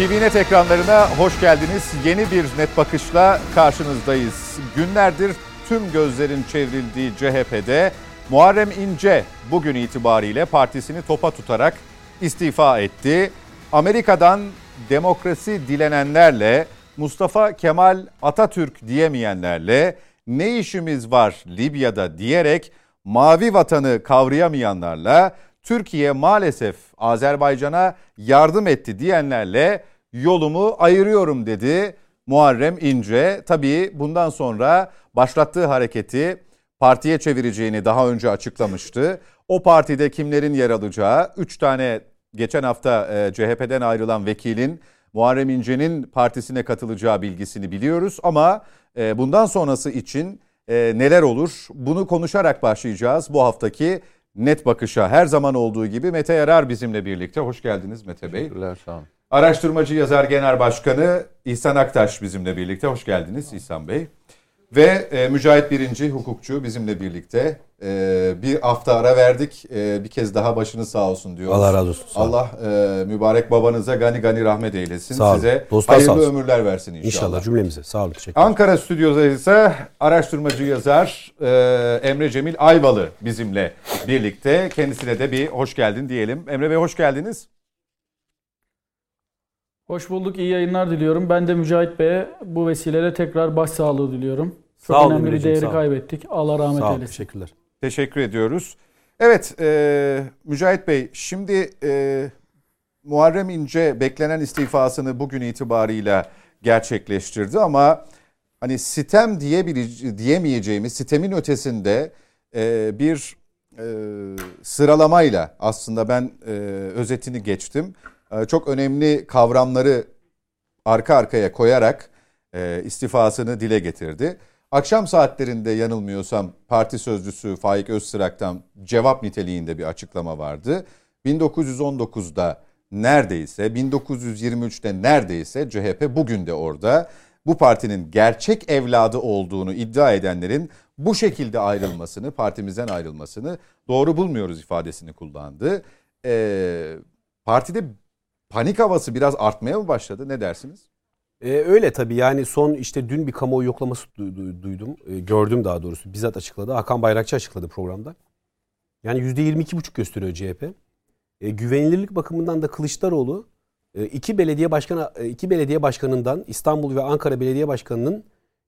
TVNet ekranlarına hoş geldiniz. Yeni bir net bakışla karşınızdayız. Günlerdir tüm gözlerin çevrildiği CHP'de Muharrem İnce bugün itibariyle partisini topa tutarak istifa etti. Amerika'dan demokrasi dilenenlerle, Mustafa Kemal Atatürk diyemeyenlerle ne işimiz var Libya'da diyerek mavi vatanı kavrayamayanlarla Türkiye maalesef Azerbaycan'a yardım etti diyenlerle yolumu ayırıyorum dedi Muharrem İnce. Tabii bundan sonra başlattığı hareketi partiye çevireceğini daha önce açıklamıştı. O partide kimlerin yer alacağı, 3 tane geçen hafta e, CHP'den ayrılan vekilin Muharrem İnce'nin partisine katılacağı bilgisini biliyoruz. Ama e, bundan sonrası için e, neler olur bunu konuşarak başlayacağız bu haftaki net bakışa. Her zaman olduğu gibi Mete Yarar bizimle birlikte. Hoş geldiniz Mete Bey. Teşekkürler sağ olun. Araştırmacı yazar genel başkanı İhsan Aktaş bizimle birlikte. Hoş geldiniz İhsan Bey. Ve e, Mücahit Birinci hukukçu bizimle birlikte. E, bir hafta ara verdik. E, bir kez daha başınız sağ olsun diyoruz. Allah razı olsun. Sağ Allah e, mübarek babanıza gani gani rahmet eylesin. Sağ olun. Size Dostlar sağ hayırlı olsun. ömürler versin inşallah. İnşallah cümlemize. Sağ olun. Teşekkür. Ankara stüdyoda ise araştırmacı yazar e, Emre Cemil Ayvalı bizimle birlikte. Kendisine de bir hoş geldin diyelim. Emre Bey hoş geldiniz. Hoş bulduk, iyi yayınlar diliyorum. Ben de Mücahit Bey'e bu vesileyle tekrar başsağlığı diliyorum. Çok Sağ olun önemli bir değeri sağ kaybettik. Allah rahmet Sağ olun. eylesin. Teşekkürler. Teşekkür ediyoruz. Evet e, Mücahit Bey şimdi e, Muharrem İnce beklenen istifasını bugün itibarıyla gerçekleştirdi ama hani sitem diyebilece- diyemeyeceğimiz sitemin ötesinde e, bir e, sıralamayla aslında ben e, özetini geçtim. E, çok önemli kavramları arka arkaya koyarak e, istifasını dile getirdi. Akşam saatlerinde yanılmıyorsam parti sözcüsü Faik Öztrak'tan cevap niteliğinde bir açıklama vardı. 1919'da neredeyse 1923'te neredeyse CHP bugün de orada. Bu partinin gerçek evladı olduğunu iddia edenlerin bu şekilde ayrılmasını, partimizden ayrılmasını doğru bulmuyoruz ifadesini kullandı. Ee, partide panik havası biraz artmaya mı başladı? Ne dersiniz? Ee, öyle tabii yani son işte dün bir kamuoyu yoklaması du- du- duydum. Ee, gördüm daha doğrusu. Bizzat açıkladı. Hakan Bayrakçı açıkladı programda. Yani %22,5 gösteriyor CHP. Ee, güvenilirlik bakımından da Kılıçdaroğlu e, iki belediye başkanı e, iki belediye başkanından İstanbul ve Ankara belediye başkanının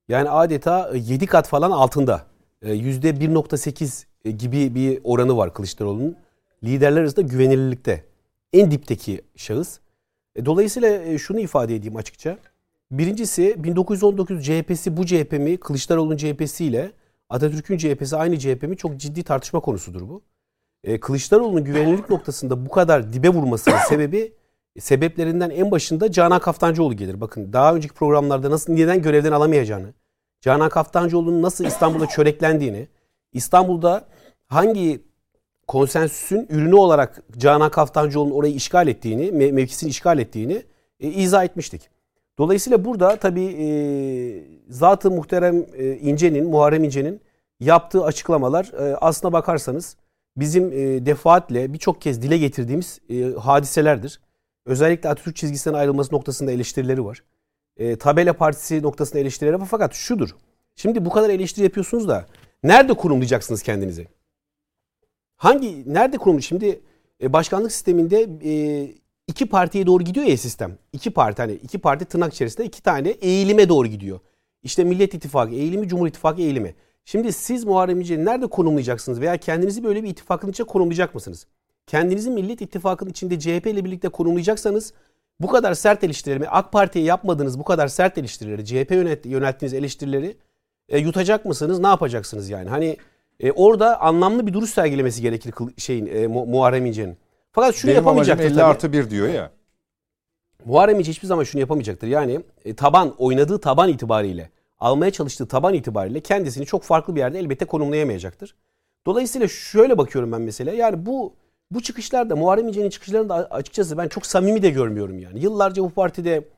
yani adeta 7 kat falan altında. E, %1.8 e, gibi bir oranı var Kılıçdaroğlu'nun. Liderler arasında güvenilirlikte. En dipteki şahıs. E, Dolayısıyla e, şunu ifade edeyim açıkça. Birincisi 1919 CHP'si bu CHP mi Kılıçdaroğlu'nun CHP'si ile Atatürk'ün CHP'si aynı CHP mi çok ciddi tartışma konusudur bu. E, Kılıçdaroğlu'nun güvenilirlik noktasında bu kadar dibe vurmasının sebebi sebeplerinden en başında Canan Kaftancıoğlu gelir. Bakın daha önceki programlarda nasıl neden görevden alamayacağını, Canan Kaftancıoğlu'nun nasıl İstanbul'da çöreklendiğini, İstanbul'da hangi konsensüsün ürünü olarak Canan Kaftancıoğlu'nun orayı işgal ettiğini, me- mevkisini işgal ettiğini e, izah etmiştik. Dolayısıyla burada tabii e, zat-ı muhterem e, İnce'nin, Muharrem İnce'nin yaptığı açıklamalar e, aslına bakarsanız bizim e, defaatle birçok kez dile getirdiğimiz e, hadiselerdir. Özellikle Atatürk çizgisinden ayrılması noktasında eleştirileri var. E, Tabela Partisi noktasında eleştirileri var. Fakat şudur. Şimdi bu kadar eleştiri yapıyorsunuz da nerede konumlayacaksınız kendinizi? Hangi nerede kurulmuş? Şimdi e, başkanlık sisteminde e, iki partiye doğru gidiyor ya sistem. İki parti hani iki parti tırnak içerisinde iki tane eğilime doğru gidiyor. İşte Millet İttifakı eğilimi, Cumhur İttifakı eğilimi. Şimdi siz Muharrem İnce'yi nerede konumlayacaksınız veya kendinizi böyle bir ittifakın içine konumlayacak mısınız? Kendinizi Millet İttifakı'nın içinde CHP ile birlikte konumlayacaksanız bu kadar sert eleştirileri, AK Parti'ye yapmadığınız bu kadar sert eleştirileri, CHP yönet, yönelttiğiniz eleştirileri e, yutacak mısınız? Ne yapacaksınız yani? Hani e, orada anlamlı bir duruş sergilemesi gerekir şeyin e, Mu- Muharrem İnce'nin. Fakat şunu Benim yapamayacaktır 50 tabii. artı 1 diyor ya. Muharrem İnce hiçbir zaman şunu yapamayacaktır. Yani e, taban, oynadığı taban itibariyle, almaya çalıştığı taban itibariyle kendisini çok farklı bir yerde elbette konumlayamayacaktır. Dolayısıyla şöyle bakıyorum ben mesela. Yani bu bu çıkışlarda Muharrem İnce'nin çıkışlarını da açıkçası ben çok samimi de görmüyorum yani. Yıllarca bu partide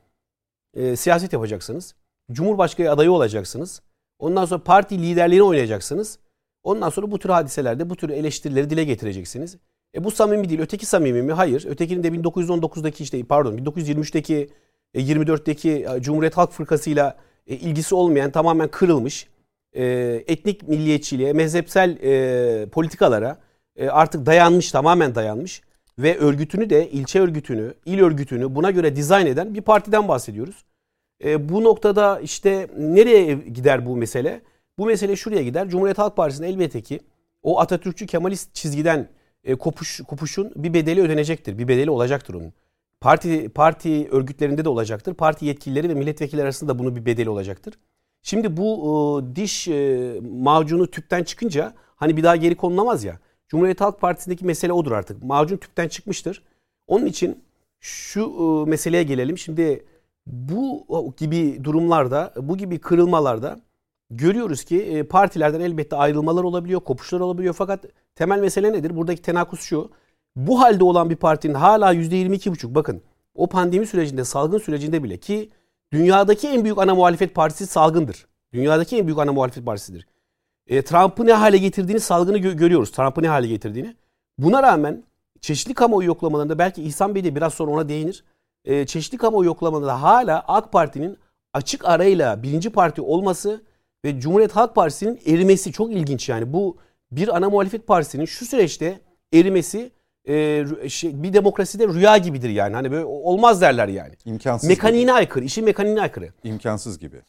e, siyaset yapacaksınız. Cumhurbaşkanı adayı olacaksınız. Ondan sonra parti liderliğini oynayacaksınız. Ondan sonra bu tür hadiselerde bu tür eleştirileri dile getireceksiniz. E bu samimi değil. Öteki samimi mi? Hayır. Ötekinin de 1919'daki işte pardon 1923'teki 24'teki e, Cumhuriyet Halk Fırkası ile ilgisi olmayan tamamen kırılmış e, etnik milliyetçiliğe, mezhepsel e, politikalara e, artık dayanmış, tamamen dayanmış ve örgütünü de ilçe örgütünü, il örgütünü buna göre dizayn eden bir partiden bahsediyoruz. E, bu noktada işte nereye gider bu mesele? Bu mesele şuraya gider. Cumhuriyet Halk Partisi'nin elbette ki o Atatürkçü Kemalist çizgiden e, kopuş, kopuşun bir bedeli ödenecektir. Bir bedeli olacaktır onun. Parti parti örgütlerinde de olacaktır. Parti yetkilileri ve milletvekilleri arasında bunun bir bedeli olacaktır. Şimdi bu e, diş e, macunu tüpten çıkınca hani bir daha geri konulamaz ya. Cumhuriyet Halk Partisi'ndeki mesele odur artık. Macun tüpten çıkmıştır. Onun için şu e, meseleye gelelim. Şimdi bu gibi durumlarda, bu gibi kırılmalarda görüyoruz ki e, partilerden elbette ayrılmalar olabiliyor, kopuşlar olabiliyor. Fakat temel mesele nedir? Buradaki tenakus şu. Bu halde olan bir partinin hala %22,5 bakın o pandemi sürecinde, salgın sürecinde bile ki dünyadaki en büyük ana muhalefet partisi salgındır. Dünyadaki en büyük ana muhalefet partisidir. E, Trump'ı ne hale getirdiğini salgını gö- görüyoruz. Trump'ı ne hale getirdiğini. Buna rağmen çeşitli kamuoyu yoklamalarında belki İhsan Bey de biraz sonra ona değinir. E, çeşitli kamuoyu yoklamalarında hala AK Parti'nin açık arayla birinci parti olması ve Cumhuriyet Halk Partisi'nin erimesi çok ilginç yani. Bu bir ana muhalefet partisinin şu süreçte erimesi e, şey, bir demokraside rüya gibidir yani. Hani böyle olmaz derler yani. İmkansız Mekaniğine gibi. aykırı, işin mekaniğine aykırı. İmkansız gibi.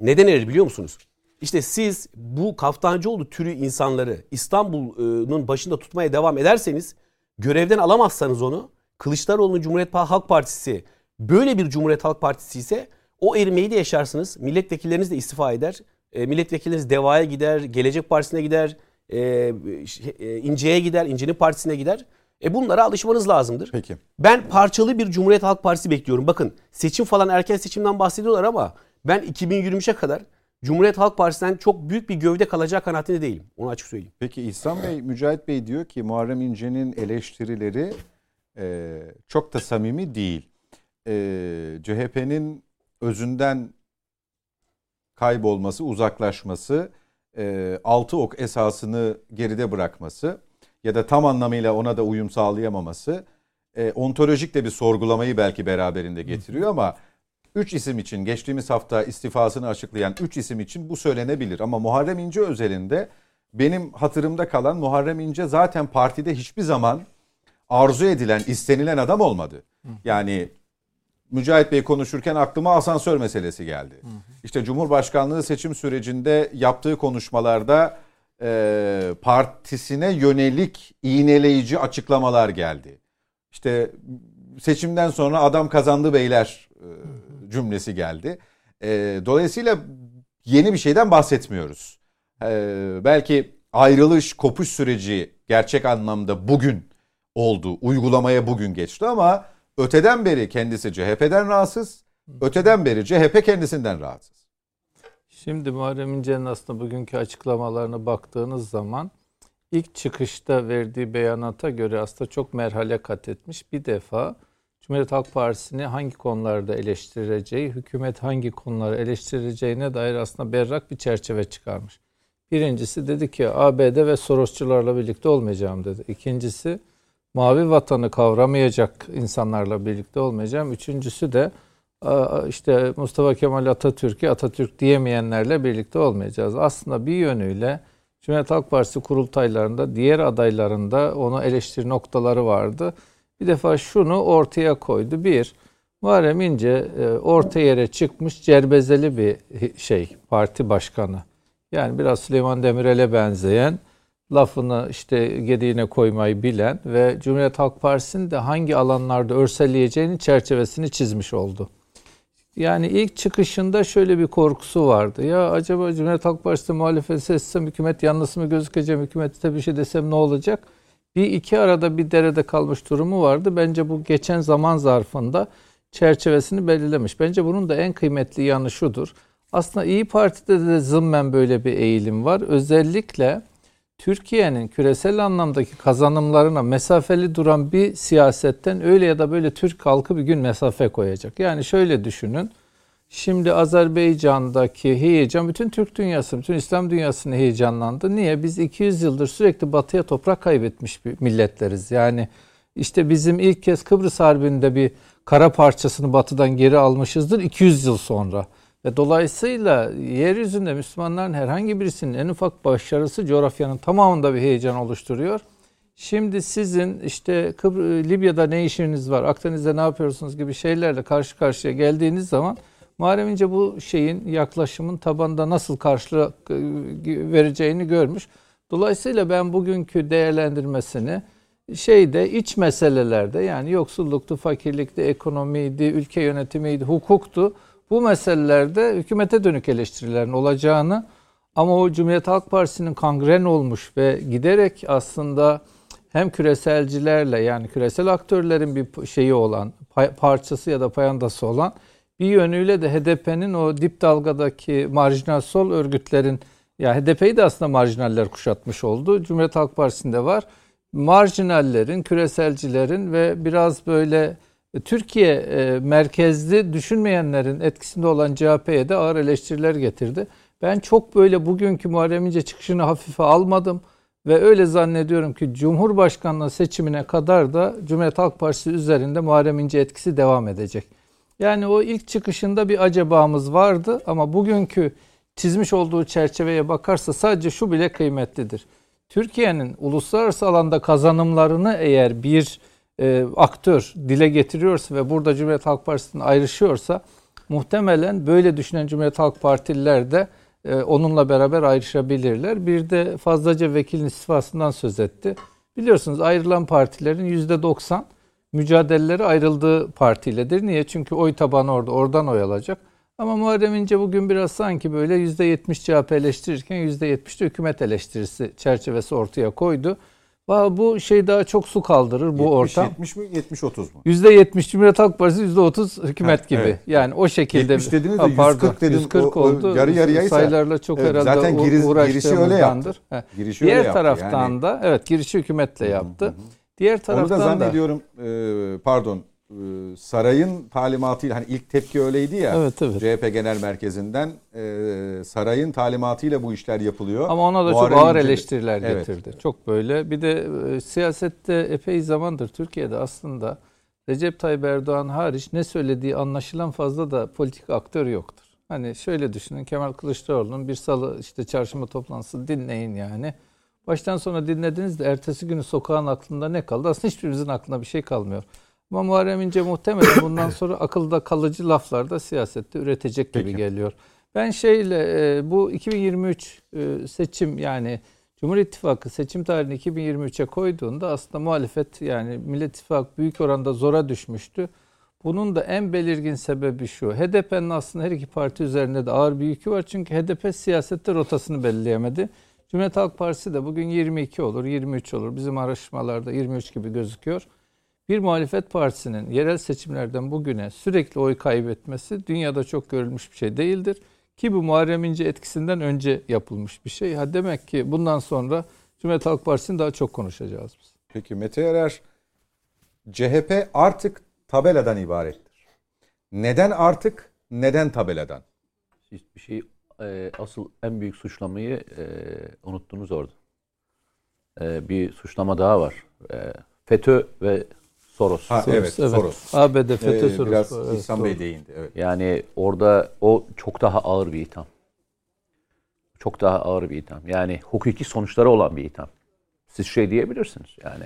Neden erir biliyor musunuz? İşte siz bu Kaftancıoğlu türü insanları İstanbul'un başında tutmaya devam ederseniz görevden alamazsanız onu Kılıçdaroğlu'nun Cumhuriyet Halk Partisi böyle bir Cumhuriyet Halk Partisi ise o erimeyi de yaşarsınız. Milletvekilleriniz de istifa eder. E, milletvekilleriniz Deva'ya gider, Gelecek Partisi'ne gider, e, e, İnce'ye gider, İnce'nin partisine gider. E bunlara alışmanız lazımdır. Peki. Ben parçalı bir Cumhuriyet Halk Partisi bekliyorum. Bakın seçim falan erken seçimden bahsediyorlar ama ben 2023'e kadar Cumhuriyet Halk Partisi'nden çok büyük bir gövde kalacak kanaatinde değilim. Onu açık söyleyeyim. Peki İhsan Bey, Mücahit Bey diyor ki Muharrem İnce'nin eleştirileri e, çok da samimi değil. E, CHP'nin özünden kaybolması, uzaklaşması, e, altı ok esasını geride bırakması ya da tam anlamıyla ona da uyum sağlayamaması e, ontolojik de bir sorgulamayı belki beraberinde getiriyor ama üç isim için geçtiğimiz hafta istifasını açıklayan üç isim için bu söylenebilir. Ama Muharrem İnce özelinde benim hatırımda kalan Muharrem İnce zaten partide hiçbir zaman arzu edilen, istenilen adam olmadı. Yani Mücahit Bey konuşurken aklıma asansör meselesi geldi. İşte Cumhurbaşkanlığı seçim sürecinde yaptığı konuşmalarda e, partisine yönelik iğneleyici açıklamalar geldi. İşte seçimden sonra adam kazandı beyler e, cümlesi geldi. E, dolayısıyla yeni bir şeyden bahsetmiyoruz. E, belki ayrılış, kopuş süreci gerçek anlamda bugün oldu. Uygulamaya bugün geçti ama öteden beri kendisi CHP'den rahatsız. Öteden beri CHP kendisinden rahatsız. Şimdi Muharrem İnce'nin aslında bugünkü açıklamalarına baktığınız zaman ilk çıkışta verdiği beyanata göre aslında çok merhale kat etmiş. Bir defa Cumhuriyet Halk Partisi'ni hangi konularda eleştireceği, hükümet hangi konuları eleştireceğine dair aslında berrak bir çerçeve çıkarmış. Birincisi dedi ki ABD ve Sorosçularla birlikte olmayacağım dedi. İkincisi mavi vatanı kavramayacak insanlarla birlikte olmayacağım. Üçüncüsü de işte Mustafa Kemal Atatürk'ü Atatürk diyemeyenlerle birlikte olmayacağız. Aslında bir yönüyle Cumhuriyet Halk Partisi kurultaylarında diğer adaylarında onu eleştiri noktaları vardı. Bir defa şunu ortaya koydu. Bir, Muharrem İnce e, orta yere çıkmış cerbezeli bir şey parti başkanı. Yani biraz Süleyman Demirel'e benzeyen lafını işte gediğine koymayı bilen ve Cumhuriyet Halk Partisi'nin de hangi alanlarda örselleyeceğinin çerçevesini çizmiş oldu. Yani ilk çıkışında şöyle bir korkusu vardı. Ya acaba Cumhuriyet Halk Partisi muhalefet seçsem hükümet yalnız mı gözükeceğim, hükümette bir şey desem ne olacak? Bir iki arada bir derede kalmış durumu vardı. Bence bu geçen zaman zarfında çerçevesini belirlemiş. Bence bunun da en kıymetli yanı şudur. Aslında İyi Parti'de de zımmen böyle bir eğilim var. Özellikle Türkiye'nin küresel anlamdaki kazanımlarına mesafeli duran bir siyasetten öyle ya da böyle Türk halkı bir gün mesafe koyacak. Yani şöyle düşünün. Şimdi Azerbaycan'daki heyecan bütün Türk dünyası, bütün İslam dünyasını heyecanlandı. Niye? Biz 200 yıldır sürekli batıya toprak kaybetmiş bir milletleriz. Yani işte bizim ilk kez Kıbrıs Harbi'nde bir kara parçasını batıdan geri almışızdır 200 yıl sonra. Ve dolayısıyla yeryüzünde Müslümanların herhangi birisinin en ufak başarısı coğrafyanın tamamında bir heyecan oluşturuyor. Şimdi sizin işte Kıbr Libya'da ne işiniz var, Akdeniz'de ne yapıyorsunuz gibi şeylerle karşı karşıya geldiğiniz zaman Muharrem İnce bu şeyin yaklaşımın tabanda nasıl karşılık e, vereceğini görmüş. Dolayısıyla ben bugünkü değerlendirmesini şeyde iç meselelerde yani yoksulluktu, fakirlikti, ekonomiydi, ülke yönetimiydi, hukuktu. Bu meselelerde hükümete dönük eleştirilerin olacağını ama o Cumhuriyet Halk Partisi'nin kangren olmuş ve giderek aslında hem küreselcilerle yani küresel aktörlerin bir şeyi olan parçası ya da payandası olan bir yönüyle de HDP'nin o dip dalgadaki marjinal sol örgütlerin ya HDP'yi de aslında marjinaller kuşatmış oldu. Cumhuriyet Halk Partisi'nde var. Marjinallerin, küreselcilerin ve biraz böyle Türkiye e, merkezli düşünmeyenlerin etkisinde olan CHP'ye de ağır eleştiriler getirdi. Ben çok böyle bugünkü Muharrem İnce çıkışını hafife almadım ve öyle zannediyorum ki Cumhurbaşkanlığı seçimine kadar da Cumhuriyet Halk Partisi üzerinde Muharrem İnce etkisi devam edecek. Yani o ilk çıkışında bir acabamız vardı ama bugünkü çizmiş olduğu çerçeveye bakarsa sadece şu bile kıymetlidir. Türkiye'nin uluslararası alanda kazanımlarını eğer bir e, aktör dile getiriyorsa ve burada Cumhuriyet Halk Partisi'nin ayrışıyorsa muhtemelen böyle düşünen Cumhuriyet Halk Partililer de e, onunla beraber ayrışabilirler. Bir de fazlaca vekilin istifasından söz etti. Biliyorsunuz ayrılan partilerin %90 mücadeleleri ayrıldığı partiyledir. Niye? Çünkü oy tabanı orada, oradan oy alacak. Ama Muharrem İnce bugün biraz sanki böyle %70 CHP eleştirirken %70 de hükümet eleştirisi çerçevesi ortaya koydu. Bu şey daha çok su kaldırır bu 70, ortam. 70 mi 70 30 mu? %70 Cumhuriyet Halk Partisi %30 hükümet ha, gibi. Evet. Yani o şekilde 70 dediniz de ha, pardon, 140 dedim. 140 o, oldu. Yarı yarıyaysa. Sayılarla çok evet, herhalde zaten giriş, girişi öyle yaptı. Girişi Diğer öyle taraftan yani. da evet girişi hükümetle yaptı. Hı hı. Diğer taraftan Onu da zannediyorum da, e, pardon sarayın talimatıyla hani ilk tepki öyleydi ya evet, evet. CHP Genel Merkezi'nden e, sarayın talimatıyla bu işler yapılıyor. Ama ona da Muharrem çok ağır eleştiriler evet. getirdi. Çok böyle. Bir de e, siyasette epey zamandır Türkiye'de aslında Recep Tayyip Erdoğan hariç ne söylediği anlaşılan fazla da politik aktör yoktur. Hani şöyle düşünün Kemal Kılıçdaroğlu'nun bir salı işte çarşamba toplantısı dinleyin yani. Baştan sona dinlediniz de ertesi günü sokağın aklında ne kaldı? Aslında hiçbirimizin aklında bir şey kalmıyor. Ama Muharrem İnce muhtemelen bundan sonra akılda kalıcı laflar da siyasette üretecek gibi Peki. geliyor. Ben şeyle e, bu 2023 e, seçim yani Cumhur İttifakı seçim tarihini 2023'e koyduğunda aslında muhalefet yani Millet İttifakı büyük oranda zora düşmüştü. Bunun da en belirgin sebebi şu. HDP'nin aslında her iki parti üzerinde de ağır bir yükü var. Çünkü HDP siyasette rotasını belirleyemedi. Cumhuriyet Halk Partisi de bugün 22 olur, 23 olur. Bizim araştırmalarda 23 gibi gözüküyor. Bir muhalefet partisinin yerel seçimlerden bugüne sürekli oy kaybetmesi dünyada çok görülmüş bir şey değildir. Ki bu Muharrem İnce etkisinden önce yapılmış bir şey. Ha demek ki bundan sonra Cumhuriyet Halk Partisi'ni daha çok konuşacağız biz. Peki Mete Erer, CHP artık tabeladan ibarettir. Neden artık, neden tabeladan? Bir şey e, asıl en büyük suçlamayı e, unuttunuz orada. E, bir suçlama daha var. E, FETÖ ve Soros. Ha, Soros evet, evet. Soros. ABD FETÖ ee, Soros. Biraz evet, İhsan Bey değindi. Evet. Yani orada o çok daha ağır bir itham. Çok daha ağır bir itham. Yani hukuki sonuçları olan bir itham. Siz şey diyebilirsiniz. Yani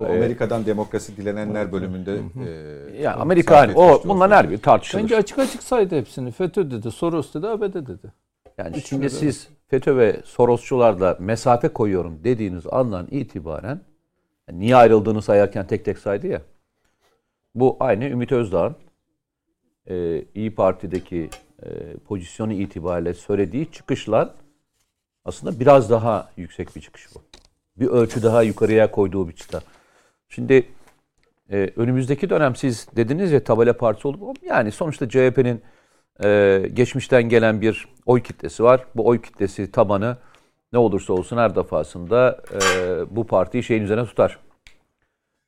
o Amerika'dan demokrasi dilenenler bölümünde e, ya Amerika hani o bunlar her bir tartışılır. Bence açık açık saydı hepsini. FETÖ dedi, Soros dedi, ABD dedi. Yani Üç şimdi siz FETÖ ve Sorosçularla mesafe koyuyorum dediğiniz andan itibaren niye ayrıldığını sayarken tek tek saydı ya. Bu aynı Ümit Özdağ'ın e, İyi Parti'deki e, pozisyonu itibariyle söylediği çıkışlar aslında biraz daha yüksek bir çıkış bu. Bir ölçü daha yukarıya koyduğu bir çıta. Şimdi e, önümüzdeki dönem siz dediniz ya tabela partisi olup yani sonuçta CHP'nin e, geçmişten gelen bir oy kitlesi var. Bu oy kitlesi tabanı ne olursa olsun her defasında e, bu partiyi şeyin üzerine tutar.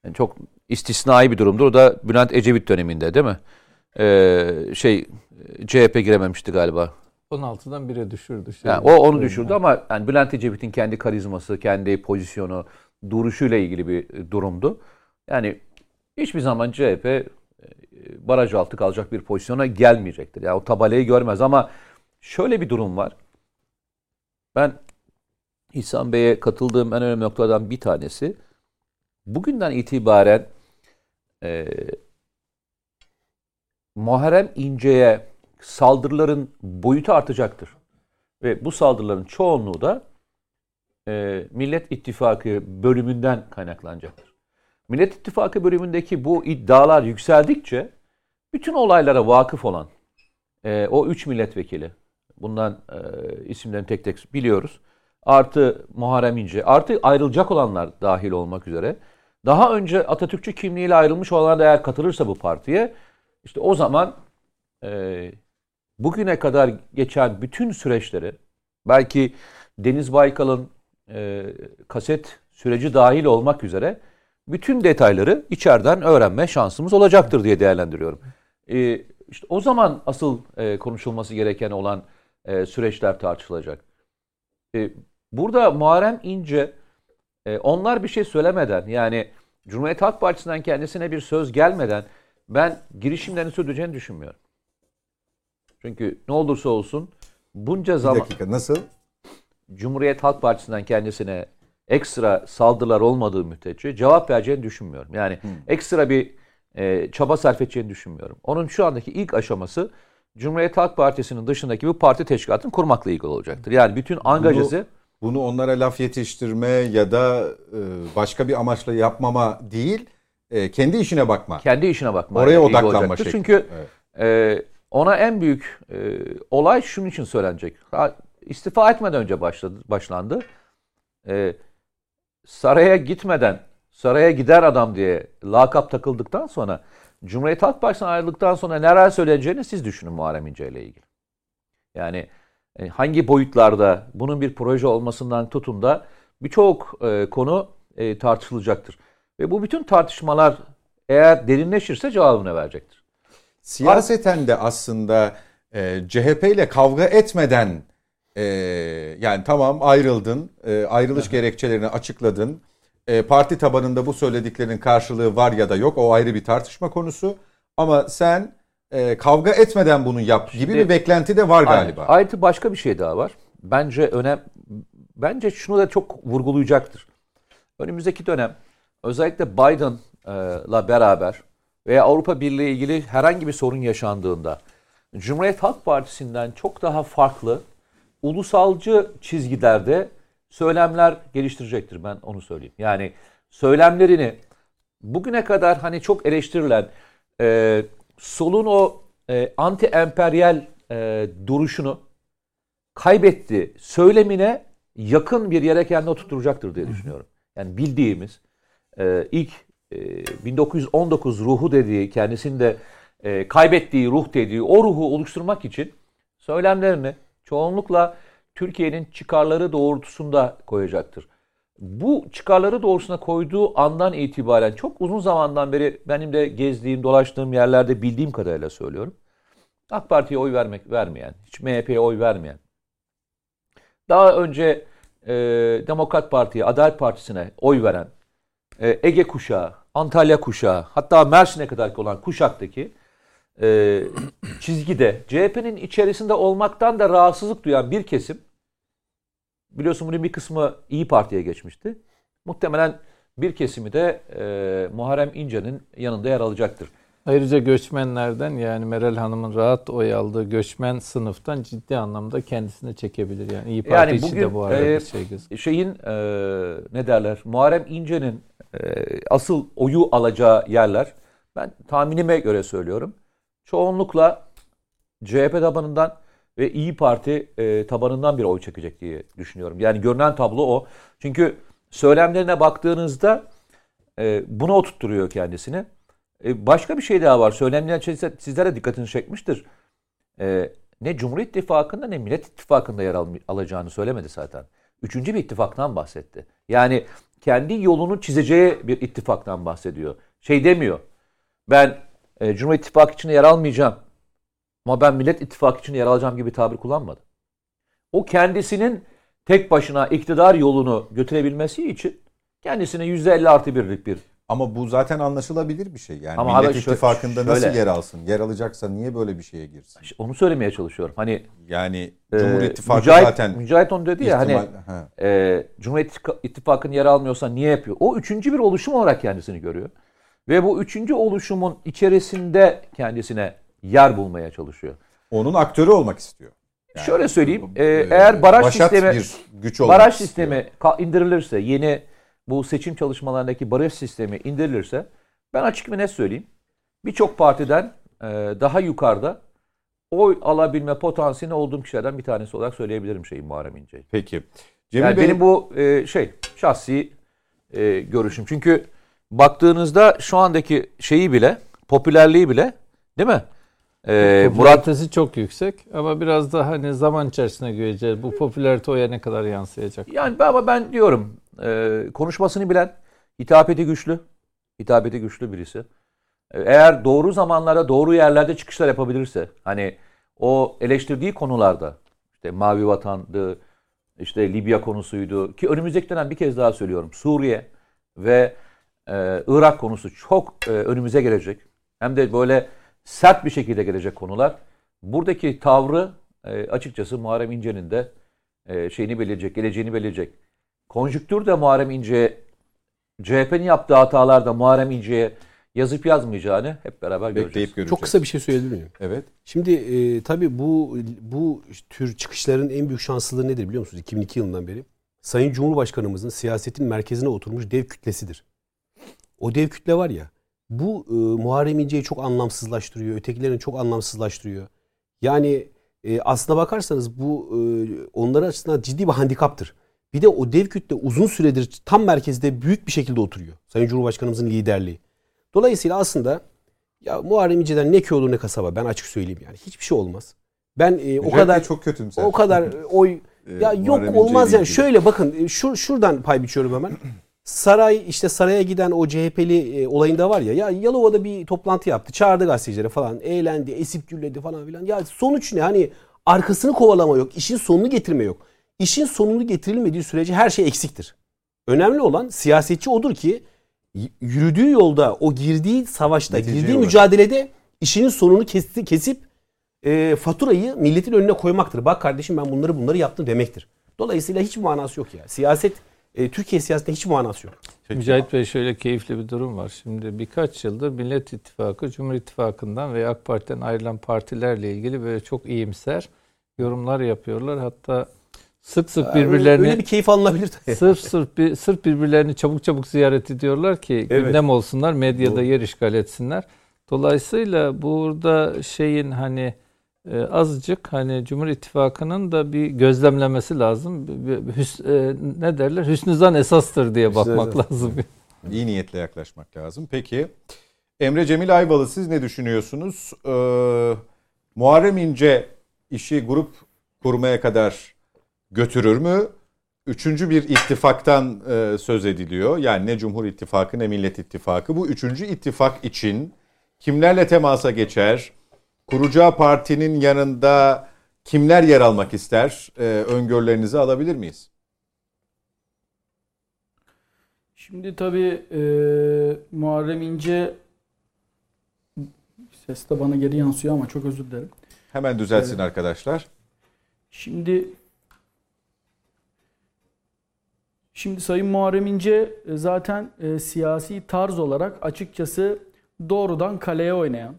Yani çok istisnai bir durumdur. O da Bülent Ecevit döneminde değil mi? E, şey CHP girememişti galiba. 16'dan 1'e düşürdü. Şey yani o onu düşürdü yani. ama yani Bülent Ecevit'in kendi karizması, kendi pozisyonu, duruşuyla ilgili bir durumdu. Yani hiçbir zaman CHP e, baraj altı kalacak bir pozisyona gelmeyecektir. Yani o tabelayı görmez ama şöyle bir durum var. Ben İhsan Bey'e katıldığım en önemli noktadan bir tanesi bugünden itibaren e, Muharrem İnce'ye saldırıların boyutu artacaktır. Ve bu saldırıların çoğunluğu da e, Millet İttifakı bölümünden kaynaklanacaktır. Millet İttifakı bölümündeki bu iddialar yükseldikçe bütün olaylara vakıf olan e, o üç milletvekili, bundan e, isimlerini tek tek biliyoruz. Artı Muharrem İnce, artı ayrılacak olanlar dahil olmak üzere. Daha önce Atatürkçü kimliğiyle ayrılmış olanlar da eğer katılırsa bu partiye, işte o zaman e, bugüne kadar geçen bütün süreçleri, belki Deniz Baykal'ın e, kaset süreci dahil olmak üzere bütün detayları içeriden öğrenme şansımız olacaktır diye değerlendiriyorum. E, işte o zaman asıl e, konuşulması gereken olan e, süreçler tartışılacak. E, burada Muharrem İnce e, onlar bir şey söylemeden yani Cumhuriyet Halk Partisi'nden kendisine bir söz gelmeden ben girişimlerini sürdüreceğini düşünmüyorum. Çünkü ne olursa olsun bunca zaman... Bir dakika nasıl? Cumhuriyet Halk Partisi'nden kendisine ekstra saldırılar olmadığı müddetçe cevap vereceğini düşünmüyorum. Yani hmm. ekstra bir e, çaba sarf edeceğini düşünmüyorum. Onun şu andaki ilk aşaması Cumhuriyet Halk Partisi'nin dışındaki bir parti teşkilatını kurmakla ilgili olacaktır. Yani bütün angajesi... Bunu, onlara laf yetiştirme ya da e, başka bir amaçla yapmama değil, e, kendi işine bakma. Kendi işine bakma. Oraya odaklanma şekli. Çünkü evet. e, ona en büyük olay şunun için söylenecek. İstifa etmeden önce başladı, başlandı. Saraya gitmeden saraya gider adam diye lakap takıldıktan sonra Cumhuriyet Halk Partisi'ne ayrıldıktan sonra neler söyleyeceğini siz düşünün Muharrem İnce ile ilgili. Yani hangi boyutlarda bunun bir proje olmasından tutun da birçok e, konu e, tartışılacaktır. Ve bu bütün tartışmalar eğer derinleşirse cevabını verecektir. Siyaseten de aslında e, CHP ile kavga etmeden e, yani tamam ayrıldın, e, ayrılış gerekçelerini açıkladın. E, parti tabanında bu söylediklerinin karşılığı var ya da yok o ayrı bir tartışma konusu. Ama sen e, kavga etmeden bunu yap gibi Şimdi, bir beklenti de var galiba. Ayrıca başka bir şey daha var. Bence önem bence şunu da çok vurgulayacaktır. Önümüzdeki dönem özellikle Biden'la beraber veya Avrupa Birliği ilgili herhangi bir sorun yaşandığında Cumhuriyet Halk Partisi'nden çok daha farklı ulusalcı çizgilerde söylemler geliştirecektir ben onu söyleyeyim. Yani söylemlerini bugüne kadar hani çok eleştirilen e, solun o e, anti emperyal e, duruşunu kaybetti. Söylemine yakın bir yere kendini oturtacaktır diye düşünüyorum. Yani bildiğimiz e, ilk e, 1919 ruhu dediği kendisinde e, kaybettiği ruh dediği o ruhu oluşturmak için söylemlerini çoğunlukla Türkiye'nin çıkarları doğrultusunda koyacaktır. Bu çıkarları doğrultusuna koyduğu andan itibaren çok uzun zamandan beri benim de gezdiğim, dolaştığım yerlerde bildiğim kadarıyla söylüyorum. AK Parti'ye oy vermek vermeyen, hiç MHP'ye oy vermeyen, daha önce e, Demokrat Parti'ye, Adalet Partisi'ne oy veren, e, Ege kuşağı, Antalya kuşağı, hatta Mersin'e kadar olan kuşaktaki e, çizgide CHP'nin içerisinde olmaktan da rahatsızlık duyan bir kesim biliyorsun bunun bir kısmı İyi Parti'ye geçmişti. Muhtemelen bir kesimi de e, Muharrem İnce'nin yanında yer alacaktır. Ayrıca göçmenlerden yani Meral Hanım'ın rahat oy aldığı göçmen sınıftan ciddi anlamda kendisine çekebilir. Yani İyi Parti yani bugün, de bu arada e, şey gözüküyor. Şeyin e, ne derler Muharrem İnce'nin e, asıl oyu alacağı yerler ben tahminime göre söylüyorum çoğunlukla CHP tabanından ve İyi Parti e, tabanından bir oy çekecek diye düşünüyorum. Yani görünen tablo o. Çünkü söylemlerine baktığınızda e, buna oturtturuyor kendisini. E, başka bir şey daha var. Söylemler sizlere dikkatini çekmiştir. E, ne Cumhur İttifakı'nda ne Millet İttifakı'nda yer al, alacağını söylemedi zaten. Üçüncü bir ittifaktan bahsetti. Yani kendi yolunu çizeceği bir ittifaktan bahsediyor. Şey demiyor. Ben e, Cumhur İttifakı içinde yer almayacağım. Ama ben Millet İttifakı içinde yer alacağım gibi bir tabir kullanmadı. O kendisinin tek başına iktidar yolunu götürebilmesi için kendisine %50 artı birlik bir Ama bu zaten anlaşılabilir bir şey. Yani Ama Millet abi İttifakı'nda nasıl yer alsın? Yer alacaksa niye böyle bir şeye girsin? İşte Onu söylemeye çalışıyorum. Hani Yani e, Cumhur İttifakı Mücahit, zaten Mücahit onu dedi ya hani e, Cumhur İttifakı'nın yer almıyorsa niye yapıyor? O üçüncü bir oluşum olarak kendisini görüyor. Ve bu üçüncü oluşumun içerisinde kendisine yer bulmaya çalışıyor. onun aktörü olmak istiyor. Yani Şöyle söyleyeyim, e, e, eğer baraj sistemi- bir güç Baraj sistemi indirilirse, yeni bu seçim çalışmalarındaki baraj sistemi indirilirse ben açık ve net söyleyeyim. Birçok partiden e, daha yukarıda oy alabilme potansiyeli olduğum kişilerden bir tanesi olarak söyleyebilirim şeyi Muharrem İnce'yi. Peki. Cemil Yani Bey, benim bu e, şey şahsi e, görüşüm. Çünkü baktığınızda şu andaki şeyi bile, popülerliği bile değil mi? E, Murat Popülaritesi çok yüksek ama biraz da hani zaman içerisinde göreceğiz. Bu popülarite oya ne kadar yansıyacak? Yani ama ben diyorum e, konuşmasını bilen, hitabeti güçlü, hitabeti güçlü birisi. E, Eğer doğru zamanlarda, doğru yerlerde çıkışlar yapabilirse, hani o eleştirdiği konularda, işte Mavi Vatan'dı, işte Libya konusuydu ki önümüzdeki dönem bir kez daha söylüyorum Suriye ve e, Irak konusu çok e, önümüze gelecek. Hem de böyle sert bir şekilde gelecek konular. Buradaki tavrı e, açıkçası Muharrem İnce'nin de e, şeyini belirleyecek, geleceğini belirleyecek. Konjüktür de Muharrem İnce, CHP'nin yaptığı hatalarda Muharrem İnce'ye yazıp yazmayacağını hep beraber göreceğiz. bekleyip göreceğiz. Çok kısa bir şey söyleyebilir miyim? Evet. Şimdi e, tabii bu bu tür çıkışların en büyük şanslılığı nedir biliyor musunuz? 2002 yılından beri. Sayın Cumhurbaşkanımızın siyasetin merkezine oturmuş dev kütlesidir. O dev kütle var ya bu e, Muharrem İnce'yi çok anlamsızlaştırıyor. Ötekilerini çok anlamsızlaştırıyor. Yani e, aslına bakarsanız bu e, onların açısından ciddi bir handikaptır. Bir de o dev kütle uzun süredir tam merkezde büyük bir şekilde oturuyor. Sayın Cumhurbaşkanımızın liderliği. Dolayısıyla aslında ya Muharrem İnce'den ne köy olur ne kasaba ben açık söyleyeyim yani. Hiçbir şey olmaz. Ben e, o kadar çok kötümser. o kadar oy Ee, ya Muharrem yok olmaz yani. Şöyle bakın e, şu şuradan pay biçiyorum hemen. Saray işte saraya giden o CHP'li e, olayında var ya ya Yalova'da bir toplantı yaptı. Çağırdı gazetecilere falan. Eğlendi, esip gürledi falan filan. Ya sonuç ne? Hani arkasını kovalama yok. işin sonunu getirme yok. İşin sonunu getirilmediği sürece her şey eksiktir. Önemli olan siyasetçi odur ki yürüdüğü yolda o girdiği savaşta, Neticeye girdiği ulaşır. mücadelede işinin sonunu kesti, kesip e, faturayı milletin önüne koymaktır. Bak kardeşim ben bunları bunları yaptım demektir. Dolayısıyla hiç manası yok ya. Siyaset e, Türkiye siyasetinde hiç manası yok. Peki. Mücahit Bey şöyle keyifli bir durum var. Şimdi birkaç yıldır Millet İttifakı, Cumhur İttifakı'ndan ve AK Parti'den ayrılan partilerle ilgili böyle çok iyimser yorumlar yapıyorlar. Hatta sık sık birbirlerini Öyle bir keyif alınabilir. tabii. sırf sırf bir, sırf birbirlerini çabuk çabuk ziyaret ediyorlar ki Evet. gündem olsunlar, medyada Doğru. yer işgal etsinler. Dolayısıyla burada şeyin hani e, azıcık hani Cumhur İttifakı'nın da bir gözlemlemesi lazım. Bir- bir- hüs- e, ne derler? Hüsnü zan esastır diye bakmak zan. lazım. İyi niyetle yaklaşmak lazım. Peki Emre Cemil Ayvalı siz ne düşünüyorsunuz? Ee, Muharrem İnce işi grup kurmaya kadar götürür mü? Üçüncü bir ittifaktan e, söz ediliyor. Yani ne Cumhur İttifakı ne Millet İttifakı. Bu üçüncü ittifak için kimlerle temasa geçer? Kuracağı partinin yanında kimler yer almak ister? Ee, öngörülerinizi alabilir miyiz? Şimdi tabii e, Muharrem İnce ses de bana geri yansıyor ama çok özür dilerim. Hemen düzelsin arkadaşlar. Şimdi Şimdi Sayın Muharrem İnce e, zaten e, siyasi tarz olarak açıkçası doğrudan kaleye oynayan.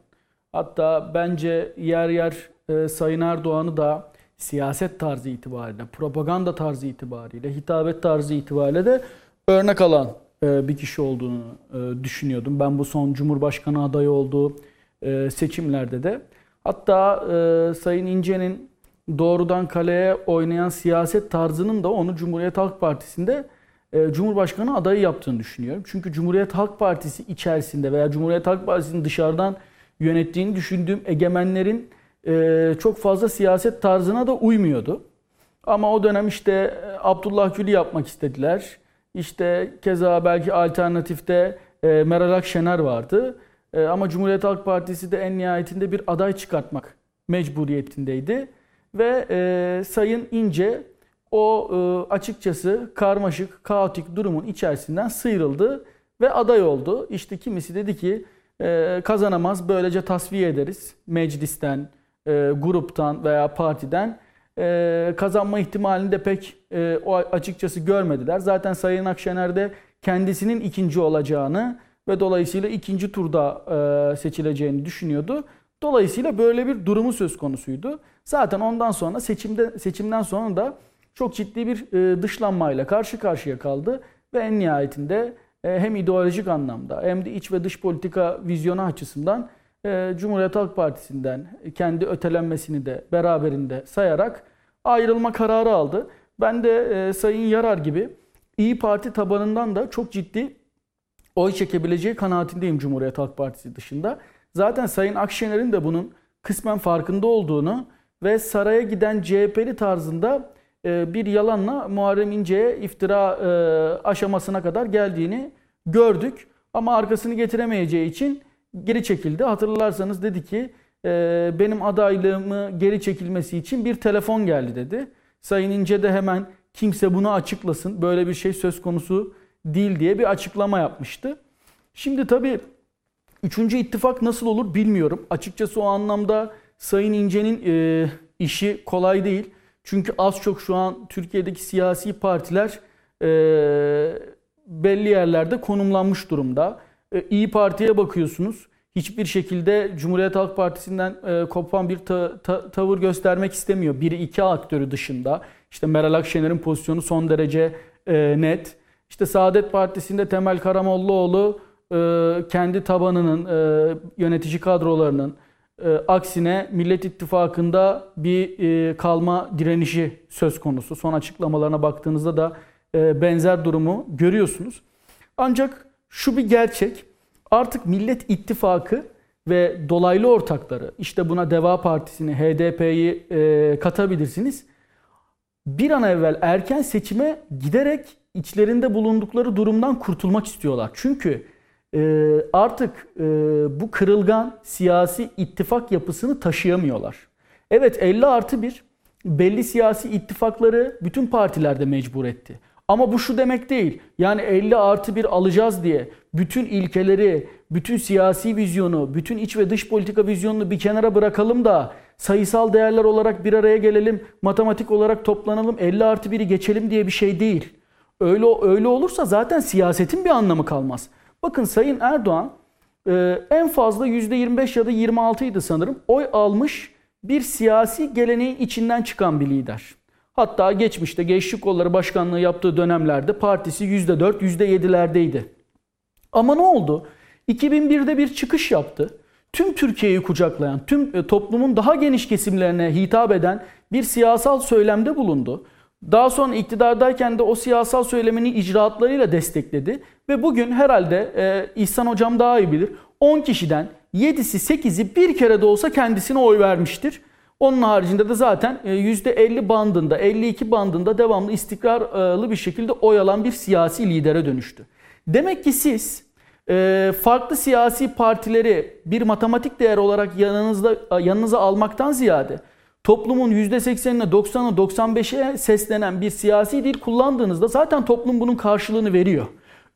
Hatta bence yer yer e, Sayın Erdoğan'ı da siyaset tarzı itibariyle, propaganda tarzı itibariyle, hitabet tarzı itibariyle de örnek alan e, bir kişi olduğunu e, düşünüyordum. Ben bu son Cumhurbaşkanı adayı olduğu e, seçimlerde de. Hatta e, Sayın İnce'nin doğrudan kaleye oynayan siyaset tarzının da onu Cumhuriyet Halk Partisi'nde e, Cumhurbaşkanı adayı yaptığını düşünüyorum. Çünkü Cumhuriyet Halk Partisi içerisinde veya Cumhuriyet Halk Partisi'nin dışarıdan yönettiğini düşündüğüm egemenlerin e, çok fazla siyaset tarzına da uymuyordu. Ama o dönem işte e, Abdullah Gül'ü yapmak istediler. İşte keza belki alternatifte e, Meral Akşener vardı. Ama Cumhuriyet Halk Partisi de en nihayetinde bir aday çıkartmak mecburiyetindeydi. Ve Sayın İnce o açıkçası karmaşık, kaotik durumun içerisinden sıyrıldı ve aday oldu. İşte kimisi dedi ki e, kazanamaz böylece tasfiye ederiz meclisten, e, gruptan veya partiden. E, kazanma ihtimalini de pek e, o açıkçası görmediler. Zaten Sayın Akşener de kendisinin ikinci olacağını ve dolayısıyla ikinci turda e, seçileceğini düşünüyordu. Dolayısıyla böyle bir durumu söz konusuydu. Zaten ondan sonra seçimde seçimden sonra da çok ciddi bir e, dışlanmayla karşı karşıya kaldı ve en nihayetinde hem ideolojik anlamda hem de iç ve dış politika vizyonu açısından e, Cumhuriyet Halk Partisi'nden kendi ötelenmesini de beraberinde sayarak ayrılma kararı aldı. Ben de Sayın Yarar gibi İyi Parti tabanından da çok ciddi oy çekebileceği kanaatindeyim Cumhuriyet Halk Partisi dışında. Zaten Sayın Akşener'in de bunun kısmen farkında olduğunu ve saraya giden CHP'li tarzında e, bir yalanla Muharrem İnce'ye iftira e, aşamasına kadar geldiğini gördük. Ama arkasını getiremeyeceği için geri çekildi. Hatırlarsanız dedi ki e, benim adaylığımı geri çekilmesi için bir telefon geldi dedi. Sayın İnce de hemen kimse bunu açıklasın böyle bir şey söz konusu değil diye bir açıklama yapmıştı. Şimdi tabii üçüncü ittifak nasıl olur bilmiyorum. Açıkçası o anlamda Sayın İnce'nin e, işi kolay değil. Çünkü az çok şu an Türkiye'deki siyasi partiler e, belli yerlerde konumlanmış durumda. E, İyi Parti'ye bakıyorsunuz. Hiçbir şekilde Cumhuriyet Halk Partisi'nden e, kopan bir ta, ta, tavır göstermek istemiyor. Biri iki aktörü dışında. İşte Meral Akşener'in pozisyonu son derece e, net. İşte Saadet Partisi'nde Temel Karamollaoğlu e, kendi tabanının, e, yönetici kadrolarının, e, aksine Millet İttifakı'nda bir e, kalma direnişi söz konusu. Son açıklamalarına baktığınızda da e, benzer durumu görüyorsunuz. Ancak şu bir gerçek. Artık Millet İttifakı ve dolaylı ortakları, işte buna Deva Partisi'ni, HDP'yi e, katabilirsiniz. Bir an evvel erken seçime giderek içlerinde bulundukları durumdan kurtulmak istiyorlar. Çünkü e, artık e, bu kırılgan siyasi ittifak yapısını taşıyamıyorlar. Evet 50 artı 1 belli siyasi ittifakları bütün partilerde mecbur etti. Ama bu şu demek değil. Yani 50 artı 1 alacağız diye bütün ilkeleri, bütün siyasi vizyonu, bütün iç ve dış politika vizyonunu bir kenara bırakalım da sayısal değerler olarak bir araya gelelim, matematik olarak toplanalım, 50 artı 1'i geçelim diye bir şey değil. Öyle, öyle olursa zaten siyasetin bir anlamı kalmaz. Bakın Sayın Erdoğan e, en fazla %25 ya da 26 idi sanırım oy almış bir siyasi geleneğin içinden çıkan bir lider. Hatta geçmişte Gençlik Kolları Başkanlığı yaptığı dönemlerde partisi %4, %7'lerdeydi. Ama ne oldu? 2001'de bir çıkış yaptı. Tüm Türkiye'yi kucaklayan, tüm e, toplumun daha geniş kesimlerine hitap eden bir siyasal söylemde bulundu. Daha sonra iktidardayken de o siyasal söylemini icraatlarıyla destekledi. Ve bugün herhalde e, İhsan Hocam daha iyi bilir. 10 kişiden 7'si 8'i bir kere de olsa kendisine oy vermiştir. Onun haricinde de zaten %50 e, bandında, 52 bandında devamlı istikrarlı bir şekilde oy alan bir siyasi lidere dönüştü. Demek ki siz e, farklı siyasi partileri bir matematik değer olarak yanınızda yanınıza almaktan ziyade toplumun %80'ine, 90'ına, 95'e seslenen bir siyasi dil kullandığınızda zaten toplum bunun karşılığını veriyor.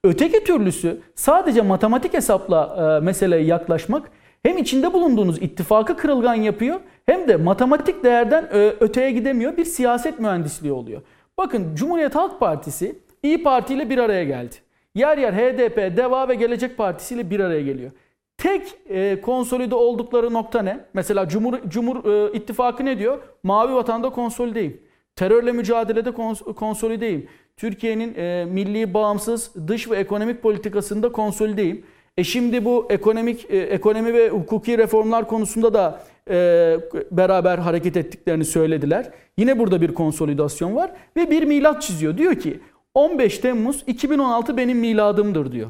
Öteki türlüsü sadece matematik hesapla e, meseleye yaklaşmak hem içinde bulunduğunuz ittifakı kırılgan yapıyor hem de matematik değerden e, öteye gidemiyor bir siyaset mühendisliği oluyor. Bakın Cumhuriyet Halk Partisi İyi Parti ile bir araya geldi. Yer yer HDP, DEVA ve Gelecek Partisi ile bir araya geliyor. Tek e, konsolide oldukları nokta ne? Mesela Cumhur, Cumhur e, İttifakı ne diyor? Mavi vatanda konsolideyim. Terörle mücadelede kons konsolideyim. Türkiye'nin e, milli bağımsız dış ve ekonomik politikasında konsolideyim. E şimdi bu ekonomik e, ekonomi ve hukuki reformlar konusunda da e, beraber hareket ettiklerini söylediler. Yine burada bir konsolidasyon var ve bir milat çiziyor. Diyor ki 15 Temmuz 2016 benim miladımdır diyor.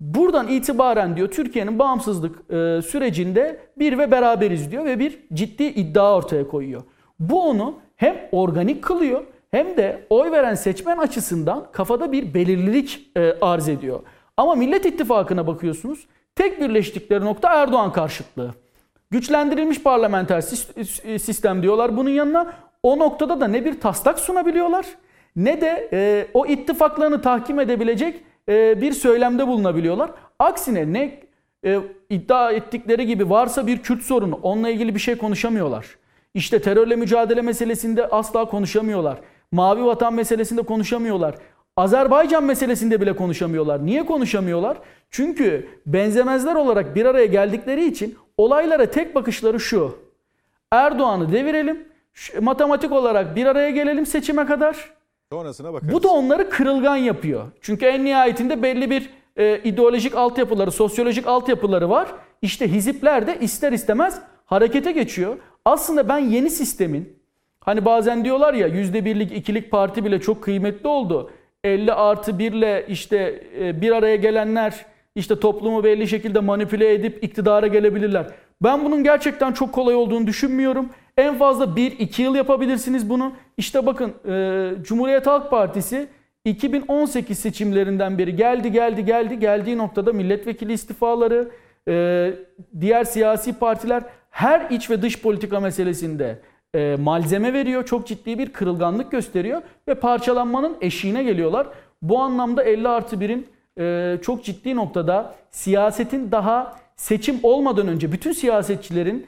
Buradan itibaren diyor Türkiye'nin bağımsızlık e, sürecinde bir ve beraberiz diyor ve bir ciddi iddia ortaya koyuyor. Bu onu hem organik kılıyor hem de oy veren seçmen açısından kafada bir belirlilik e, arz ediyor. Ama Millet İttifakı'na bakıyorsunuz tek birleştikleri nokta Erdoğan karşıtlığı. Güçlendirilmiş parlamenter sistem diyorlar bunun yanına. O noktada da ne bir taslak sunabiliyorlar ne de e, o ittifaklarını tahkim edebilecek bir söylemde bulunabiliyorlar. Aksine ne e, iddia ettikleri gibi varsa bir Kürt sorunu onunla ilgili bir şey konuşamıyorlar. İşte terörle mücadele meselesinde asla konuşamıyorlar. Mavi vatan meselesinde konuşamıyorlar. Azerbaycan meselesinde bile konuşamıyorlar. Niye konuşamıyorlar? Çünkü benzemezler olarak bir araya geldikleri için olaylara tek bakışları şu. Erdoğan'ı devirelim, matematik olarak bir araya gelelim seçime kadar. Sonrasına bakarız. Bu da onları kırılgan yapıyor. Çünkü en nihayetinde belli bir e, ideolojik altyapıları, sosyolojik altyapıları var. İşte hizipler de ister istemez harekete geçiyor. Aslında ben yeni sistemin, hani bazen diyorlar ya yüzde birlik, ikilik parti bile çok kıymetli oldu. 50 artı 1 ile işte e, bir araya gelenler işte toplumu belli şekilde manipüle edip iktidara gelebilirler. Ben bunun gerçekten çok kolay olduğunu düşünmüyorum. En fazla 1-2 yıl yapabilirsiniz bunu. İşte bakın e, Cumhuriyet Halk Partisi 2018 seçimlerinden beri geldi geldi geldi geldiği noktada milletvekili istifaları, e, diğer siyasi partiler her iç ve dış politika meselesinde e, malzeme veriyor. Çok ciddi bir kırılganlık gösteriyor ve parçalanmanın eşiğine geliyorlar. Bu anlamda 50 artı 1'in e, çok ciddi noktada siyasetin daha seçim olmadan önce bütün siyasetçilerin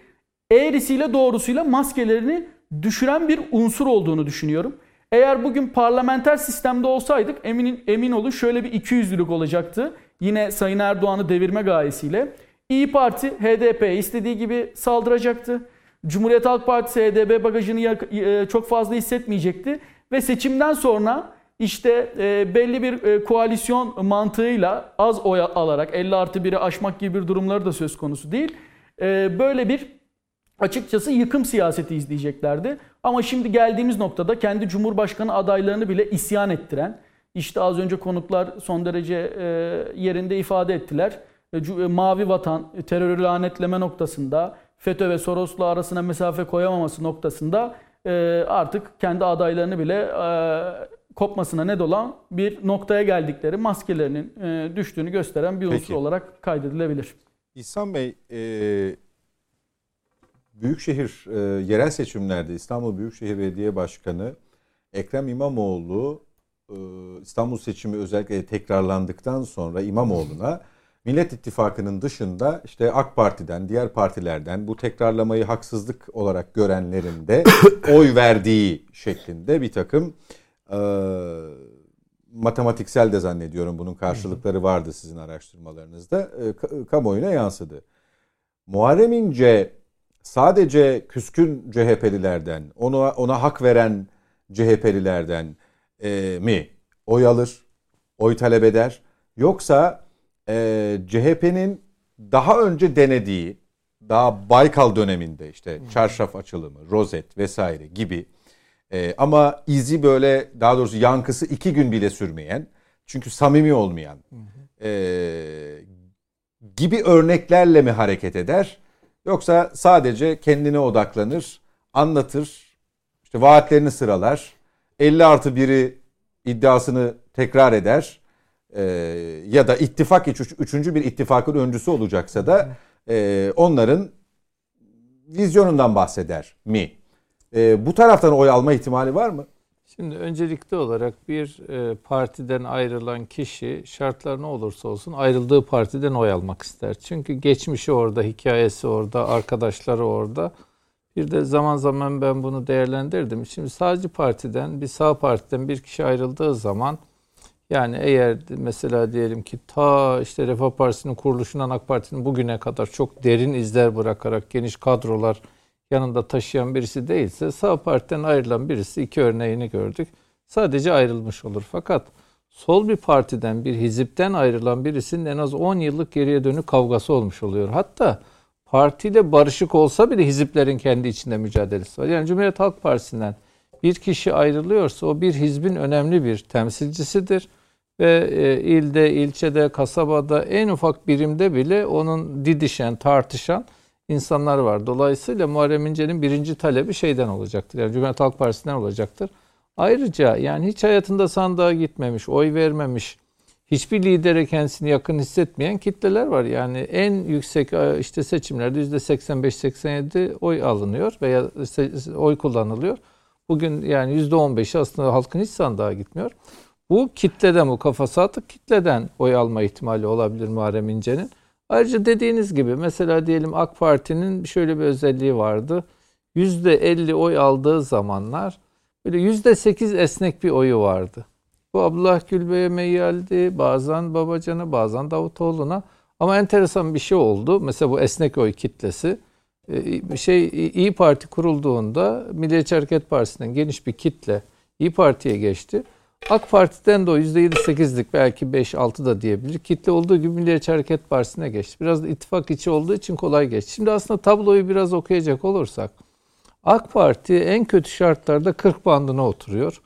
eğrisiyle doğrusuyla maskelerini düşüren bir unsur olduğunu düşünüyorum. Eğer bugün parlamenter sistemde olsaydık emin, emin olun şöyle bir 200'lülük olacaktı. Yine Sayın Erdoğan'ı devirme gayesiyle. İyi Parti HDP istediği gibi saldıracaktı. Cumhuriyet Halk Partisi HDP bagajını e, çok fazla hissetmeyecekti. Ve seçimden sonra işte e, belli bir e, koalisyon mantığıyla az oy alarak 50 artı 1'i aşmak gibi bir durumları da söz konusu değil. Böyle bir açıkçası yıkım siyaseti izleyeceklerdi. Ama şimdi geldiğimiz noktada kendi Cumhurbaşkanı adaylarını bile isyan ettiren, işte az önce konuklar son derece yerinde ifade ettiler. Mavi vatan, terörü lanetleme noktasında, FETÖ ve Soros'la arasına mesafe koyamaması noktasında e, artık kendi adaylarını bile e, kopmasına ne dolan bir noktaya geldikleri maskelerinin e, düştüğünü gösteren bir unsur Peki. olarak kaydedilebilir. İhsan Bey, e, Büyükşehir e, yerel seçimlerde İstanbul Büyükşehir Belediye Başkanı Ekrem İmamoğlu e, İstanbul seçimi özellikle tekrarlandıktan sonra İmamoğlu'na Millet İttifakı'nın dışında işte AK Parti'den, diğer partilerden bu tekrarlamayı haksızlık olarak görenlerin de oy verdiği şeklinde bir takım e, matematiksel de zannediyorum bunun karşılıkları vardı sizin araştırmalarınızda e, kamuoyuna yansıdı. Muharrem İnce sadece küskün CHP'lilerden, ona, ona hak veren CHP'lilerden e, mi oy alır, oy talep eder? Yoksa e, CHP'nin daha önce denediği daha Baykal döneminde işte çarşaf açılımı, rozet vesaire gibi e, ama izi böyle daha doğrusu yankısı iki gün bile sürmeyen çünkü samimi olmayan e, gibi örneklerle mi hareket eder yoksa sadece kendine odaklanır, anlatır, işte vaatlerini sıralar, 50 artı biri iddiasını tekrar eder e, ya da ittifak üç, üçüncü bir ittifakın öncüsü olacaksa da e, onların vizyonundan bahseder mi? E, bu taraftan oy alma ihtimali var mı? Şimdi öncelikli olarak bir e, partiden ayrılan kişi şartlar ne olursa olsun ayrıldığı partiden oy almak ister. Çünkü geçmişi orada, hikayesi orada, arkadaşları orada. Bir de zaman zaman ben bunu değerlendirdim. Şimdi sadece partiden, bir sağ partiden bir kişi ayrıldığı zaman yani eğer mesela diyelim ki ta işte Refah Partisi'nin kuruluşundan AK Parti'nin bugüne kadar çok derin izler bırakarak geniş kadrolar yanında taşıyan birisi değilse sağ partiden ayrılan birisi iki örneğini gördük. Sadece ayrılmış olur. Fakat sol bir partiden bir hizipten ayrılan birisinin en az 10 yıllık geriye dönük kavgası olmuş oluyor. Hatta partiyle barışık olsa bile hiziplerin kendi içinde mücadelesi var. Yani Cumhuriyet Halk Partisi'nden bir kişi ayrılıyorsa o bir hizbin önemli bir temsilcisidir ve e, ilde, ilçede, kasabada en ufak birimde bile onun didişen, tartışan insanlar var. Dolayısıyla Muharrem İnce'nin birinci talebi şeyden olacaktır. Yani Cumhuriyet Halk Partisi'nden olacaktır. Ayrıca yani hiç hayatında sandığa gitmemiş, oy vermemiş, hiçbir lidere kendisini yakın hissetmeyen kitleler var. Yani en yüksek e, işte seçimlerde %85-87 oy alınıyor veya oy kullanılıyor. Bugün yani %15'i aslında halkın hiç sandığa gitmiyor. Bu kitleden, bu kafası atık kitleden oy alma ihtimali olabilir Muharrem İnce'nin. Ayrıca dediğiniz gibi mesela diyelim AK Parti'nin şöyle bir özelliği vardı. %50 oy aldığı zamanlar böyle %8 esnek bir oyu vardı. Bu Abdullah Gülbey'e meyyaldi, bazen Babacan'a, bazen Davutoğlu'na. Ama enteresan bir şey oldu. Mesela bu esnek oy kitlesi. Ee, şey İyi Parti kurulduğunda Milliyetçi Hareket Partisi'nden geniş bir kitle İyi Parti'ye geçti. AK Parti'den de o %7-8'lik belki 5-6 da diyebilir. Kitle olduğu gibi Milliyetçi Hareket Partisi'ne geçti. Biraz da ittifak içi olduğu için kolay geçti. Şimdi aslında tabloyu biraz okuyacak olursak AK Parti en kötü şartlarda 40 bandına oturuyor.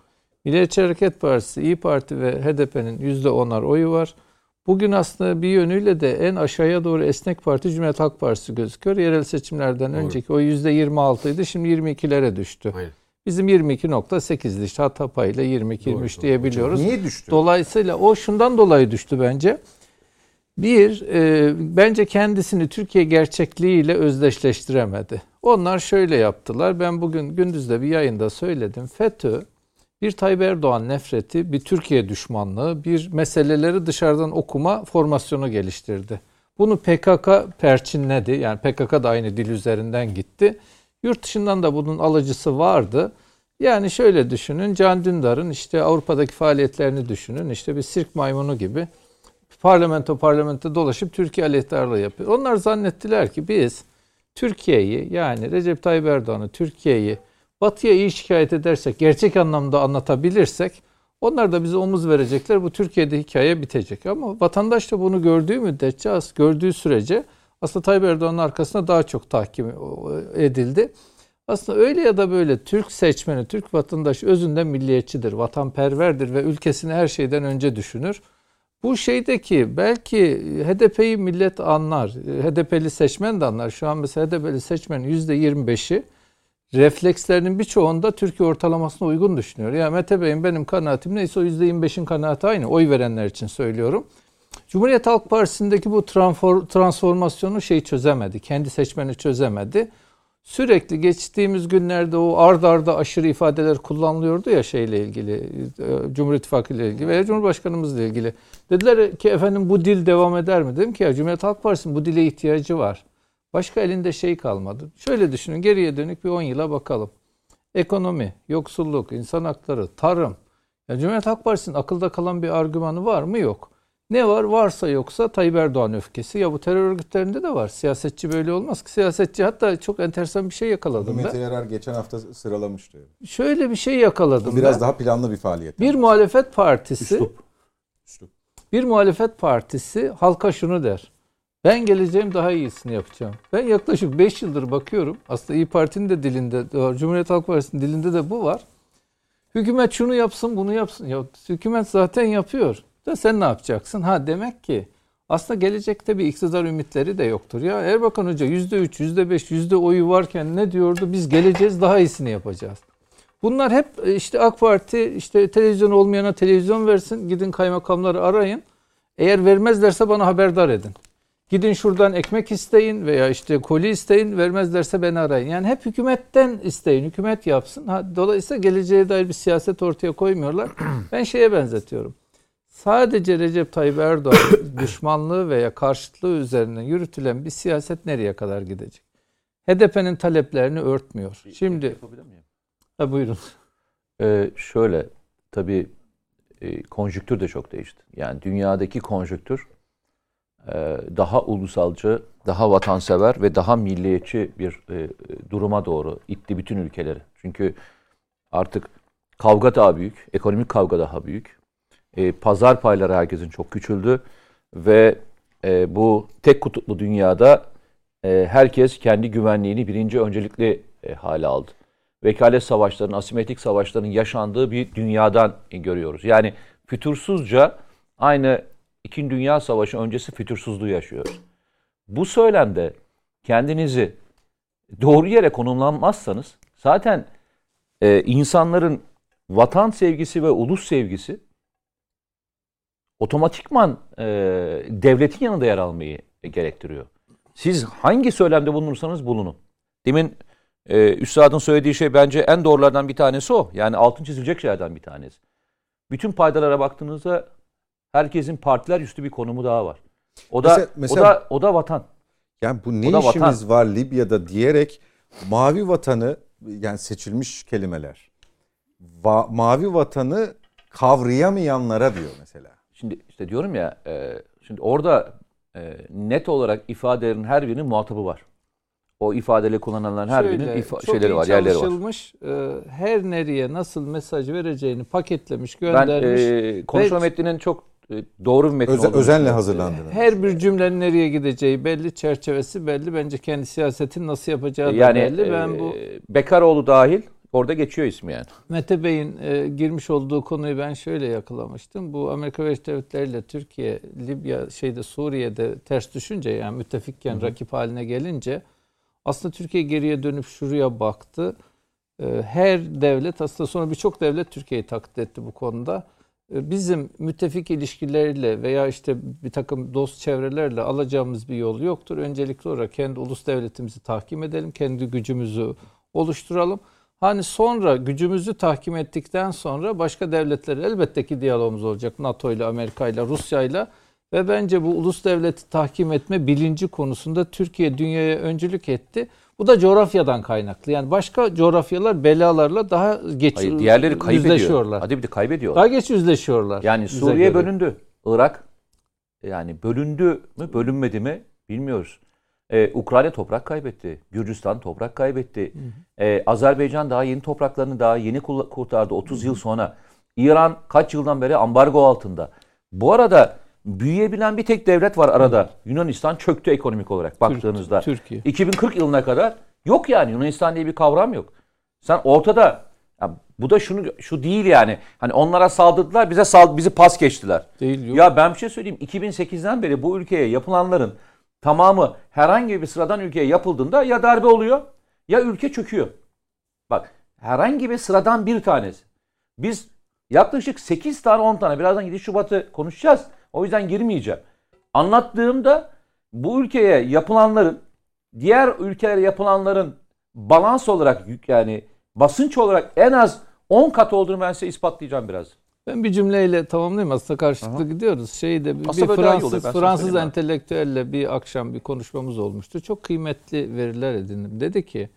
Milliyetçi Hareket Partisi, İyi Parti ve HDP'nin %10'ar oyu var. Bugün aslında bir yönüyle de en aşağıya doğru esnek parti Cumhuriyet Halk Partisi gözüküyor. Yerel seçimlerden Doğru. önceki o %26 idi şimdi 22'lere düştü. Aynen. Bizim 22.8'di işte hata payıyla 22-23 diyebiliyoruz. Niye düştü? Dolayısıyla o şundan dolayı düştü bence. Bir, e, bence kendisini Türkiye gerçekliğiyle özdeşleştiremedi. Onlar şöyle yaptılar. Ben bugün gündüzde bir yayında söyledim. FETÖ bir Tayyip Erdoğan nefreti, bir Türkiye düşmanlığı, bir meseleleri dışarıdan okuma formasyonu geliştirdi. Bunu PKK perçinledi. Yani PKK da aynı dil üzerinden gitti. Yurt dışından da bunun alıcısı vardı. Yani şöyle düşünün, Can Dündar'ın işte Avrupa'daki faaliyetlerini düşünün. İşte bir sirk maymunu gibi parlamento parlamento dolaşıp Türkiye aleyhtarlığı yapıyor. Onlar zannettiler ki biz Türkiye'yi yani Recep Tayyip Erdoğan'ı Türkiye'yi Batı'ya iyi şikayet edersek, gerçek anlamda anlatabilirsek onlar da bize omuz verecekler. Bu Türkiye'de hikaye bitecek. Ama vatandaş da bunu gördüğü müddetçe, gördüğü sürece aslında Tayyip Erdoğan'ın arkasında daha çok tahkim edildi. Aslında öyle ya da böyle Türk seçmeni, Türk vatandaşı özünde milliyetçidir, vatanperverdir ve ülkesini her şeyden önce düşünür. Bu şeydeki belki HDP'yi millet anlar, HDP'li seçmen de anlar. Şu an mesela HDP'li seçmenin %25'i reflekslerinin birçoğunda Türkiye ortalamasına uygun düşünüyor. Ya Mete Bey'in benim kanaatim neyse o %25'in kanaati aynı. Oy verenler için söylüyorum. Cumhuriyet Halk Partisi'ndeki bu transformasyonu şey çözemedi. Kendi seçmeni çözemedi. Sürekli geçtiğimiz günlerde o ard arda aşırı ifadeler kullanılıyordu ya şeyle ilgili, e, Cumhur İttifakı ile ilgili veya Cumhurbaşkanımızla ilgili. Dediler ki efendim bu dil devam eder mi? Dedim ki ya Cumhuriyet Halk Partisi'nin bu dile ihtiyacı var. Başka elinde şey kalmadı. Şöyle düşünün geriye dönük bir 10 yıla bakalım. Ekonomi, yoksulluk, insan hakları, tarım. Ya Cumhuriyet Halk Partisi'nin akılda kalan bir argümanı var mı? Yok. Ne var? Varsa yoksa Tayyip Erdoğan öfkesi. Ya bu terör örgütlerinde de var. Siyasetçi böyle olmaz ki. Siyasetçi hatta çok enteresan bir şey yakaladım Mete Yarar geçen hafta sıralamıştı. Şöyle bir şey yakaladım bu biraz ben. daha planlı bir faaliyet. Bir muhalefet partisi Üslup. Üslup. Bir muhalefet partisi halka şunu der. Ben geleceğim daha iyisini yapacağım. Ben yaklaşık 5 yıldır bakıyorum. Aslında İyi Parti'nin de dilinde, Cumhuriyet Halk Partisi'nin dilinde de bu var. Hükümet şunu yapsın, bunu yapsın. Ya hükümet zaten yapıyor. Da sen ne yapacaksın? Ha demek ki aslında gelecekte bir iktidar ümitleri de yoktur. Ya Erbakan Hoca %3, %5, yüzde oyu varken ne diyordu? Biz geleceğiz, daha iyisini yapacağız. Bunlar hep e, işte AK Parti işte televizyon olmayana televizyon versin. Gidin kaymakamları arayın. Eğer vermezlerse bana haberdar edin. Gidin şuradan ekmek isteyin veya işte koli isteyin vermezlerse beni arayın. Yani hep hükümetten isteyin. Hükümet yapsın. Ha, dolayısıyla geleceğe dair bir siyaset ortaya koymuyorlar. Ben şeye benzetiyorum. Sadece Recep Tayyip Erdoğan düşmanlığı veya karşıtlığı üzerine yürütülen bir siyaset nereye kadar gidecek? HDP'nin taleplerini örtmüyor. Şimdi yapabilir miyim? Ha, buyurun. Ee, şöyle tabii e, konjüktür de çok değişti. Yani dünyadaki konjüktür e, daha ulusalcı, daha vatansever ve daha milliyetçi bir e, duruma doğru itti bütün ülkeleri. Çünkü artık kavga daha büyük, ekonomik kavga daha büyük. E, pazar payları herkesin çok küçüldü ve bu tek kutuplu dünyada herkes kendi güvenliğini birinci öncelikli hale aldı. Vekalet savaşlarının, asimetrik savaşların yaşandığı bir dünyadan görüyoruz. Yani fütursuzca aynı İkinci Dünya Savaşı öncesi fütursuzluğu yaşıyoruz. Bu söylemde kendinizi doğru yere konumlanmazsanız zaten e, insanların vatan sevgisi ve ulus sevgisi otomatikman e, devletin yanında yer almayı gerektiriyor. Siz hangi söylemde bulunursanız bulunun. Demin e, Üstad'ın söylediği şey bence en doğrulardan bir tanesi o. Yani altın çizilecek şeylerden bir tanesi. bütün paydalara baktığınızda herkesin partiler üstü bir konumu daha var. O da Mesela- mesela- o da o da vatan. Yani bu ne O işimiz var Libya'da diyerek mavi vatanı yani seçilmiş kelimeler. Va- mavi vatanı kavrayamayanlara diyor mesela. Şimdi işte diyorum ya e, şimdi orada e, net olarak ifadelerin her birinin muhatabı var. O ifadeyle kullanılanların her birinin Şöyle, ifa- çok şeyleri iyi var, yerleri var. çalışılmış, e, her nereye nasıl mesaj vereceğini paketlemiş, Ben göndermiş. e, konuşma Ve- metninin çok e, doğru bir metin Öze- özenle hazırlandığını. Her bir cümlenin nereye gideceği belli, çerçevesi belli. Bence kendi siyasetin nasıl yapacağı da Yani belli. Ben e, bu Bekaroğlu dahil orada geçiyor ismi yani. Mete Bey'in e, girmiş olduğu konuyu ben şöyle yakalamıştım. Bu Amerika Birleşik Devletleri ile Türkiye, Libya, şeyde Suriye'de ters düşünce yani müttefikken rakip haline gelince aslında Türkiye geriye dönüp şuraya baktı. E, her devlet aslında sonra birçok devlet Türkiye'yi taklit etti bu konuda. E, bizim müttefik ilişkileriyle veya işte bir takım dost çevrelerle alacağımız bir yol yoktur. Öncelikli olarak kendi ulus devletimizi tahkim edelim, kendi gücümüzü oluşturalım. Hani sonra gücümüzü tahkim ettikten sonra başka devletlerle elbette ki diyalogumuz olacak. NATO ile, Amerika ile, Rusya ile ve bence bu ulus devleti tahkim etme bilinci konusunda Türkiye dünyaya öncülük etti. Bu da coğrafyadan kaynaklı. Yani başka coğrafyalar belalarla daha geç Hayır, diğerleri kaybediyor. yüzleşiyorlar. Hadi bir de kaybediyorlar. Daha geç yüzleşiyorlar. Yani Suriye bölündü. Irak yani bölündü mü bölünmedi mi bilmiyoruz. Ee, Ukrayna toprak kaybetti. Gürcistan toprak kaybetti. Ee, Azerbaycan daha yeni topraklarını daha yeni kurtardı 30 yıl sonra. İran kaç yıldan beri ambargo altında. Bu arada büyüyebilen bir tek devlet var arada. Yunanistan çöktü ekonomik olarak baktığınızda. Türkiye. 2040 yılına kadar yok yani Yunanistan diye bir kavram yok. Sen ortada ya bu da şunu şu değil yani. Hani onlara saldırdılar, bize sal bizi pas geçtiler. Değil yok. Ya ben bir şey söyleyeyim. 2008'den beri bu ülkeye yapılanların tamamı herhangi bir sıradan ülkeye yapıldığında ya darbe oluyor ya ülke çöküyor. Bak herhangi bir sıradan bir tanesi. Biz yaklaşık 8 tane 10 tane birazdan 7 Şubat'ı konuşacağız. O yüzden girmeyeceğim. Anlattığımda bu ülkeye yapılanların diğer ülkelere yapılanların balans olarak yani basınç olarak en az 10 kat olduğunu ben size ispatlayacağım biraz. Ben bir cümleyle tamamlayayım. Aslında karşılıklı gidiyoruz. Şeyde bir Aslında oluyor, Fransız Fransız entelektüelle bir akşam bir konuşmamız olmuştu. Çok kıymetli veriler edindim. Dedi ki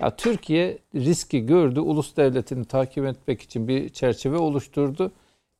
ya Türkiye riski gördü. Ulus devletini takip etmek için bir çerçeve oluşturdu.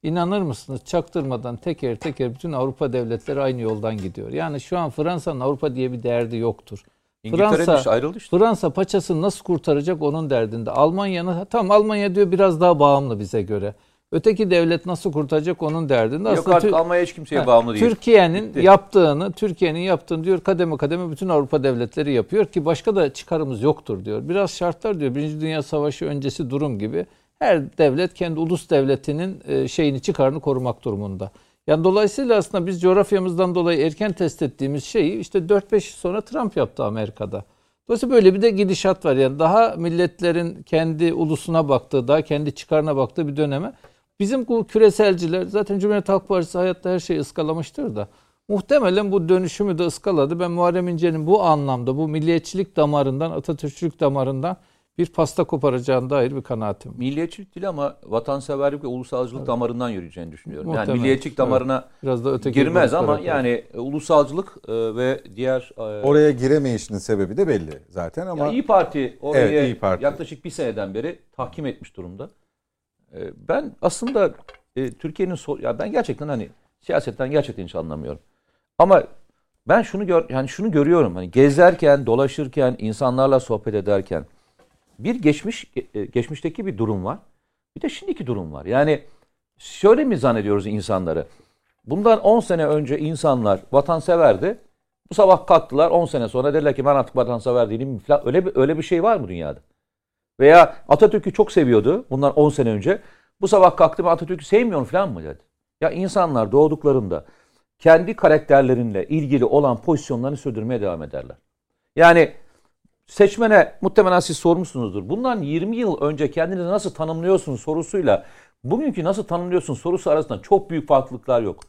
İnanır mısınız çaktırmadan teker teker bütün Avrupa devletleri aynı yoldan gidiyor. Yani şu an Fransa'nın Avrupa diye bir derdi yoktur. Fransa- ayrıldı işte. Fransa paçasını nasıl kurtaracak onun derdinde. Almanya'nın tam Almanya diyor biraz daha bağımlı bize göre. Öteki devlet nasıl kurtaracak onun derdinde. Yok Aslında artık Almanya hiç kimseye Ha, bağımlı değil. Türkiye'nin yaptığını, Türkiye'nin yaptığını diyor kademe kademe bütün Avrupa devletleri yapıyor ki başka da çıkarımız yoktur diyor. Biraz şartlar diyor. Birinci Dünya Savaşı öncesi durum gibi her devlet kendi ulus devletinin e, şeyini çıkarını korumak durumunda. Yani dolayısıyla aslında biz coğrafyamızdan dolayı erken test ettiğimiz şeyi işte 4-5 yıl sonra Trump yaptı Amerika'da. Dolayısıyla böyle bir de gidişat var. Yani daha milletlerin kendi ulusuna baktığı, daha kendi çıkarına baktığı bir döneme. Bizim bu küreselciler zaten Cumhuriyet Halk Partisi hayatta her şeyi ıskalamıştır da. Muhtemelen bu dönüşümü de ıskaladı. Ben Muharrem İnce'nin bu anlamda, bu milliyetçilik damarından, Atatürkçülük damarından bir pasta koparacağına dair bir kanaatim. var. Milliyetçilik değil ama vatanseverlik ve ulusalcılık damarından yürüyeceğini düşünüyorum. Yani Muhtemelen. milliyetçilik damarına Biraz da öteki girmez ama koy. yani e, ulusalcılık e, ve diğer e, Oraya giremeyişinin sebebi de belli zaten ama Ya İyi Parti orayı Evet, İYİ Parti. yaklaşık bir seneden beri tahkim etmiş durumda. E, Ben aslında e, Türkiye'nin so- ya ben gerçekten hani siyasetten gerçekten hiç anlamıyorum. Ama ben şunu gör yani şunu görüyorum hani gezerken, dolaşırken, insanlarla sohbet ederken bir geçmiş e, geçmişteki bir durum var. Bir de şimdiki durum var. Yani şöyle mi zannediyoruz insanları? Bundan 10 sene önce insanlar vatanseverdi. Bu sabah kalktılar 10 sene sonra dediler ki ben artık vatansever değilim. Öyle bir, öyle bir şey var mı dünyada? Veya Atatürk'ü çok seviyordu bundan 10 sene önce. Bu sabah kalktı ben Atatürk'ü sevmiyorum falan mı dedi. Ya insanlar doğduklarında kendi karakterlerinle ilgili olan pozisyonlarını sürdürmeye devam ederler. Yani seçmene muhtemelen siz sormuşsunuzdur. Bundan 20 yıl önce kendinizi nasıl tanımlıyorsunuz sorusuyla bugünkü nasıl tanımlıyorsun sorusu arasında çok büyük farklılıklar yok.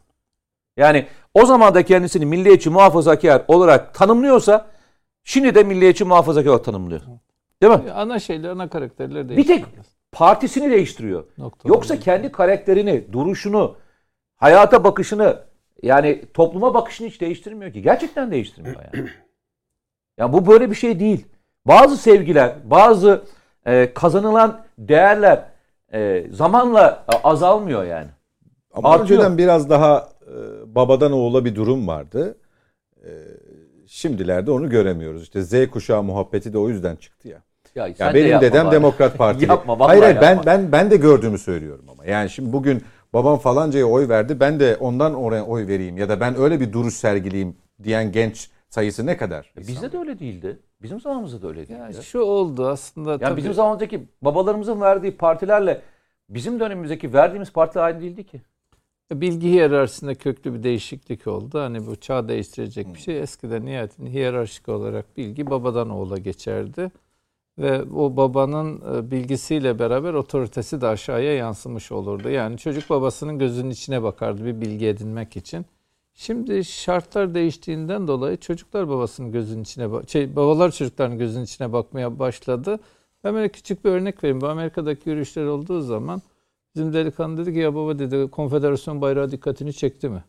Yani o zaman da kendisini milliyetçi muhafazakar olarak tanımlıyorsa şimdi de milliyetçi muhafazakar olarak tanımlıyor. Değil mi? Ana şeyler, ana karakterler Bir değişiyor. tek partisini değiştiriyor. Nokta. Yoksa kendi karakterini, duruşunu, hayata bakışını yani topluma bakışını hiç değiştirmiyor ki. Gerçekten değiştirmiyor yani. Ya bu böyle bir şey değil. Bazı sevgiler, bazı e, kazanılan değerler e, zamanla e, azalmıyor yani. Ama Artıyor. önceden biraz daha e, babadan oğula bir durum vardı. E, şimdilerde onu göremiyoruz. İşte Z kuşağı muhabbeti de o yüzden çıktı ya. Ya, Ya sen de benim yapma dedem bari. Demokrat Partili. Yapma, vallahi hayır hayır ben yapma. ben ben de gördüğümü söylüyorum ama. Yani şimdi bugün babam falancaya oy verdi. Ben de ondan oraya oy vereyim ya da ben öyle bir duruş sergileyeyim diyen genç sayısı ne kadar? Bizde de öyle değildi. Bizim zamanımızda da öyle değildi. Ya şu oldu aslında. Yani tabii. bizim zamanımızdaki babalarımızın verdiği partilerle bizim dönemimizdeki verdiğimiz partiler aynı değildi ki. Bilgi hiyerarşisinde köklü bir değişiklik oldu. Hani bu çağ değiştirecek bir şey. Eskiden nihayetinde hiyerarşik olarak bilgi babadan oğula geçerdi. Ve o babanın e, bilgisiyle beraber otoritesi de aşağıya yansımış olurdu. Yani çocuk babasının gözünün içine bakardı bir bilgi edinmek için. Şimdi şartlar değiştiğinden dolayı çocuklar babasının gözünün içine şey babalar çocukların gözünün içine bakmaya başladı. Ben böyle küçük bir örnek vereyim. Bu Amerika'daki yürüyüşler olduğu zaman Bizim delikanlı dedi ki ya baba dedi konfederasyon bayrağı dikkatini çekti mi?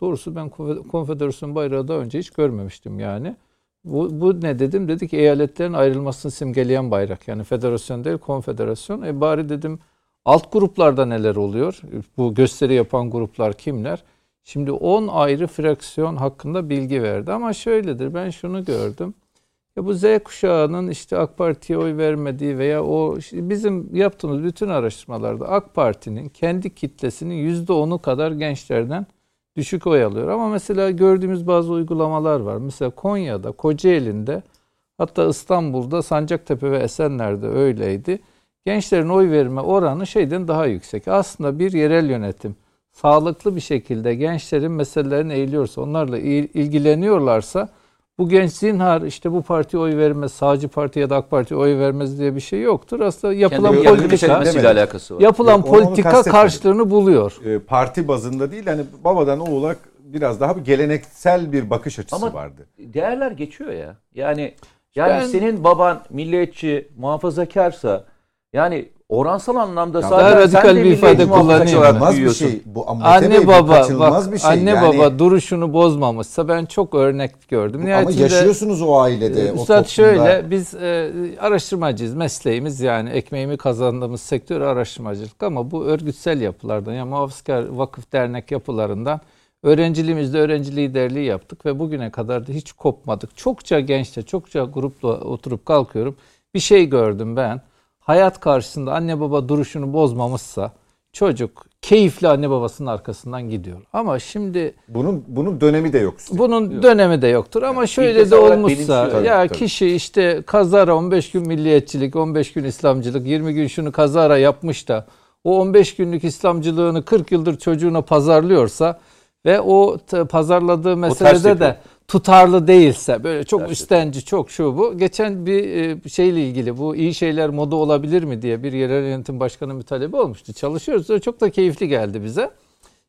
Doğrusu ben konfe- konfederasyon bayrağı daha önce hiç görmemiştim yani. Bu, bu ne dedim? Dedi ki eyaletlerin ayrılmasını simgeleyen bayrak. Yani federasyon değil konfederasyon. E bari dedim alt gruplarda neler oluyor? Bu gösteri yapan gruplar kimler? Şimdi 10 ayrı fraksiyon hakkında bilgi verdi. Ama şöyledir ben şunu gördüm. Ya bu Z kuşağının işte AK Parti'ye oy vermediği veya o işte bizim yaptığımız bütün araştırmalarda AK Parti'nin kendi kitlesinin %10'u kadar gençlerden düşük oy alıyor. Ama mesela gördüğümüz bazı uygulamalar var. Mesela Konya'da, Kocaeli'nde hatta İstanbul'da Sancaktepe ve Esenler'de öyleydi. Gençlerin oy verme oranı şeyden daha yüksek. Aslında bir yerel yönetim sağlıklı bir şekilde gençlerin meselelerini eğiliyorsa, onlarla il- ilgileniyorlarsa bu genç zinhar işte bu partiye oy vermez, sağcı parti ya da AK Parti'ye oy vermez diye bir şey yoktur. Aslında yapılan Kendi politika- seçilmesiyle alakası var. yapılan Yok, onu politika karşılığını buluyor. E, parti bazında değil hani babadan oğula biraz daha bir geleneksel bir bakış açısı Ama- vardı. Değerler geçiyor ya. Yani yani Ben- senin baban milliyetçi, muhafazakarsa yani oransal anlamda Ya zaten daha sen radikal de bir ifade Kaçınılmaz bir şey. Bu ama Bey, Anne bu baba bak bir şey. anne Yani- baba duruşunu bozmamışsa ben çok örnek gördüm. Ama Nihayetinde- yaşıyorsunuz o ailede. O Üstad toplumda. şöyle biz e, araştırmacıyız mesleğimiz yani ekmeğimi kazandığımız sektör araştırmacılık ama bu örgütsel yapılardan yani muhafazakar vakıf dernek yapılarından öğrenciliğimizde öğrenci liderliği yaptık ve bugüne kadar da hiç kopmadık. Çokça gençte çokça grupla oturup kalkıyorum bir şey gördüm ben hayat karşısında anne baba duruşunu bozmamışsa çocuk keyifli anne babasının arkasından gidiyor. Ama şimdi Bunun bunun dönemi de yok. üstelik. bunun dönemi de yoktur ama şöyle de olmuşsa ya Tabii, tabii. kişi işte kazara 15 gün milliyetçilik, 15 gün İslamcılık, 20 gün şunu kazara yapmış da o 15 günlük İslamcılığını 40 yıldır çocuğuna pazarlıyorsa ve o pazarladığı meselede yapıyor. de tutarlı değilse böyle çok Ters üstenci çok şu bu. Geçen bir e, şeyle ilgili bu iyi şeyler moda olabilir mi diye bir yerel yönetim başkanı bir talebi olmuştu. Çalışıyoruz. Çok da keyifli geldi bize.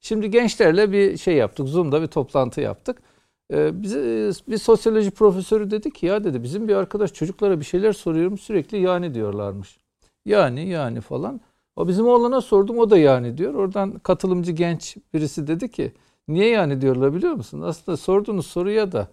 Şimdi gençlerle bir şey yaptık. Zoom'da bir toplantı yaptık. Ee, bize bir sosyoloji profesörü dedi ki ya dedi bizim bir arkadaş çocuklara bir şeyler soruyorum sürekli yani diyorlarmış. Yani yani falan. O bizim oğlana sordum o da yani diyor. Oradan katılımcı genç birisi dedi ki niye yani diyorlar biliyor musun? Aslında sorduğunuz soruya da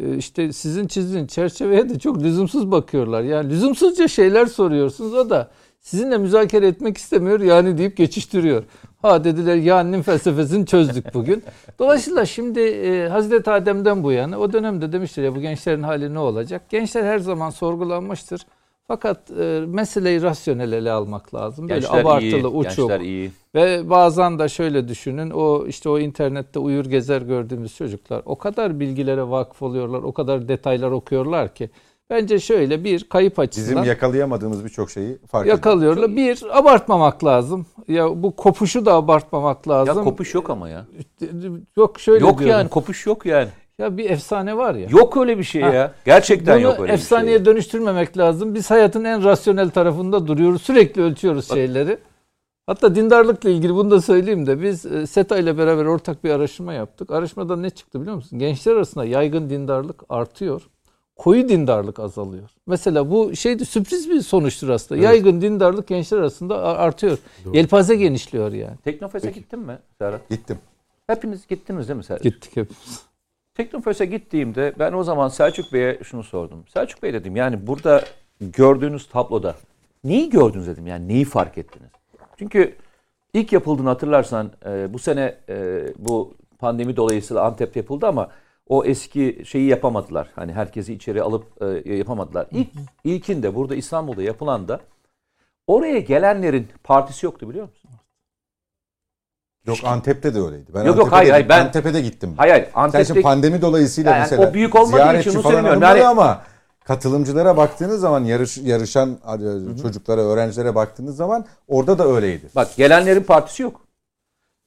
e, işte sizin çizdiğiniz çerçeveye de çok lüzumsuz bakıyorlar. Yani lüzumsuzca şeyler soruyorsunuz o da sizinle müzakere etmek istemiyor yani deyip geçiştiriyor. Ha dediler yani'nin felsefesini çözdük bugün. Dolayısıyla şimdi e, Hazreti Adem'den bu yana o dönemde demiştir ya bu gençlerin hali ne olacak? Gençler her zaman sorgulanmıştır. Fakat e, meseleyi rasyonel ele almak lazım. Böyle Gençler abartılı, iyi, uçuk. gençler iyi. Ve bazen de şöyle düşünün o işte o internette uyur gezer gördüğümüz çocuklar o kadar bilgilere vakıf oluyorlar, o kadar detaylar okuyorlar ki bence şöyle bir kayıp açısından Bizim yakalayamadığımız birçok şeyi fark ediyoruz. yakalıyorlar. Bir abartmamak lazım. Ya bu kopuşu da abartmamak lazım. Ya kopuş yok ama ya. Yok şöyle Yok diyorum. yani kopuş yok yani. Ya bir efsane var ya. Yok öyle bir şey Ha. ya. Gerçekten Bunu yok öyle efsaneye bir şey. dönüştürmemek lazım. Biz hayatın en rasyonel tarafında duruyoruz. Sürekli ölçüyoruz şeyleri. Hatta dindarlıkla ilgili bunu da söyleyeyim de biz e, SETA ile beraber ortak bir araştırma yaptık. Araştırmada ne çıktı biliyor musun? Gençler arasında yaygın dindarlık artıyor. koyu dindarlık azalıyor. Mesela bu şeydi sürpriz bir sonuçtur aslında. Yaygın dindarlık gençler arasında artıyor. Yelpaze genişliyor yani. Teknofest'e gittin mi Serhat? Gittim. Hepiniz gittiniz değil mi Serhat? Gittik hepimiz. Teknofest'e gittiğimde ben o zaman Selçuk Bey'e şunu sordum. Selçuk Bey dedim yani burada gördüğünüz tabloda neyi gördünüz dedim yani neyi fark ettiniz? Çünkü ilk yapıldığını hatırlarsan e, bu sene e, bu pandemi dolayısıyla Antep'te yapıldı ama o eski şeyi yapamadılar. Hani herkesi içeri alıp e, yapamadılar. İlk ilkinde burada İstanbul'da yapılan da oraya gelenlerin partisi yoktu biliyor musun? Yok Antep'te de öyleydi. Ben Yok, yok, Antep'e hayır, hayır, ben- Antep'e de gittim. Hayır hayır Sen şimdi Antep'te pandemi dolayısıyla Yani mesela o büyük olmadığı için ziyaretçi onu falan söylemiyorum. Yani- ama katılımcılara baktığınız zaman yarış, yarışan e, çocuklara, öğrencilere baktığınız zaman orada da öyleydi. Bak gelenlerin partisi yok.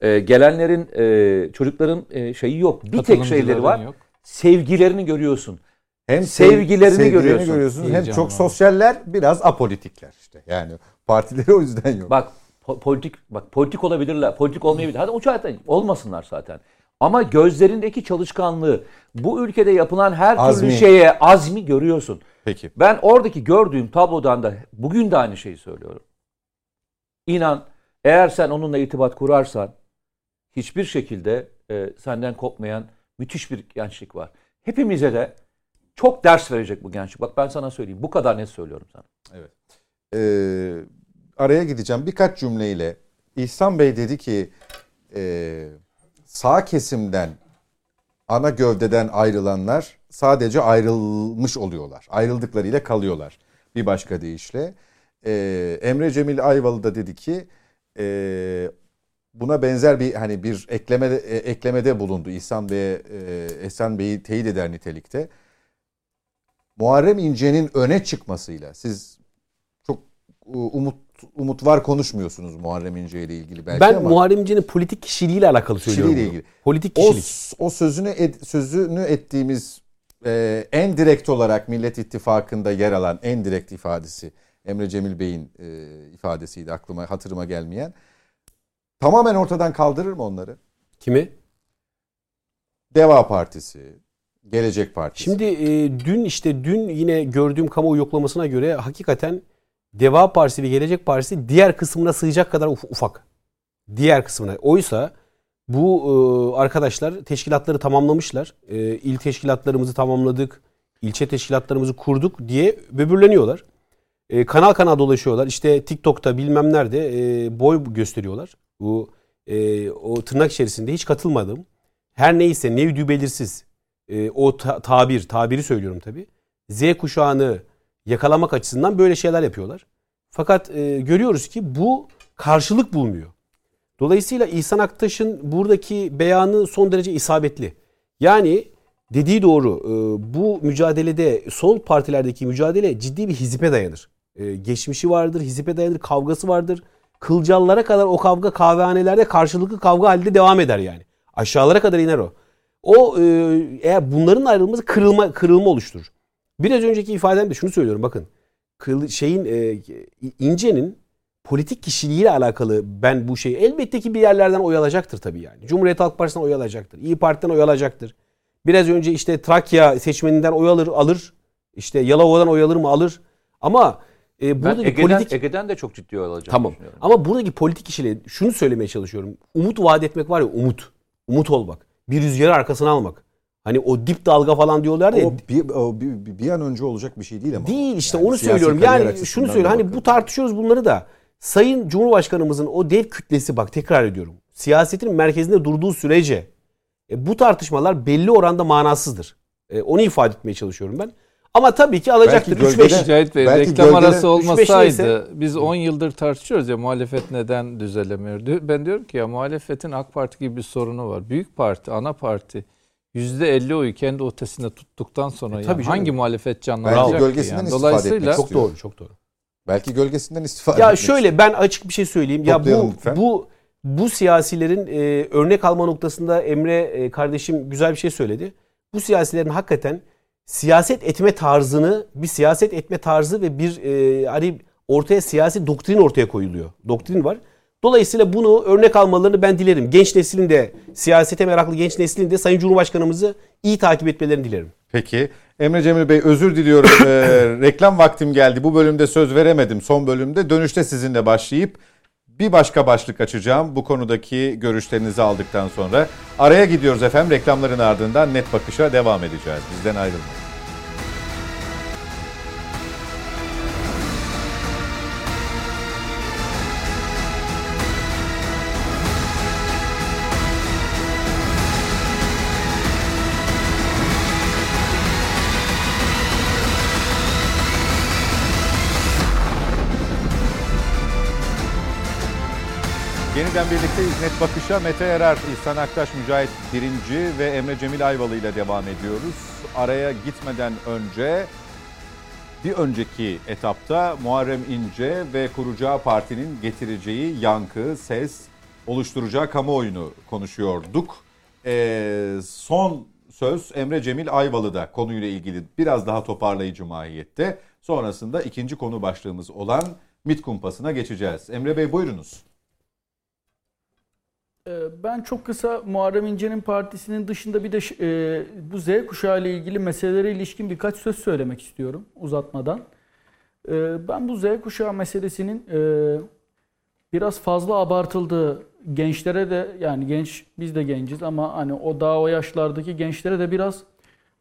Ee, gelenlerin e, çocukların e, şeyi yok. Bir tek şeyleri var. yok. Sevgilerini görüyorsun. Hem Sevgilerini görüyorsun. hem Heyecan çok sosyaller, biraz apolitikler işte. Yani partileri o yüzden yok. Bak po- politik bak politik olabilirler. Politik olmayabilir. Hadi o zaten olmasınlar zaten. Ama gözlerindeki çalışkanlığı, bu ülkede yapılan her Azmi. türlü şeye azmi görüyorsun. Peki. Ben oradaki gördüğüm tablodan da bugün de aynı şeyi söylüyorum. İnan eğer sen onunla irtibat kurarsan hiçbir şekilde e, senden kopmayan müthiş bir gençlik var. Hepimize de çok ders verecek bu gençlik. Bak ben sana söyleyeyim. Bu kadar net söylüyorum sana. Ee, araya gideceğim birkaç cümleyle. İhsan Bey dedi ki e, sağ kesimden ana gövdeden ayrılanlar sadece ayrılmış oluyorlar. Ayrıldıklarıyla kalıyorlar. Bir başka deyişle. Ee, Emre Cemil Ayvalı da dedi ki e, buna benzer bir hani bir ekleme e, eklemede bulundu. İhsan Bey'e e, Ehsan Bey'i teyit eder nitelikte. Muharrem İnce'nin öne çıkmasıyla siz çok e, umut umut var konuşmuyorsunuz Muharrem İnce ile ilgili belki ben ama Muharrem İnce'nin politik kişiliğiyle alakalı söylüyorum. Kişiliğiyle ilgili. Politik o, kişilik. o sözünü ed- sözünü ettiğimiz e, en direkt olarak Millet İttifakı'nda yer alan en direkt ifadesi Emre Cemil Bey'in e, ifadesiydi aklıma hatırıma gelmeyen. Tamamen ortadan kaldırır mı onları? Kimi? Deva Partisi, Gelecek Partisi. Şimdi e, dün işte dün yine gördüğüm kamuoyu yoklamasına göre hakikaten Deva Partisi ve Gelecek Partisi diğer kısmına sığacak kadar uf- ufak. Diğer kısmına. Oysa bu e, arkadaşlar teşkilatları tamamlamışlar. E, il teşkilatlarımızı tamamladık. ilçe teşkilatlarımızı kurduk diye böbürleniyorlar. E, kanal kanal dolaşıyorlar. İşte TikTok'ta bilmem nerede e, boy gösteriyorlar. Bu e, o tırnak içerisinde hiç katılmadım. Her neyse nevdü belirsiz e, o ta- tabir, tabiri söylüyorum tabii. Z kuşağını yakalamak açısından böyle şeyler yapıyorlar. Fakat e, görüyoruz ki bu karşılık bulmuyor. Dolayısıyla İhsan Aktaş'ın buradaki beyanı son derece isabetli. Yani dediği doğru e, bu mücadelede sol partilerdeki mücadele ciddi bir hizpe dayanır. E, geçmişi vardır, hizpe dayanır, kavgası vardır. Kılcallara kadar o kavga kahvehanelerde karşılıklı kavga halinde devam eder yani. Aşağılara kadar iner o. O e, eğer bunların ayrılması kırılma kırılma oluşturur. Biraz önceki ifademde şunu söylüyorum bakın. Şeyin e, İnce'nin politik kişiliğiyle alakalı ben bu şeyi elbette ki bir yerlerden oy alacaktır tabii yani. Cumhuriyet Halk Partisi'nden oy alacaktır. İyi Parti'den oy alacaktır. Biraz önce işte Trakya seçmeninden oy alır alır. İşte Yalova'dan oy alır mı alır. Ama e, Ben buradaki Ege'den, politik Ege'den de çok ciddi oy alacağım. Tamam. Ama buradaki politik kişiliğe şunu söylemeye çalışıyorum. Umut vaat etmek var ya umut. Umut olmak. Bir rüzgarı arkasına almak. Hani o dip dalga falan diyorlar ya. o bir, o bir, bir- an önce olacak bir şey değil ama. Değil işte Yani onu söylüyorum. Yani şunu söylüyorum. Hani bu tartışıyoruz bunları da. Sayın Cumhurbaşkanımızın o dev kütlesi bak tekrar ediyorum. Siyasetin merkezinde durduğu sürece e, bu tartışmalar belli oranda manasızdır. E, onu ifade etmeye çalışıyorum ben. Ama tabii ki alacaktır. Belki 3-5 gölgede- Cahit Bey Belki reklam gölgede- arası 3-5 neyse- olmasaydı biz 10 yıldır tartışıyoruz ya muhalefet neden düzelemiyor. Ben diyorum ki ya muhalefetin AK Parti gibi bir sorunu var. Büyük parti, ana parti %50 oyu kendi ötesinde tuttuktan sonra yani E, tabii canım. hangi muhalefet Belki canlanacak ki gölgesinden yani? istifade etmek Dolayısıyla istiyor. çok doğru, çok doğru. Belki gölgesinden istifade Ya etmek şöyle ben açık bir şey söyleyeyim. Ya Toplayalım bu lütfen. bu bu siyasilerin e, örnek alma noktasında Emre e, kardeşim güzel bir şey söyledi. Bu siyasilerin hakikaten siyaset etme tarzını bir siyaset etme tarzı ve bir e, hani ortaya siyasi doktrin ortaya koyuluyor. Doktrin var. Dolayısıyla bunu örnek almalarını ben dilerim. Genç neslin de siyasete meraklı genç neslin de Sayın Cumhurbaşkanımızı iyi takip etmelerini dilerim. Peki Emre Cemil Bey özür diliyorum. Ee, reklam vaktim geldi. Bu bölümde söz veremedim. Son bölümde dönüşte sizinle başlayıp bir başka başlık açacağım. Bu konudaki görüşlerinizi aldıktan sonra araya gidiyoruz efendim. Reklamların ardından net bakışa devam edeceğiz. Bizden ayrılmayın. Yeniden birlikteyiz. Net Bakış'a Mete Erer, İhsan Aktaş, Mücahit Birinci ve Emre Cemil Ayvalı ile devam ediyoruz. Araya gitmeden önce bir önceki etapta Muharrem İnce ve kuracağı partinin getireceği yankı, ses, oluşturacağı kamuoyunu konuşuyorduk. Ee, son söz Emre Cemil Ayvalı'da konuyla ilgili biraz daha toparlayıcı mahiyette. Sonrasında ikinci konu başlığımız olan MIT kumpasına geçeceğiz. Emre Bey buyurunuz. Ee, Ben çok kısa Muharrem İnce'nin partisinin dışında bir de e, bu Z kuşağı ile ilgili meselelere ilişkin birkaç söz söylemek istiyorum uzatmadan. Ee, Ben bu Z kuşağı meselesinin e, biraz fazla abartıldığı gençlere de yani genç biz de genciz ama hani o daha o yaşlardaki gençlere de biraz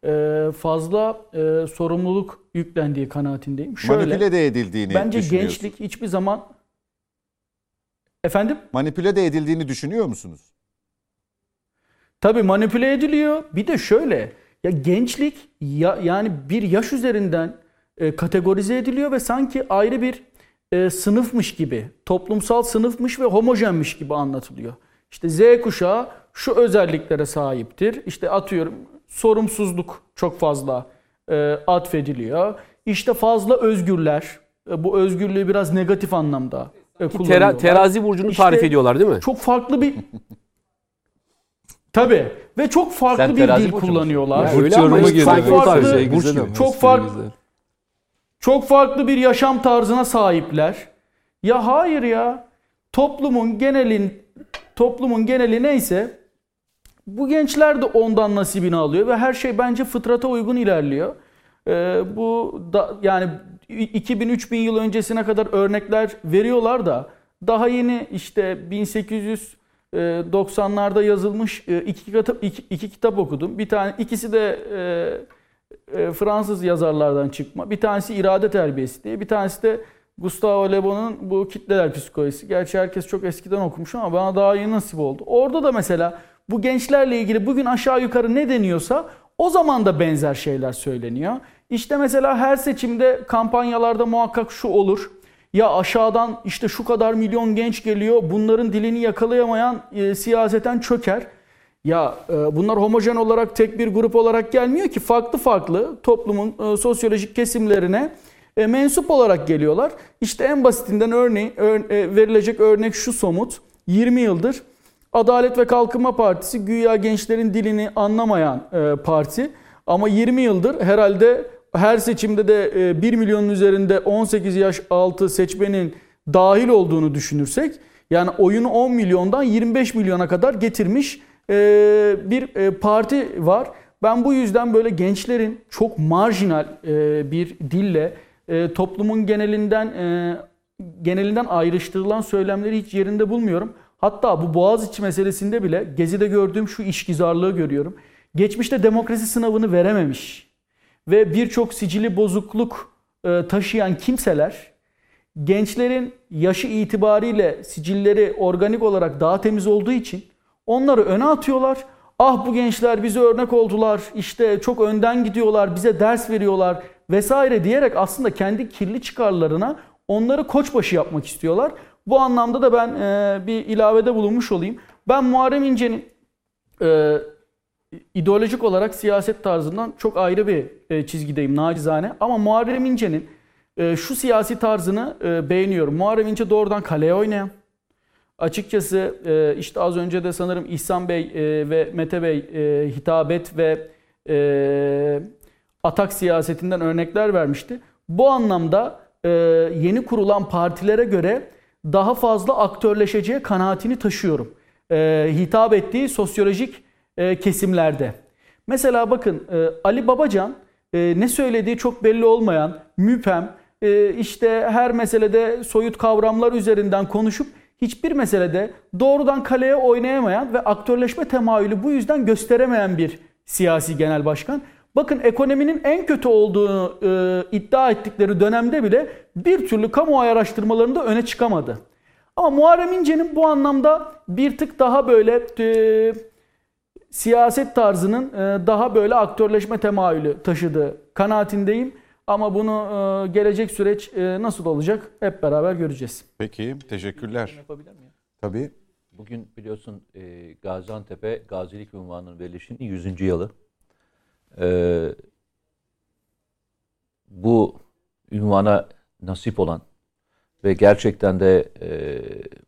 e, fazla e, sorumluluk yüklendiği kanaatindeyim. Şöyle, Manipüle de edildiğini bence gençlik hiçbir zaman efendim Manipüle de edildiğini düşünüyor musunuz? Tabii manipüle ediliyor. Bir de şöyle ya gençlik ya, yani bir yaş üzerinden e, kategorize ediliyor ve sanki ayrı bir e, sınıfmış gibi, toplumsal sınıfmış ve homojenmiş gibi anlatılıyor. İşte Z kuşağı şu özelliklere sahiptir. İşte atıyorum sorumsuzluk çok fazla e, atfediliyor. İşte fazla özgürler. E, bu özgürlüğü biraz negatif anlamda e, Tera- terazi burcunu İşte- tarif ediyorlar değil mi? Çok farklı bir Tabii ve çok farklı Sen bir dil kullanıyorlar. Ya Burç öyle ama çok farklı- şey güzel çok farklı-. Çok farklı bir yaşam tarzına sahipler. Ya hayır ya. Toplumun genelin toplumun geneli neyse bu gençler de ondan nasibini alıyor ve her şey bence fıtrata uygun ilerliyor. Ee, bu da yani 2000-3000 yıl öncesine kadar örnekler veriyorlar da daha yeni işte 1890'larda yazılmış e, iki kitap iki, kitap okudum. Bir tane ikisi de e, e, Fransız yazarlardan çıkma. Bir tanesi irade terbiyesi diye, bir tanesi de Gustavo Le Bon'un bu kitleler psikolojisi. Gerçi herkes çok eskiden okumuş ama bana daha yeni nasip oldu. Orada da mesela bu gençlerle ilgili bugün aşağı yukarı ne deniyorsa o zaman da benzer şeyler söyleniyor. İşte mesela her seçimde kampanyalarda muhakkak şu olur. Ya aşağıdan işte şu kadar milyon genç geliyor. Bunların dilini yakalayamayan e, siyaseten çöker. Ya e, bunlar homojen olarak tek bir grup olarak gelmiyor ki farklı farklı toplumun e, sosyolojik kesimlerine e, mensup olarak geliyorlar. İşte en basitinden örneği ör- e, verilecek örnek şu somut. 20 yıldır Adalet ve Kalkınma Partisi güya gençlerin dilini anlamayan e, parti ama 20 yıldır herhalde her seçimde de e, 1 milyonun üzerinde 18 yaş altı seçmenin dahil olduğunu düşünürsek yani oyunu 10 milyondan 25 milyona kadar getirmiş e, bir e, parti var. Ben bu yüzden böyle gençlerin çok marjinal e, bir dille e, toplumun genelinden e, genelinden ayrıştırılan söylemleri hiç yerinde bulmuyorum. Hatta bu Boğaziçi meselesinde bile Gezi'de gördüğüm şu işgüzarlığı görüyorum. Geçmişte demokrasi sınavını verememiş ve birçok sicili bozukluk e, taşıyan kimseler gençlerin yaşı itibariyle sicilleri organik olarak daha temiz olduğu için onları öne atıyorlar. Ah bu gençler bize örnek oldular, işte çok önden gidiyorlar, bize ders veriyorlar vesaire diyerek aslında kendi kirli çıkarlarına onları koçbaşı yapmak istiyorlar. Bu anlamda da ben e, bir ilavede bulunmuş olayım. Ben Muharrem İnce'nin e, ideolojik olarak siyaset tarzından çok ayrı bir e, çizgideyim nacizane. Ama Muharrem İnce'nin e, şu siyasi tarzını e, beğeniyorum. Muharrem İnce doğrudan kaleye oynayan. Açıkçası işte az önce de sanırım İhsan Bey ve Mete Bey hitabet ve atak siyasetinden örnekler vermişti. Bu anlamda yeni kurulan partilere göre daha fazla aktörleşeceği kanaatini taşıyorum. Hitap ettiği sosyolojik e, kesimlerde. Mesela bakın e, Ali Babacan e, ne söylediği çok belli olmayan, müphem, e, işte her meselede soyut kavramlar üzerinden konuşup hiçbir meselede doğrudan kaleye oynayamayan ve aktörleşme temayülü bu yüzden gösteremeyen bir siyasi genel başkan. Bakın ekonominin en kötü olduğunu e, iddia ettikleri dönemde bile bir türlü kamuoyu araştırmalarında öne çıkamadı. Ama Muharrem İnce'nin bu anlamda bir tık daha böyle e, siyaset tarzının e, daha böyle aktörleşme temayülü taşıdığı kanaatindeyim. Ama bunu e, gelecek süreç e, nasıl olacak hep beraber göreceğiz. Peki teşekkürler. Yapabilir miyim? Tabii. Bugün biliyorsun Gaziantep'e gazilik unvanının verilişinin 100. yılı. Bu ünvana nasip olan ve gerçekten de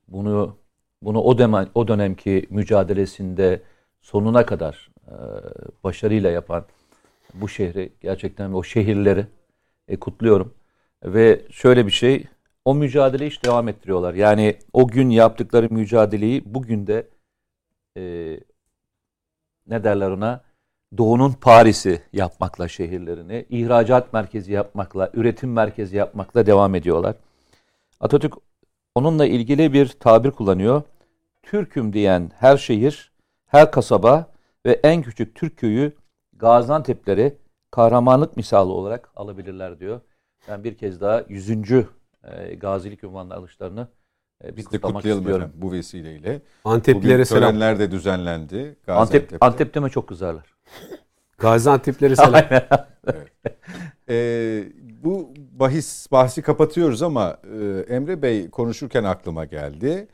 bunu bunu o dönem o dönemki mücadelesinde sonuna kadar e, başarıyla yapan bu şehri gerçekten o şehirleri e, kutluyorum. Ve şöyle bir şey o mücadeleyi hiç devam ettiriyorlar. Yani o gün yaptıkları mücadeleyi bugün de e, ne derler ona Doğu'nun Paris'i yapmakla şehirlerini, ihracat merkezi yapmakla, üretim merkezi yapmakla devam ediyorlar. Atatürk onunla ilgili bir tabir kullanıyor. Türk'üm diyen her şehir, her kasaba ve en küçük Türk köyü Gaziantep'leri kahramanlık misali olarak alabilirler diyor. Ben bir kez daha 100. E, gazilik ünvanı alışlarını e, Biz de kutlamak kutlayalım istiyorum. efendim bu vesileyle. Anteplilere Bugün selam. törenler de düzenlendi. Antep, Gaziantep'te. Antep deme çok kızarlar. Gaziantep'lere selam. Ee, bu bahis bahsi kapatıyoruz ama e, Emre Bey konuşurken aklıma geldi.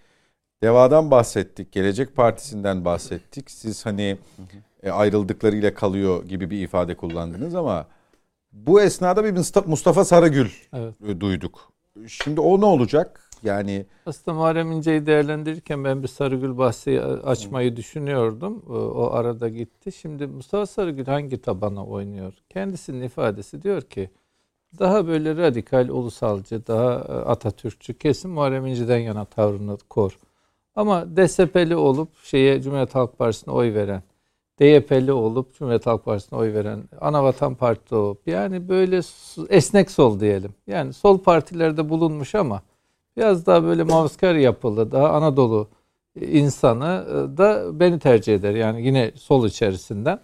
Deva'dan bahsettik, Gelecek Partisi'nden bahsettik. Siz hani e, ayrıldıklarıyla kalıyor gibi bir ifade kullandınız ama bu esnada bir Mustafa- Sarıgül Evet. e, duyduk. Şimdi o ne olacak? Yani Aslında Muharrem İnce'yi değerlendirirken ben bir Sarıgül bahsi açmayı düşünüyordum. O- O arada gitti. Şimdi Mustafa Sarıgül hangi tabana oynuyor? Kendisinin ifadesi diyor ki daha böyle radikal, ulusalcı, daha e, Atatürkçü kesin Muharrem İnce'den yana tavrını kor. Ama DSP'li olup şeye Cumhuriyet Halk Partisi'ne oy veren, DYP'li olup Cumhuriyet Halk Partisi'ne oy veren, Anavatan Partisi olup yani böyle esnek sol diyelim. Yani sol partilerde bulunmuş ama biraz daha böyle muhafazakar yapılı, daha Anadolu insanı e, da beni tercih eder. Yani yine sol içerisinden.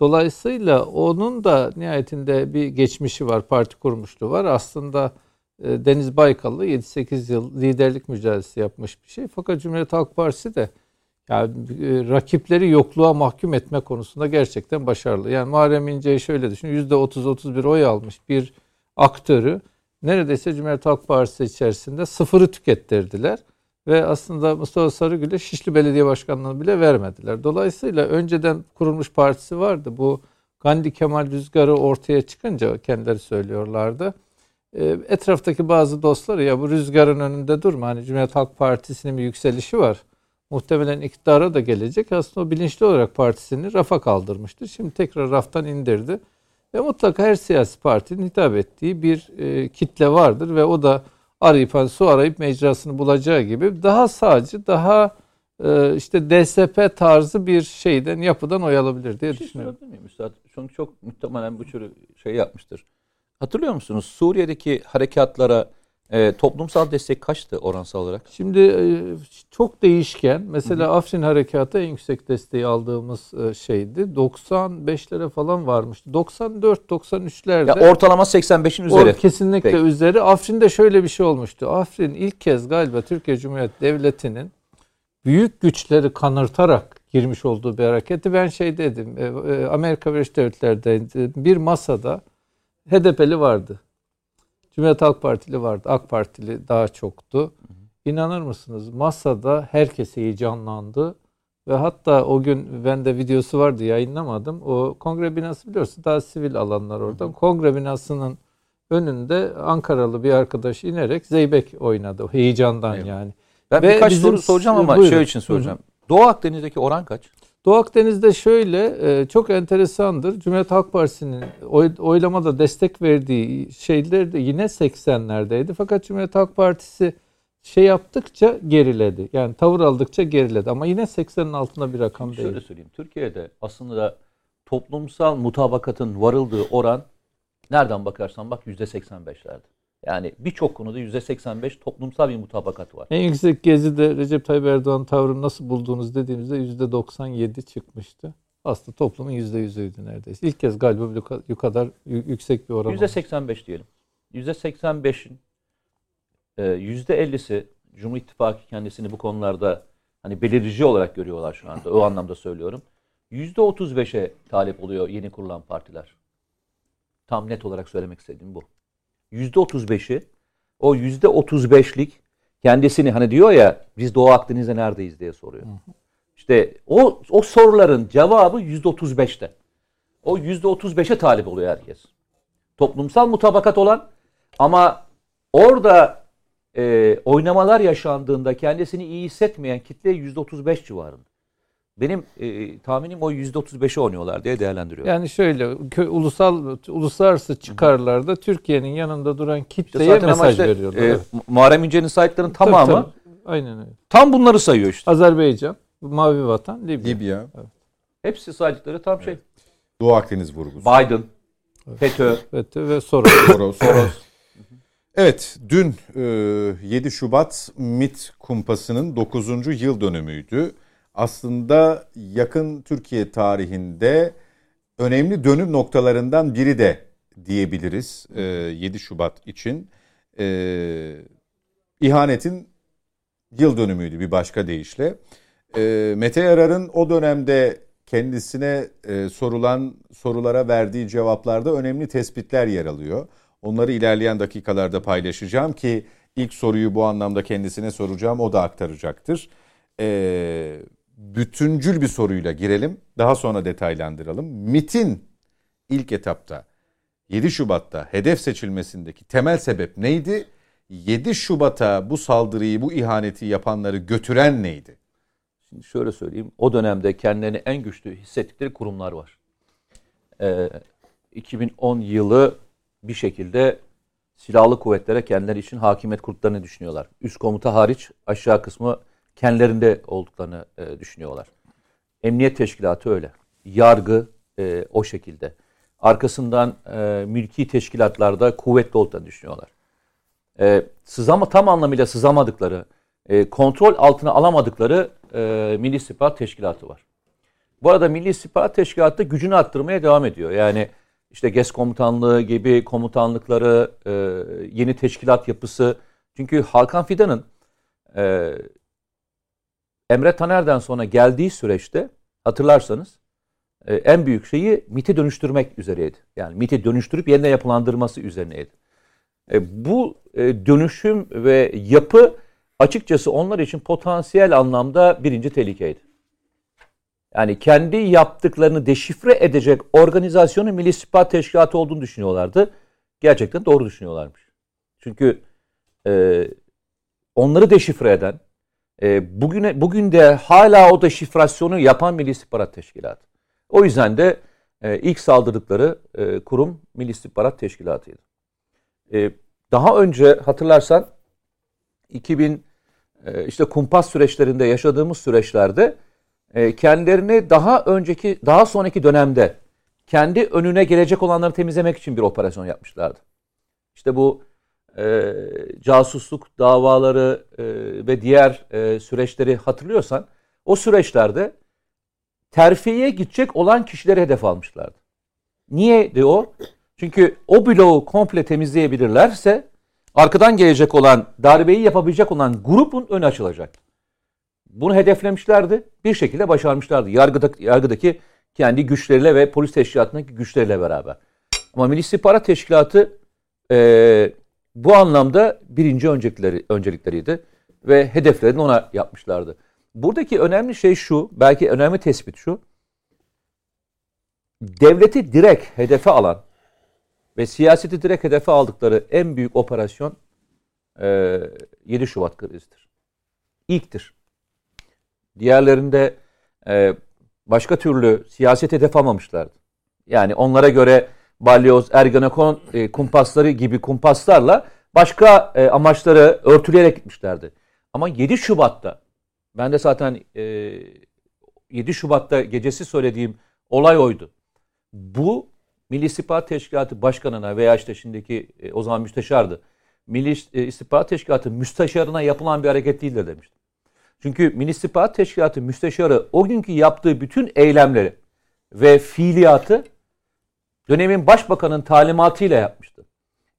Dolayısıyla onun da nihayetinde bir geçmişi var, parti kurmuşluğu var. Aslında e, Deniz Baykallı 7-8 yıl liderlik mücadelesi yapmış bir şey. Fakat Cumhuriyet Halk Partisi de yani e, rakipleri yokluğa mahkum etme konusunda gerçekten başarılı. Yani Muharrem İnce'yi şöyle düşün. %30-31 oy almış bir aktörü neredeyse Cumhuriyet Halk Partisi içerisinde sıfırı tükettirdiler. Ve aslında Mustafa Sarıgül'e Şişli Belediye Başkanlığı'nı bile vermediler. Dolayısıyla önceden kurulmuş partisi vardı. Bu Gandhi Kemal Rüzgarı ortaya çıkınca kendileri söylüyorlardı. E, Etraftaki bazı dostları ya bu rüzgarın önünde durma. Hani Cumhuriyet Halk Partisi'nin bir yükselişi var. Muhtemelen iktidara da gelecek. Aslında o bilinçli olarak partisini rafa kaldırmıştır. Şimdi tekrar raftan indirdi. Ve mutlaka her siyasi partinin hitap ettiği bir e, kitle vardır ve o da arayıp hani su arayıp mecrasını bulacağı gibi daha sağcı, daha e, işte DSP tarzı bir şeyden, yapıdan oy alabilir diye Bir şey düşünüyorum. miyim Üstad? Çünkü çok muhtemelen bu tür şey yapmıştır. Hatırlıyor musunuz? Suriye'deki harekatlara e, toplumsal destek kaçtı oransal olarak? Şimdi e, çok değişken. Mesela Afrin Harekatı en yüksek desteği aldığımız e, şeydi. 95'lere falan varmıştı. 94-93'lerde. Ya ortalama 85'in O üzeri. kesinlikle Peki. üzeri. Afrin'de şöyle bir şey olmuştu. Afrin ilk kez galiba Türkiye Cumhuriyeti Devleti'nin büyük güçleri kanırtarak girmiş olduğu bir hareketi. Ben şey dedim, e, e, Amerika Birleşik Devletleri'de bir masada HDP'li vardı. Cumhuriyet Halk Partili vardı. AK Partili daha çoktu. İnanır mısınız? Masada herkes heyecanlandı. Ve hatta o gün bende videosu vardı yayınlamadım. O kongre binası biliyorsun daha sivil alanlar oradan. Kongre binasının önünde Ankaralı bir arkadaş inerek zeybek oynadı. Heyecandan Eyvallah. yani. Ben Ve birkaç soru soracağım ama Buyurun. şey için soracağım. Doğu Akdeniz'deki oran kaç? Doğu Akdeniz'de şöyle e, çok enteresandır. Cumhuriyet Halk Partisi'nin oy, oylamada destek verdiği şeyler de yine 80'lerdeydi. Fakat Cumhuriyet Halk Partisi şey yaptıkça geriledi. Yani tavır aldıkça geriledi. Ama yine 80'in altında bir rakam Şöyle değil. söyleyeyim. Türkiye'de aslında toplumsal mutabakatın varıldığı oran Nereden bakarsan bak %85'lerde. Yani birçok konuda %85 toplumsal bir mutabakat var. En yüksek gezide Recep Tayyip Erdoğan tavrını nasıl buldunuz dediğimizde %97 çıkmıştı. Aslında toplumun %100'üydü neredeyse. İlk kez galiba bu kadar yüksek bir oran. %85 diyelim. %85'in %50'si Cumhur İttifakı kendisini bu konularda hani belirici olarak görüyorlar şu anda. O anlamda söylüyorum. %35'e talip oluyor yeni kurulan partiler. Tam net olarak söylemek istediğim bu. %35'i o %35'lik kendisini hani diyor ya biz Doğu Akdeniz'de neredeyiz diye soruyor. İşte o o soruların cevabı %35'te. O %35'e talip oluyor herkes. Toplumsal mutabakat olan ama orada e, oynamalar yaşandığında kendisini iyi hissetmeyen kitle %35 civarında. Benim e, tahminim o %35'e oynuyorlar diye değerlendiriyorum. Yani şöyle kö, ulusal uluslararası çıkarlarda Türkiye'nin yanında duran kitleye işte mesaj işte, veriyorlar. E, evet. Muharrem İnce'nin saytlarının tamamı tabii, tabii. Aynen öyle. Tam bunları sayıyor işte. Azerbaycan, Mavi Vatan, Libya. Libya. Evet. Hepsi saydıkları tam şey. Doğu Akdeniz vurgusu. Biden, evet. FETÖ. FETÖ ve Soros. Soros. Soros. Evet, dün 7 Şubat MIT kumpasının 9. yıl dönümüydü aslında yakın Türkiye tarihinde önemli dönüm noktalarından biri de diyebiliriz 7 Şubat için. İhanetin yıl dönümüydü bir başka deyişle. Mete Yarar'ın o dönemde kendisine sorulan sorulara verdiği cevaplarda önemli tespitler yer alıyor. Onları ilerleyen dakikalarda paylaşacağım ki ilk soruyu bu anlamda kendisine soracağım o da aktaracaktır. Ee, bütüncül bir soruyla girelim. Daha sonra detaylandıralım. MIT'in ilk etapta 7 Şubat'ta hedef seçilmesindeki temel sebep neydi? 7 Şubat'a bu saldırıyı, bu ihaneti yapanları götüren neydi? Şimdi şöyle söyleyeyim. O dönemde kendilerini en güçlü hissettikleri kurumlar var. Ee, 2010 yılı bir şekilde silahlı kuvvetlere kendileri için hakimiyet kurduklarını düşünüyorlar. Üst komuta hariç aşağı kısmı kendilerinde olduklarını e, düşünüyorlar. Emniyet teşkilatı öyle. Yargı e, o şekilde. Arkasından e, mülki teşkilatlarda kuvvetli olduklarını düşünüyorlar. E, sızama tam anlamıyla sızamadıkları, e, kontrol altına alamadıkları e, Milli İstihbarat Teşkilatı var. Bu arada Milli İstihbarat Teşkilatı gücünü arttırmaya devam ediyor. Yani işte GES komutanlığı gibi komutanlıkları, e, yeni teşkilat yapısı. Çünkü Hakan Fidan'ın e, Emre Taner'den sonra geldiği süreçte hatırlarsanız e, en büyük şeyi MIT'i dönüştürmek üzereydi. Yani MIT'i dönüştürüp yeniden yapılandırması üzerineydi. E, bu e, dönüşüm ve yapı açıkçası onlar için potansiyel anlamda birinci tehlikeydi. Yani kendi yaptıklarını deşifre edecek organizasyonu Milli İstihbarat Teşkilatı olduğunu düşünüyorlardı. Gerçekten doğru düşünüyorlarmış. Çünkü e, onları deşifre eden, e, bugüne bugün de hala o da şifrasyonu yapan Milli İstihbarat Teşkilatı. O yüzden de e, ilk saldırdıkları e, kurum Milli İstihbarat Teşkilatı'ydı. E, daha önce hatırlarsan 2000 e, işte kumpas süreçlerinde yaşadığımız süreçlerde e, kendilerini daha önceki daha sonraki dönemde kendi önüne gelecek olanları temizlemek için bir operasyon yapmışlardı. İşte bu e, casusluk davaları e, ve diğer e, süreçleri hatırlıyorsan o süreçlerde terfiye gidecek olan kişileri hedef almışlardı. Niye o? Çünkü o bloğu komple temizleyebilirlerse arkadan gelecek olan darbeyi yapabilecek olan grubun önü açılacak. Bunu hedeflemişlerdi. Bir şekilde başarmışlardı. Yargıda, yargıdaki kendi güçleriyle ve polis teşkilatındaki güçleriyle beraber. Ama Milli İstihbarat Teşkilatı e, bu anlamda birinci öncelikleri, öncelikleriydi ve hedeflerini ona yapmışlardı. Buradaki önemli şey şu, belki önemli tespit şu. Devleti direkt hedefe alan ve siyaseti direkt hedefe aldıkları en büyük operasyon e, 7 Şubat krizidir. İlktir. Diğerlerinde e, başka türlü siyaset hedef almamışlardı. Yani onlara göre balyoz, ergenekon e, kumpasları gibi kumpaslarla başka e, amaçları örtüleyerek gitmişlerdi. Ama 7 Şubat'ta ben de zaten e, 7 Şubat'ta gecesi söylediğim olay oydu. Bu Milli İstihbarat Teşkilatı Başkanı'na veya işte şimdiki e, o zaman müsteşardı. Milli e, İstihbarat Teşkilatı müsteşarına yapılan bir hareket değildir demiştim. Çünkü Milli İstihbarat Teşkilatı müsteşarı o günkü yaptığı bütün eylemleri ve fiiliyatı dönemin başbakanın talimatıyla yapmıştı.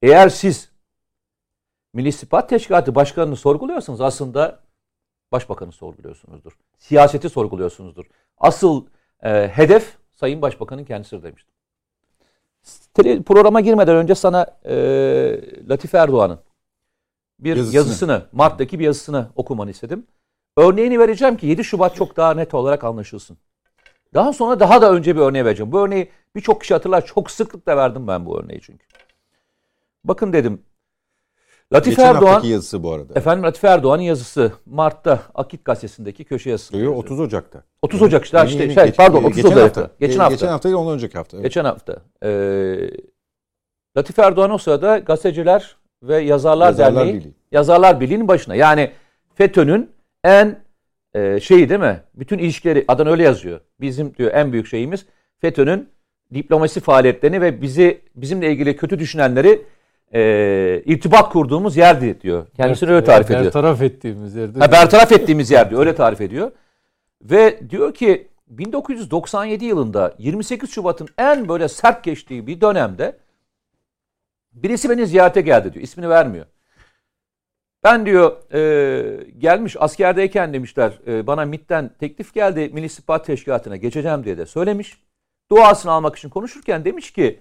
Eğer siz Milli İstihbarat Teşkilatı Başkanı'nı sorguluyorsanız aslında başbakanı sorguluyorsunuzdur. Siyaseti sorguluyorsunuzdur. Asıl e, hedef Sayın Başbakan'ın kendisidir demiştim. Tele, programa girmeden önce sana e, Latif Erdoğan'ın bir yazısını. yazısını, Mart'taki bir yazısını okumanı istedim. Örneğini vereceğim ki 7 Şubat çok daha net olarak anlaşılsın. Daha sonra daha da önce bir örneği vereceğim. Bu örneği birçok kişi hatırlar. Çok sıklıkla verdim ben bu örneği çünkü. Bakın dedim. Latif Geçen Erdoğan yazısı bu arada. Efendim Latif Erdoğan'ın yazısı Mart'ta Akit gazetesindeki köşe yazısı. Yo, 30 Ocak'ta. 30 Ocak işte, Yeni, işte yeni, şey, geç, pardon 30 geçen Ocak'ta. hafta. Geçen hafta. Geçen hafta değil ondan önceki hafta. Evet. Geçen hafta. Ee, Latif Erdoğan o sırada gazeteciler ve yazarlar, Yazarlar derneği Birliği. yazarlar birliğinin başına. Yani FETÖ'nün en e, şeyi değil mi? Bütün ilişkileri adan öyle yazıyor. Bizim diyor en büyük şeyimiz FETÖ'nün diplomasi faaliyetlerini ve bizi bizimle ilgili kötü düşünenleri e, irtibat kurduğumuz yerdi diyor. Kendisini öyle tarif ediyor. Bertaraf ettiğimiz yerde. Ha, bertaraf ettiğimiz yer diyor. Öyle tarif ediyor. Ve diyor ki 1997 yılında 28 Şubat'ın en böyle sert geçtiği bir dönemde birisi beni ziyarete geldi diyor. İsmini vermiyor. Ben diyor e, gelmiş askerdeyken demişler e, bana MIT'ten teklif geldi Milli İstihbarat Teşkilatı'na geçeceğim diye de söylemiş. Duasını almak için konuşurken demiş ki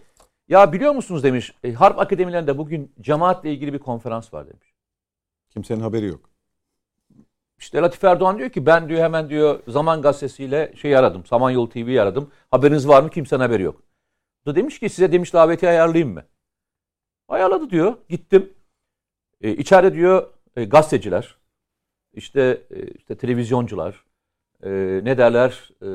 ya biliyor musunuz demiş e, harp akademilerinde bugün cemaatle ilgili bir konferans var demiş. Kimsenin haberi yok. İşte Latif Erdoğan diyor ki ben diyor hemen diyor Zaman Gazetesi'yle şey aradım. Samanyolu TV'yi aradım. Haberiniz var mı? Kimsenin haberi yok. Da demiş ki size demiş daveti ayarlayayım mı? Ayarladı diyor. Gittim. E, içeride diyor e, gazeteciler, işte e, işte televizyoncular, e, ne derler, e,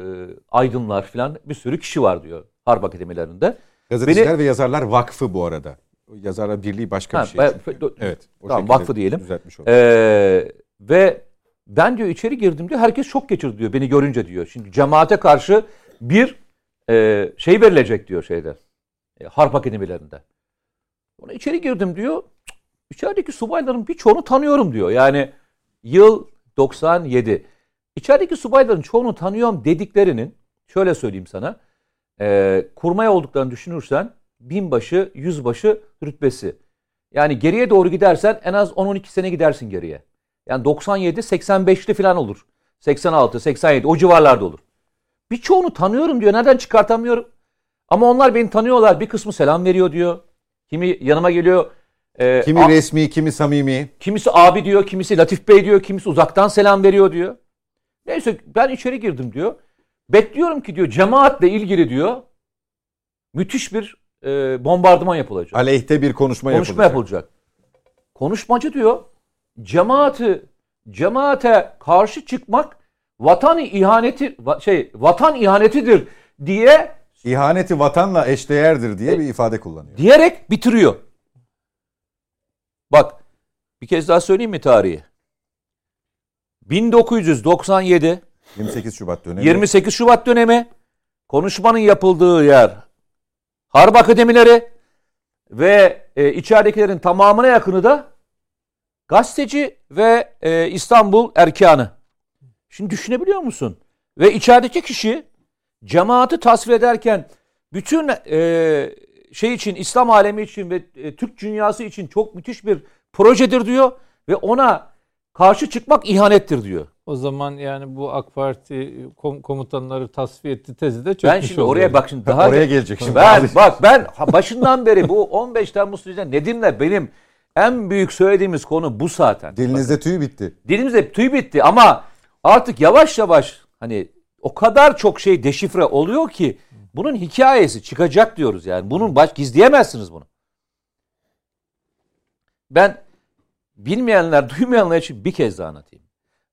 aydınlar falan bir sürü kişi var diyor harp akademilerinde. Gazeteciler Beni- ve Yazarlar Vakfı bu arada. Yazarlar Birliği başka Ha, bir şey. çünkü. evet. o Tamam, vakfı diyelim. Düzeltmiş oldum. Ee, ve ben diyor içeri girdim diyor. Herkes şok geçirdi diyor beni görünce diyor. Şimdi cemaate karşı bir e, şey verilecek diyor şeyde. E, harp akademilerinde. Ona içeri girdim diyor. "Cık, İçerideki subayların birçoğunu tanıyorum diyor. Yani yıl 97. İçerideki subayların çoğunu tanıyorum dediklerinin şöyle söyleyeyim sana. E, kurmay olduklarını düşünürsen binbaşı, yüzbaşı rütbesi. Yani geriye doğru gidersen en az 10-12 sene gidersin geriye. Yani 97, 85'li falan olur. 86, 87 o civarlarda olur. Birçoğunu tanıyorum diyor. Nereden çıkartamıyorum? Ama onlar beni tanıyorlar. Bir kısmı selam veriyor diyor. Kimi yanıma geliyor. Ee, Kimi a- resmi, kimi samimi. kimisi abi diyor, kimisi Latif Bey diyor, kimisi uzaktan selam veriyor diyor. Neyse ben içeri girdim diyor. Bekliyorum ki diyor cemaatle ilgili diyor müthiş bir e, bombardıman yapılacak. Aleyhte bir konuşma, Konuşma yapılacak. yapılacak. Konuşmacı diyor cemaati cemaate karşı çıkmak vatan ihaneti şey vatan ihanetidir diye İhaneti vatanla eşdeğerdir diye bir ifade kullanıyor. diyerek bitiriyor. Bak bir kez daha söyleyeyim mi tarihi? 1997 28 Şubat dönemi. 28 Şubat dönemi konuşmanın yapıldığı yer Harp Akademileri ve e, içeridekilerin tamamına yakını da gazeteci ve e, İstanbul Erkanı. Şimdi düşünebiliyor musun? Ve içerideki kişi cemaati tasvir ederken bütün e, şey için İslam alemi için ve e, Türk dünyası için çok müthiş bir projedir diyor ve ona karşı çıkmak ihanettir diyor. O zaman yani bu AK Parti kom- komutanları tasfiye etti tezi de çökmüş Ben şimdi oldu. oraya bak şimdi daha Oraya gelecek şimdi. Ben bak ben başından beri bu 15 Temmuz sürecinde Nedim'le benim en büyük söylediğimiz konu bu zaten. Dilinizde tüy bitti. Dilimizde tüy bitti ama artık yavaş yavaş hani o kadar çok şey deşifre oluyor ki bunun hikayesi çıkacak diyoruz yani. Bunun baş gizleyemezsiniz bunu. Ben bilmeyenler, duymayanlar için bir kez daha anlatayım.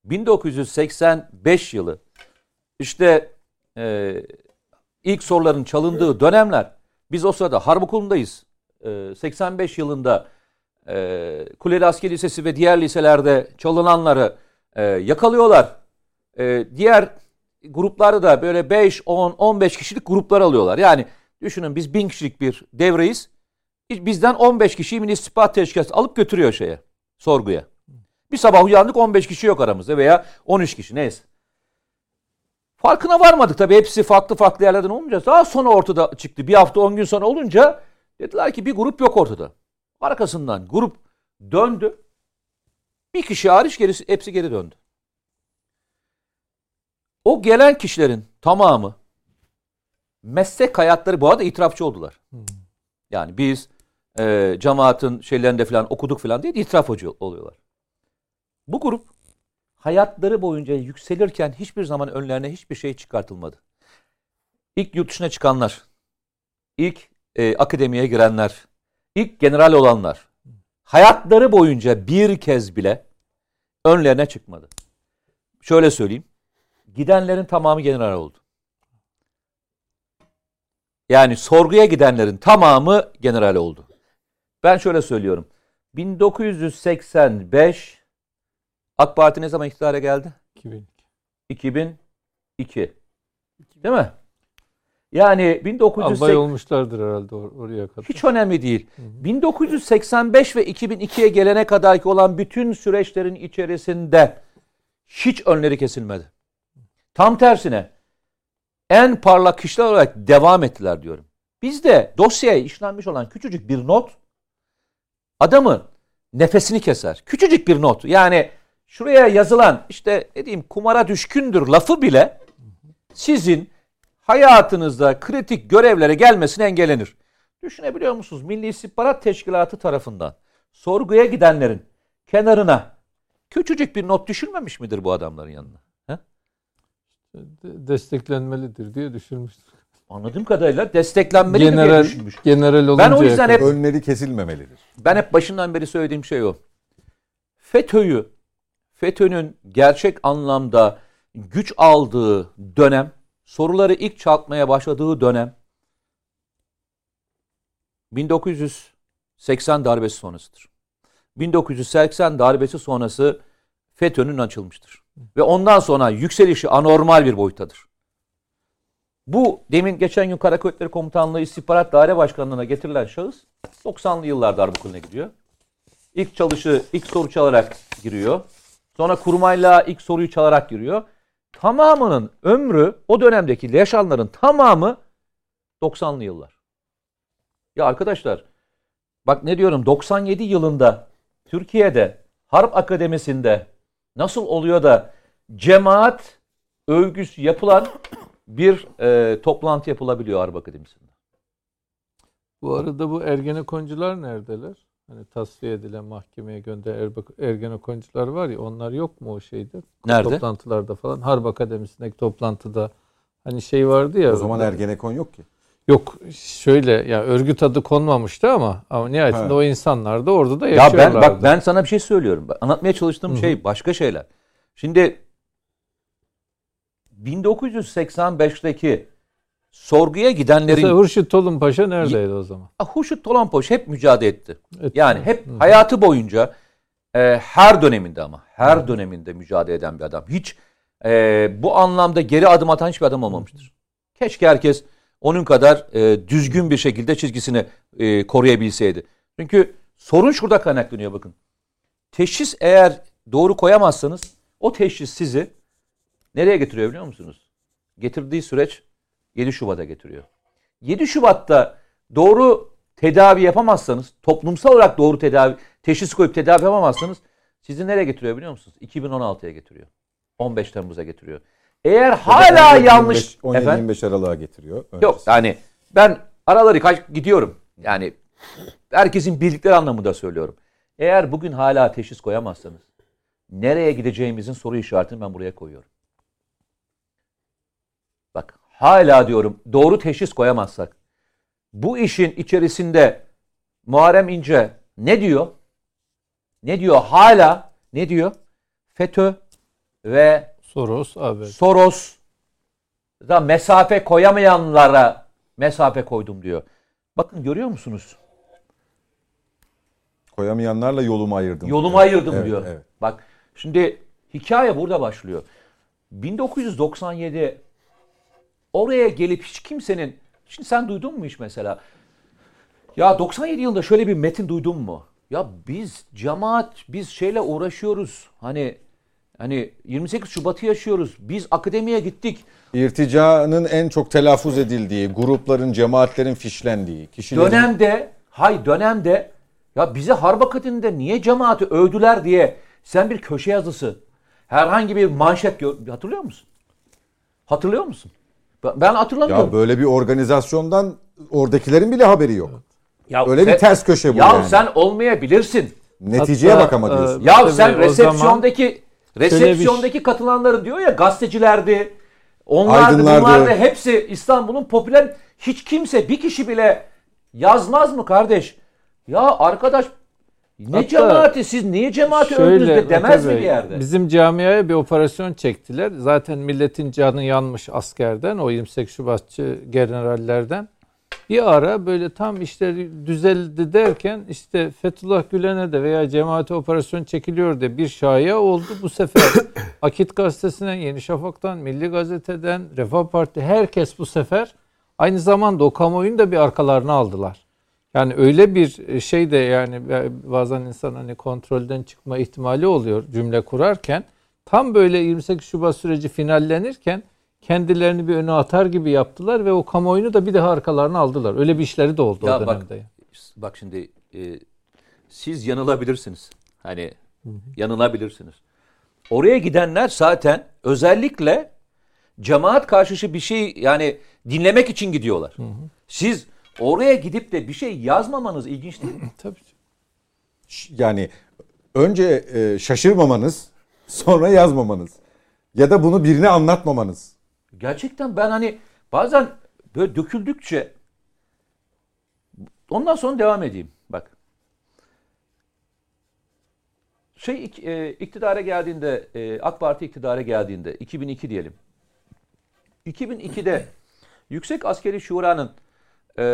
1985 yılı işte e, ilk soruların çalındığı dönemler biz o sırada harp okulundayız. E, 85 yılında e, Kuleli Askeri Lisesi ve diğer liselerde çalınanları e, yakalıyorlar. E, diğer grupları da böyle 5, 10, 15 kişilik gruplar alıyorlar. Yani Düşünün biz bin kişilik bir devreyiz. Bizden 15 kişiyi Milli İstihbarat Teşkilatı alıp götürüyor şeye, sorguya. Bir sabah uyandık 15 kişi yok aramızda veya 13 kişi neyse. Farkına varmadık tabii hepsi farklı farklı yerlerden olunca. Daha sonra ortada çıktı. Bir hafta 10 gün sonra olunca dediler ki bir grup yok ortada. Arkasından grup döndü. Bir kişi hariç gerisi hepsi geri döndü. O gelen kişilerin tamamı meslek hayatları bu arada itirafçı oldular. Yani biz e, cemaatin şeylerinde falan okuduk falan diye itiraf oluyorlar. Bu grup hayatları boyunca yükselirken hiçbir zaman önlerine hiçbir şey çıkartılmadı. İlk yurt dışına çıkanlar, ilk e, akademiye girenler, ilk general olanlar hayatları boyunca bir kez bile önlerine çıkmadı. Şöyle söyleyeyim. Gidenlerin tamamı general oldu. Yani sorguya gidenlerin tamamı general oldu. Ben şöyle söylüyorum. 1985 AK Parti ne zaman iktidara geldi? 2002. 2002. Değil mi? Yani 1980 Albay olmuşlardır herhalde or- oraya kadar. hiç önemli değil. 1985 ve 2002'ye gelene kadar ki olan bütün süreçlerin içerisinde hiç önleri kesilmedi. Tam tersine en parlak kişiler olarak devam ettiler diyorum. Bizde dosyaya işlenmiş olan küçücük bir not adamın nefesini keser. Küçücük bir not. Yani şuraya yazılan işte ne diyeyim kumara düşkündür lafı bile sizin hayatınızda kritik görevlere gelmesini engellenir. Düşünebiliyor musunuz? Milli İstihbarat Teşkilatı tarafından sorguya gidenlerin kenarına küçücük bir not düşülmemiş midir bu adamların yanına? Desteklenmelidir diye düşünmüştür. Anladığım kadarıyla desteklenmeli diye General, düşünmüş. general olunca Ben o yüzden hep Önleri kesilmemelidir. Ben hep başından beri söylediğim şey o. FETÖ'yü, FETÖ'nün gerçek anlamda güç aldığı dönem, soruları ilk çalmaya başladığı dönem 1980 darbesi sonrasıdır. 1980 darbesi sonrası FETÖ'nün açılmıştır. Ve ondan sonra yükselişi anormal bir boyuttadır. Bu demin geçen gün Kara Kuvvetleri Komutanlığı İstihbarat Daire Başkanlığı'na getirilen şahıs 90'lı yıllarda harp okuluna gidiyor. İlk çalışı, ilk soru çalarak giriyor. Sonra kurmayla ilk soruyu çalarak giriyor. Tamamının ömrü o dönemdeki yaşananların tamamı 90'lı yıllar. Ya arkadaşlar bak ne diyorum 97 yılında Türkiye'de Harp Akademisi'nde nasıl oluyor da cemaat övgüsü yapılan bir e, toplantı yapılabiliyor Harp Akademisi'nde. Bu arada bu Ergenekoncular neredeler? Hani tasfiye edilen mahkemeye gönderen Erbe- Ergenekoncular var ya onlar yok mu o şeyde? Nerede? Toplantılarda falan. Harp Akademisi'ndeki toplantıda hani şey vardı ya. O zaman Ergenekon yok ki. Yok şöyle ya örgüt adı konmamıştı ama ama nihayetinde Ha. o insanlar da orada da Ya yaşıyorlardı. ben bak ben sana bir şey söylüyorum. Bak, Anlatmaya çalıştığım şey başka şeyler. Şimdi 1985'teki sorguya gidenlerin Mesela Hurşit Tolun Paşa neredeydi o zaman? Huşut Tolanpoş hep mücadele etti. Etti. Yani hep hayatı boyunca e, her döneminde ama her döneminde mücadele eden bir adam. Hiç e, bu anlamda geri adım atan hiçbir adam olmamıştır. Keşke herkes onun kadar e, düzgün bir şekilde çizgisini e, koruyabilseydi. Çünkü sorun şurada kaynaklanıyor bakın. Teşhis eğer doğru koyamazsanız o teşhis sizi nereye getiriyor biliyor musunuz? Getirdiği süreç 7 Şubat'a getiriyor. 7 Şubat'ta doğru tedavi yapamazsanız, toplumsal olarak doğru tedavi, teşhis koyup tedavi yapamazsanız sizi nereye getiriyor biliyor musunuz? 2016'ya getiriyor. 15 Temmuz'a getiriyor. Eğer hala yanlış... Efendim? 17-25 Aralık'a getiriyor. Yok öncesi. yani ben araları kaç gidiyorum. Yani herkesin bildikleri anlamında söylüyorum. Eğer bugün hala teşhis koyamazsanız nereye gideceğimizin soru işaretini ben buraya koyuyorum. Bak hala diyorum doğru teşhis koyamazsak bu işin içerisinde Muharrem İnce ne diyor? Ne diyor? Hala ne diyor? FETÖ ve Soros abi. Soros da mesafe koyamayanlara mesafe koydum diyor. Bakın görüyor musunuz? Koyamayanlarla yolumu ayırdım. Yolumu diyor. ayırdım Evet, diyor. evet. Bak şimdi hikaye burada başlıyor. 1997 oraya gelip hiç kimsenin Şimdi sen duydun mu hiç mesela? Ya 97 yılında şöyle bir metin duydun mu? Ya biz cemaat biz şeyle uğraşıyoruz. Hani hani 28 Şubat'ı yaşıyoruz. Biz akademiye gittik. İrticanın en çok telaffuz edildiği, grupların, cemaatlerin fişlendiği, kişilerin... Dönemde hay dönemde ya bize harp akademide niye cemaati övdüler diye sen bir köşe yazısı herhangi bir manşet gör, hatırlıyor musun? Hatırlıyor musun? Ben, hatırlamıyorum. Ya böyle bir organizasyondan oradakilerin bile haberi yok. Ya Öyle bir sen- ters köşe bu Ya yani. sen olmayabilirsin. Neticeye Hatta, bakama diyorsun. e, Ya sen o resepsiyondaki Şöyle resepsiyondaki katılanların diyor ya gazetecilerdi. Onlardı, Aydınlardı. bunlardı. Hepsi İstanbul'un popüler hiç kimse bir kişi bile yazmaz mı kardeş? Ya arkadaş ne Hatta cemaati siz niye cemaati öldünüz de demez mi bir yerde? Bizim camiaya bir operasyon çektiler. Zaten milletin canı yanmış askerden, o 28 Şubatçı generallerden. Bir ara böyle tam işleri düzeldi derken işte Fethullah Gülen'e de veya cemaate operasyon çekiliyor diye bir şaya oldu. Bu sefer Akit Gazetesi'nden, Yeni Şafak'tan, Milli Gazete'den, Refah Parti herkes bu sefer aynı zamanda o kamuoyunu da bir arkalarına aldılar. Yani öyle bir şey de yani bazen insan hani kontrolden çıkma ihtimali oluyor cümle kurarken. Tam böyle 28 Şubat süreci finallenirken kendilerini bir öne atar gibi yaptılar ve o kamuoyunu da bir daha arkalarına aldılar. Öyle bir işleri de oldu Ya o bak, dönemde. Bak şimdi e, siz yanılabilirsiniz. Hani yanılabilirsiniz. Oraya gidenler zaten özellikle cemaat karşışı bir şey yani dinlemek için gidiyorlar. Siz oraya gidip de bir şey yazmamanız ilginç değil mi? Tabii. Yani önce e, şaşırmamanız, sonra yazmamanız. Ya da bunu birine anlatmamanız. Gerçekten ben hani bazen böyle döküldükçe ondan sonra devam edeyim. Bak. Şey e, iktidara geldiğinde e, AK Parti iktidara geldiğinde 2002 diyelim. 2002'de Yüksek Askeri Şura'nın e,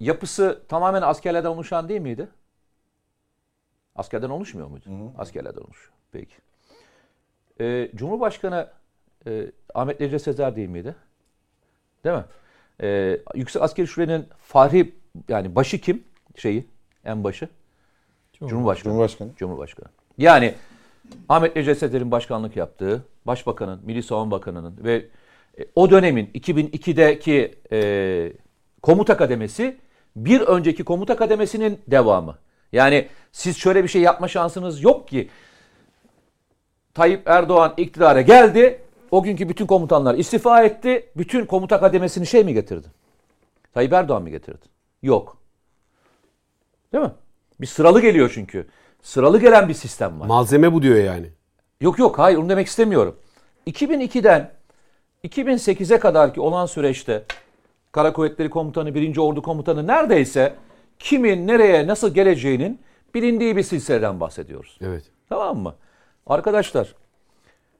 yapısı tamamen askerlerden oluşan değil miydi? Askerden oluşmuyor muydu? Askerlerden oluşuyor. Peki. E, Cumhurbaşkanı e, Ahmet Necdet Sezer değil miydi? Değil mi? E, Yüksek Askeri Şura'nın fahri yani başı kim? Şeyi en başı. Cumhurbaşkanı. Cumhurbaşkanı. Cumhurbaşkanı. Yani Ahmet Necdet Sezer'in başkanlık yaptığı, Başbakanın, Milli Savunma Bakanı'nın ve e, o dönemin 2002'deki e, komuta kademesi bir önceki komuta kademesinin devamı. Yani siz şöyle bir şey yapma şansınız yok ki. Tayyip Erdoğan iktidara geldi. O günkü bütün komutanlar istifa etti. Bütün komuta kademesini şey mi getirdi? Tayyip Erdoğan mı getirdi? Yok. Değil mi? Bir sıralı geliyor çünkü. Sıralı gelen bir sistem var. Malzeme bu diyor yani. Yok yok hayır onu demek istemiyorum. 2002'den 2008'e kadar ki olan süreçte Kara Kuvvetleri Komutanı, 1. Ordu Komutanı neredeyse kimin nereye nasıl geleceğinin bilindiği bir silsileden bahsediyoruz. Evet. Tamam mı? Arkadaşlar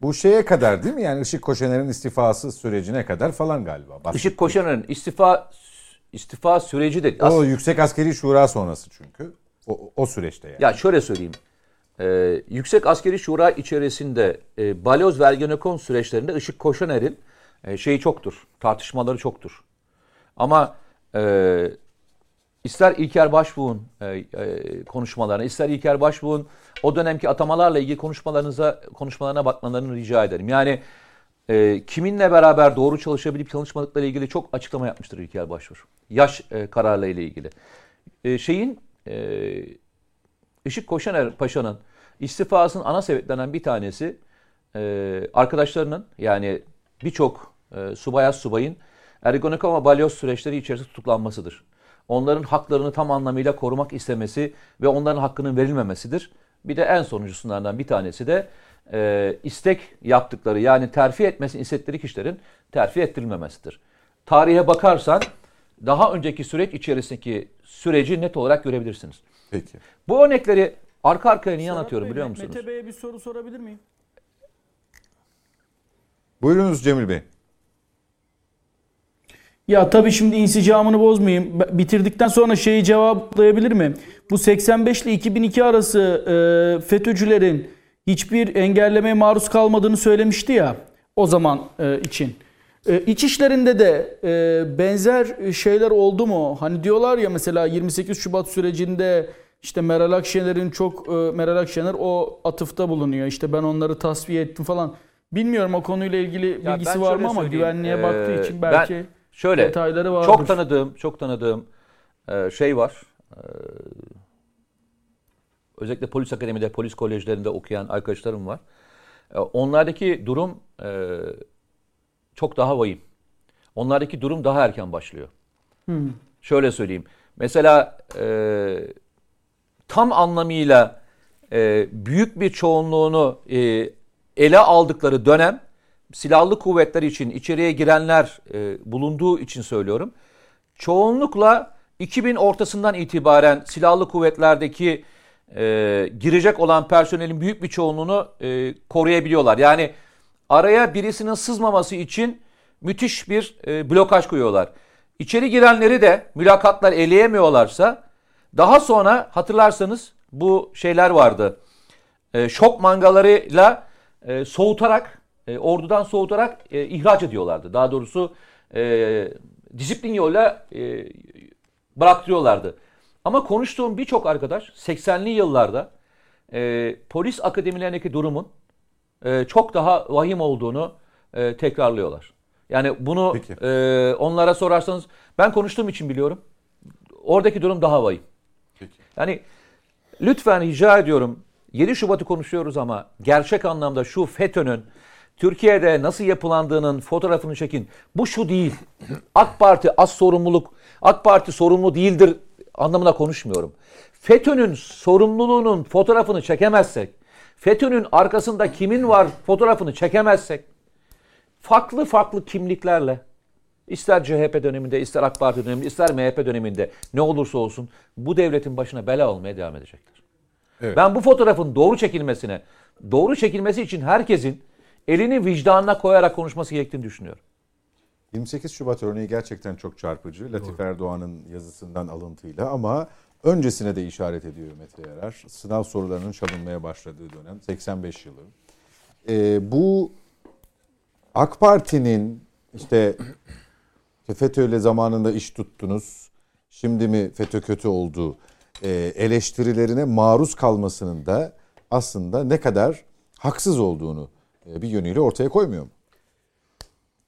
Bu şeye kadar değil mi? Yani Işık Koşener'in istifası sürecine kadar falan galiba. Bahsettik. Işık Koşan'ın istifa istifa süreci de O Yüksek Askeri Şura sonrası çünkü. O, o süreçte yani. Ya şöyle söyleyeyim. Ee, Yüksek Askeri Şura içerisinde e, balyoz ve Ergenekon süreçlerinde Işık Koşaner'in e, şeyi çoktur. Tartışmaları çoktur. Ama e, ister İlker Başbuğ'un e, e, konuşmalarına, ister İlker Başbuğ'un o dönemki atamalarla ilgili konuşmalarınıza konuşmalarına bakmalarını rica ederim. Yani e, kiminle beraber doğru çalışabilip çalışmadıkları ilgili çok açıklama yapmıştır İlker Başbuğ. Yaş e, kararla ile ilgili. E, şeyin e, Işık Koşaner Paşa'nın istifasının ana sebeplerinden bir tanesi e, arkadaşlarının yani birçok e, subayaz subayın Ergonokon ve balyoz süreçleri içerisinde tutuklanmasıdır. Onların haklarını tam anlamıyla korumak istemesi ve onların hakkının verilmemesidir. Bir de en sonuncusunlardan bir tanesi de e, istek yaptıkları yani terfi etmesini istedikleri kişilerin terfi ettirilmemesidir. Tarihe bakarsan daha önceki süreç içerisindeki süreci net olarak görebilirsiniz. Peki. Bu örnekleri arka arkaya niye Serhat anlatıyorum Bey, biliyor musunuz? Mete Bey'e bir soru sorabilir miyim? Buyurunuz Cemil Bey. Ya tabii şimdi insicamını bozmayayım. Bitirdikten sonra şeyi cevaplayabilir mi? Bu 85 ile 2002 arası e, FETÖ'cülerin hiçbir engellemeye maruz kalmadığını söylemişti ya o zaman e, için. E, iç işlerinde de e, benzer şeyler oldu mu? Hani diyorlar ya mesela 28 Şubat sürecinde işte Meral Akşener'in çok e, Meral Akşener o atıfta bulunuyor. İşte ben onları tasfiye ettim falan. Bilmiyorum o konuyla ilgili bilgisi ben var mı ama güvenliğe Ee, baktığı için ben belki şöyle detayları vardır. çok tanıdığım, çok tanıdığım e, şey var. E, özellikle polis akademide, polis kolejlerinde okuyan arkadaşlarım var. E, onlardaki durum çok daha vahim. Onlardaki durum daha erken başlıyor. Şöyle söyleyeyim. Mesela e, tam anlamıyla e, büyük bir çoğunluğunu e, ele aldıkları dönem silahlı kuvvetler için içeriye girenler e, bulunduğu için söylüyorum. Çoğunlukla 2000 ortasından itibaren silahlı kuvvetlerdeki e, girecek olan personelin büyük bir çoğunluğunu e, koruyabiliyorlar. Yani araya birisinin sızmaması için müthiş bir e, blokaj koyuyorlar. İçeri girenleri de mülakatlar eleyemiyorlarsa daha sonra hatırlarsanız bu şeyler vardı. E, şok mangalarıyla e, soğutarak, e, ordudan soğutarak e, ihraç ediyorlardı. Daha doğrusu e, disiplin yoluyla e, bıraktırıyorlardı. Ama konuştuğum birçok arkadaş 80'li yıllarda e, polis akademilerindeki durumun e, çok daha vahim olduğunu e, tekrarlıyorlar. Yani bunu Peki. e, onlara sorarsanız ben konuştuğum için biliyorum. Oradaki durum daha vahim. Yani lütfen rica ediyorum 7 Şubat'ı konuşuyoruz ama gerçek anlamda şu FETÖ'nün Türkiye'de nasıl yapılandığının fotoğrafını çekin. Bu şu değil. AK Parti az sorumluluk, AK Parti sorumlu değildir anlamına konuşmuyorum. FETÖ'nün sorumluluğunun fotoğrafını çekemezsek, FETÖ'nün arkasında kimin var fotoğrafını çekemezsek, farklı farklı kimliklerle ister CHP döneminde, ister AK Parti döneminde, ister MHP döneminde ne olursa olsun bu devletin başına bela olmaya devam edecektir. Evet. Ben bu fotoğrafın doğru çekilmesine, doğru çekilmesi için herkesin elini vicdanına koyarak konuşması gerektiğini düşünüyorum. 28 Şubat örneği gerçekten çok çarpıcı. Latif Erdoğan'ın yazısından alıntıyla ama öncesine de işaret ediyor Mete Yarar. Sınav sorularının çalınmaya başladığı dönem 85 yılı. Ee, bu AK Parti'nin işte FETÖ'yle zamanında iş tuttunuz. Şimdi mi FETÖ kötü oldu? Ee, eleştirilerine maruz kalmasının da aslında ne kadar haksız olduğunu bir yönüyle ortaya koymuyor mu?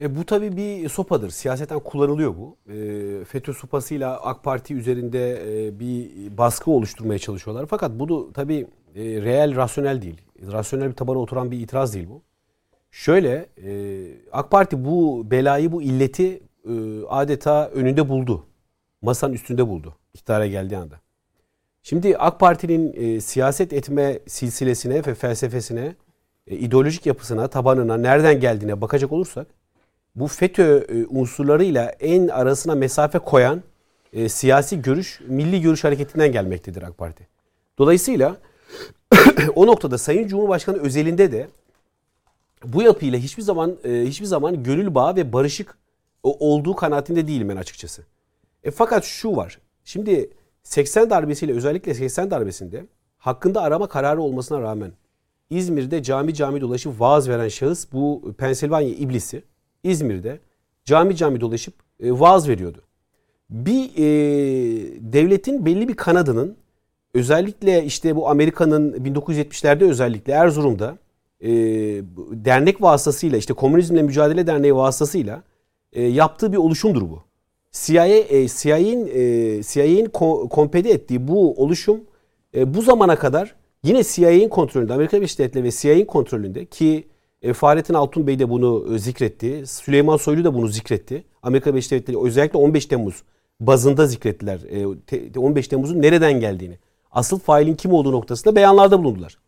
E, bu tabii bir sopadır. Siyaseten kullanılıyor bu. E, FETÖ sopasıyla AK Parti üzerinde e, bir baskı oluşturmaya çalışıyorlar. Fakat bu tabii e, reel, rasyonel değil. Rasyonel bir tabana oturan bir itiraz değil bu. Şöyle, e, AK Parti bu belayı, bu illeti e, adeta önünde buldu. Masanın üstünde buldu. İktidara geldiği anda. Şimdi AK Parti'nin e, siyaset etme silsilesine ve felsefesine, e, ideolojik yapısına, tabanına, nereden geldiğine bakacak olursak, bu FETÖ e, unsurlarıyla en arasına mesafe koyan e, siyasi görüş, milli görüş hareketinden gelmektedir AK Parti. Dolayısıyla o noktada Sayın Cumhurbaşkanı özelinde de bu yapıyla hiçbir zaman e, hiçbir zaman gönül bağı ve barışık o- olduğu kanaatinde değilim ben açıkçası. E, fakat şu var. Şimdi 80 darbesiyle özellikle 80 darbesinde hakkında arama kararı olmasına rağmen İzmir'de cami cami dolaşıp vaaz veren şahıs bu Pensilvanya iblisi İzmir'de cami cami dolaşıp e, vaaz veriyordu. Bir e, devletin belli bir kanadının özellikle işte bu Amerika'nın 1970'lerde özellikle Erzurum'da e, dernek vasıtasıyla işte Komünizmle Mücadele Derneği vasıtasıyla e, yaptığı bir oluşumdur bu. CIA, e, CIA'nin e, CIA'nin ko- kompede ettiği bu oluşum e, bu zamana kadar yine CIA'nin kontrolünde, Amerika Birleşik Devletleri ve CIA'nin kontrolünde ki e, Fahrettin Altun Bey de bunu e, zikretti. Süleyman Soylu da bunu zikretti. Amerika Birleşik Devletleri özellikle 15 Temmuz bazında zikrettiler. E, te- 15 Temmuz'un nereden geldiğini. Asıl failin kim olduğu noktasında beyanlarda bulundular.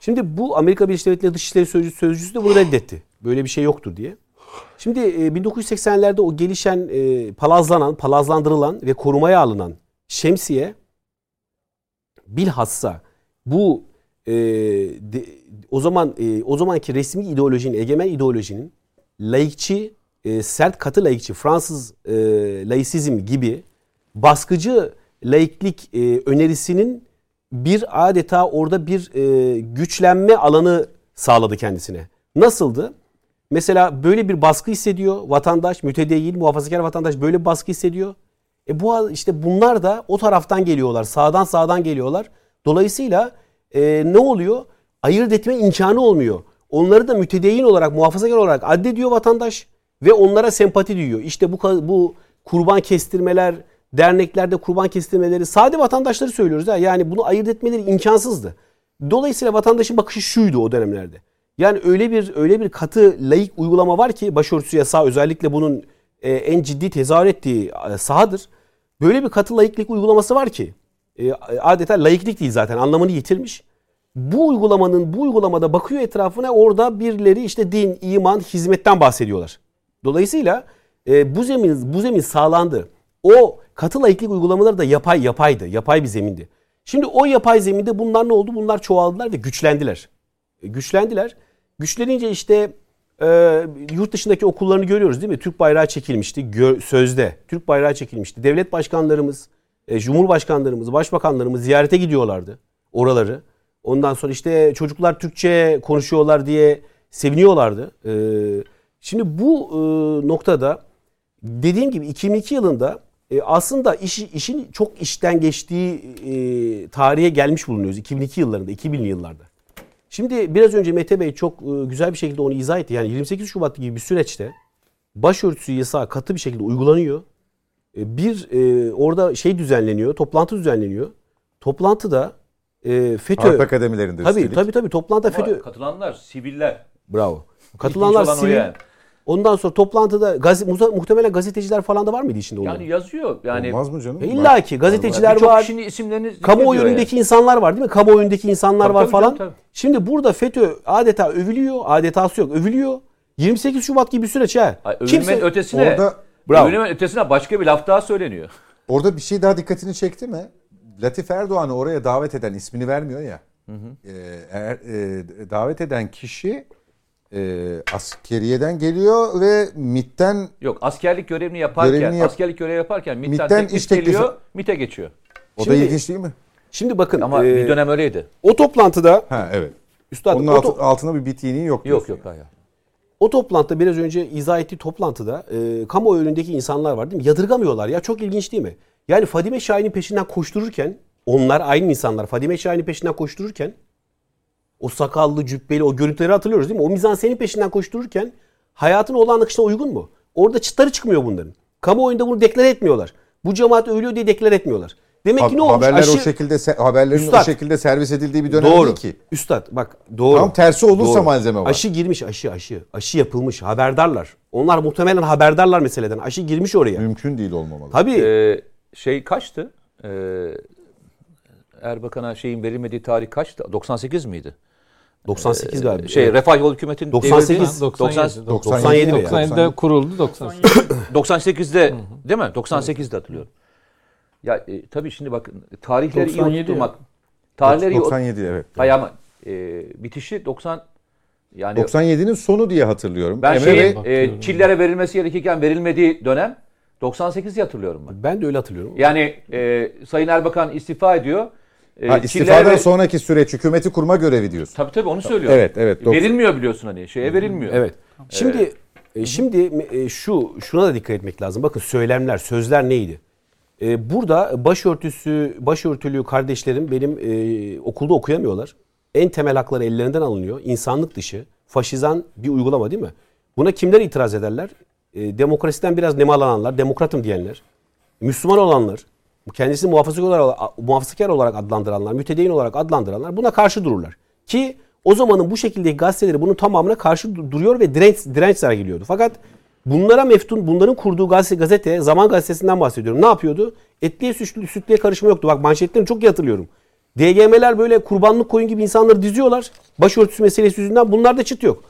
Şimdi bu Amerika Birleşik Devletleri Dışişleri Sözcüsü, de bunu reddetti. Böyle bir şey yoktur diye. Şimdi e, 1980'lerde o gelişen, e, palazlanan, palazlandırılan ve korumaya alınan şemsiye bilhassa bu e, de- o zaman e, o zamanki resmi ideolojinin, egemen ideolojinin laikçi, e, sert katı laikçi, Fransız e, laisizm gibi baskıcı laiklik e, önerisinin bir adeta orada bir e, güçlenme alanı sağladı kendisine. Nasıldı? Mesela böyle bir baskı hissediyor vatandaş, mütedeyyin, muhafazakar vatandaş böyle bir baskı hissediyor. E bu işte bunlar da o taraftan geliyorlar. Sağdan sağdan geliyorlar. Dolayısıyla e, ne oluyor? Ayırt etme imkanı olmuyor. Onları da mütedeyyin olarak, muhafazakar olarak addediyor vatandaş ve onlara sempati duyuyor. İşte bu bu kurban kestirmeler, derneklerde kurban kestirmeleri sade vatandaşları söylüyoruz. Ha. Yani bunu ayırt etmeleri imkansızdı. Dolayısıyla vatandaşın bakışı şuydu o dönemlerde. Yani öyle bir öyle bir katı layık uygulama var ki başörtüsü yasağı özellikle bunun e, en ciddi tezahür ettiği e, sahadır. Böyle bir katı layıklık uygulaması var ki e, adeta layıklık değil zaten anlamını yitirmiş. Bu uygulamanın bu uygulamada bakıyor etrafına orada birileri işte din, iman, hizmetten bahsediyorlar. Dolayısıyla e, bu zemin bu zemin sağlandı. O katı layıklık uygulamaları da yapay yapaydı. Yapay bir zemindi. Şimdi o yapay zeminde bunlar ne oldu? Bunlar çoğaldılar ve güçlendiler. E, güçlendiler. Güçlenince işte e, yurt dışındaki okullarını görüyoruz değil mi? Türk bayrağı çekilmişti gö- sözde. Türk bayrağı çekilmişti. Devlet başkanlarımız, e, cumhurbaşkanlarımız, başbakanlarımız ziyarete gidiyorlardı oraları. Ondan sonra işte çocuklar Türkçe konuşuyorlar diye seviniyorlardı. E, şimdi bu e, noktada dediğim gibi 2002 yılında e, aslında iş, işin çok işten geçtiği e, tarihe gelmiş bulunuyoruz 2002 yıllarında, 2000'li yıllarda. Şimdi biraz önce Mete Bey çok e, güzel bir şekilde onu izah etti. Yani 28 Şubat gibi bir süreçte başörtüsü yasağı katı bir şekilde uygulanıyor. E, bir e, orada şey düzenleniyor, toplantı düzenleniyor. Toplantıda e, FETÖ... Harp akademilerinde tabii, üstelik. Tabii tabii toplantıda FETÖ... Katılanlar siviller. Bravo. Katılanlar sivil. Yani. Ondan sonra toplantıda gaz, muhtemelen gazeteciler falan da var mıydı içinde onlar? Yani yazıyor. Yani Olmaz mı canım? E illa ki gazeteciler var. var. kişinin isimlerini kamuoyundaki yani. insanlar var değil mi? Kamuoyundaki insanlar tabii, var tabii, falan. Tabii, tabii. Şimdi burada FETÖ adeta övülüyor. Adetası yok. Övülüyor. 28 Şubat gibi bir süreç ha. Ay, Kimse ötesine orada Bravo. Övülmenin ötesine başka bir laf daha söyleniyor. Orada bir şey daha dikkatini çekti mi? Latif Erdoğan'ı oraya davet eden ismini vermiyor ya. Hı hı. Ee, eğer, e, davet eden kişi e, askeriyeden geliyor ve MIT'ten Yok askerlik görevini yaparken görevini yap- askerlik görevi yaparken MIT'ten, MIT'ten teklif iş teklifi geliyor MIT'e geçiyor. O şimdi, da ilginç değil mi? Şimdi bakın ama e, bir dönem öyleydi. O toplantıda ha evet. Üstad, Onun altı, to- altında bir bittiğinin yok. Yok yok hayır. O toplantıda biraz önce izah ettiği toplantıda e, kamuoyu önündeki insanlar var değil mi? Yadırgamıyorlar ya çok ilginç değil mi? Yani Fadime Şahin'in peşinden koştururken onlar aynı insanlar Fadime Şahin'in peşinden koştururken o sakallı cübbeli o görüntüleri hatırlıyoruz değil mi? O mizansenin peşinden koştururken hayatın olan akışına uygun mu? Orada çıtları çıkmıyor bunların. Kamuoyunda bunu deklar etmiyorlar. Bu cemaat ölüyor diye deklar etmiyorlar. Demek ha, ki ne olmuş? Haberler Aşı... o şekilde haberlerin Üstad, o şekilde servis edildiği bir dönem doğru. değil ki. Üstad bak doğru. Tam tersi olursa doğru. malzeme var. Aşı girmiş aşı aşı. Aşı yapılmış haberdarlar. Onlar muhtemelen haberdarlar meseleden. Aşı girmiş oraya. Mümkün değil olmamalı. Tabii. Ee, şey kaçtı? Ee, Erbakan'a şeyin verilmediği tarih kaçtı? 98 miydi? 98 galiba. Şey Refah Yol Hükümeti'nin 98 97 97 97'de kuruldu 98. 98'de değil mi? 98'de hatırlıyorum. Ya e, tabii şimdi bakın tarihleri iyi oturtmak. Tarihleri 97 evet. Hayır ama e, bitişi 90 yani 97'nin sonu diye hatırlıyorum. Ben şey e, Çillere verilmesi gerekirken verilmediği dönem 98'i hatırlıyorum ben. Ben de öyle hatırlıyorum. Yani e, Sayın Erbakan istifa ediyor. E, ha, istifadan ve... sonraki süreç hükümeti kurma görevi diyorsun. Tabii tabii onu söylüyorum. Evet evet. Verilmiyor biliyorsun hani şeye verilmiyor. Evet. Şimdi ee, şimdi e, şu şuna da dikkat etmek lazım. Bakın söylemler, sözler neydi? Ee, burada başörtüsü, başörtülü kardeşlerim benim e, okulda okuyamıyorlar. En temel hakları ellerinden alınıyor. İnsanlık dışı, faşizan bir uygulama değil mi? Buna kimler itiraz ederler? E, demokrasiden biraz nemalananlar, demokratım diyenler, Müslüman olanlar, kendisini muhafazakar olarak, muhafazakar olarak adlandıranlar, mütedeyyin olarak adlandıranlar buna karşı dururlar. Ki o zamanın bu şekilde gazeteleri bunun tamamına karşı duruyor ve direnç, direnç sergiliyordu. Fakat bunlara meftun, bunların kurduğu gazete, gazete Zaman Gazetesi'nden bahsediyorum. Ne yapıyordu? Etliye sütlü, sütlüye karışma yoktu. Bak manşetlerini çok iyi hatırlıyorum. DGM'ler böyle kurbanlık koyun gibi insanları diziyorlar. Başörtüsü meselesi yüzünden bunlarda çıt yok.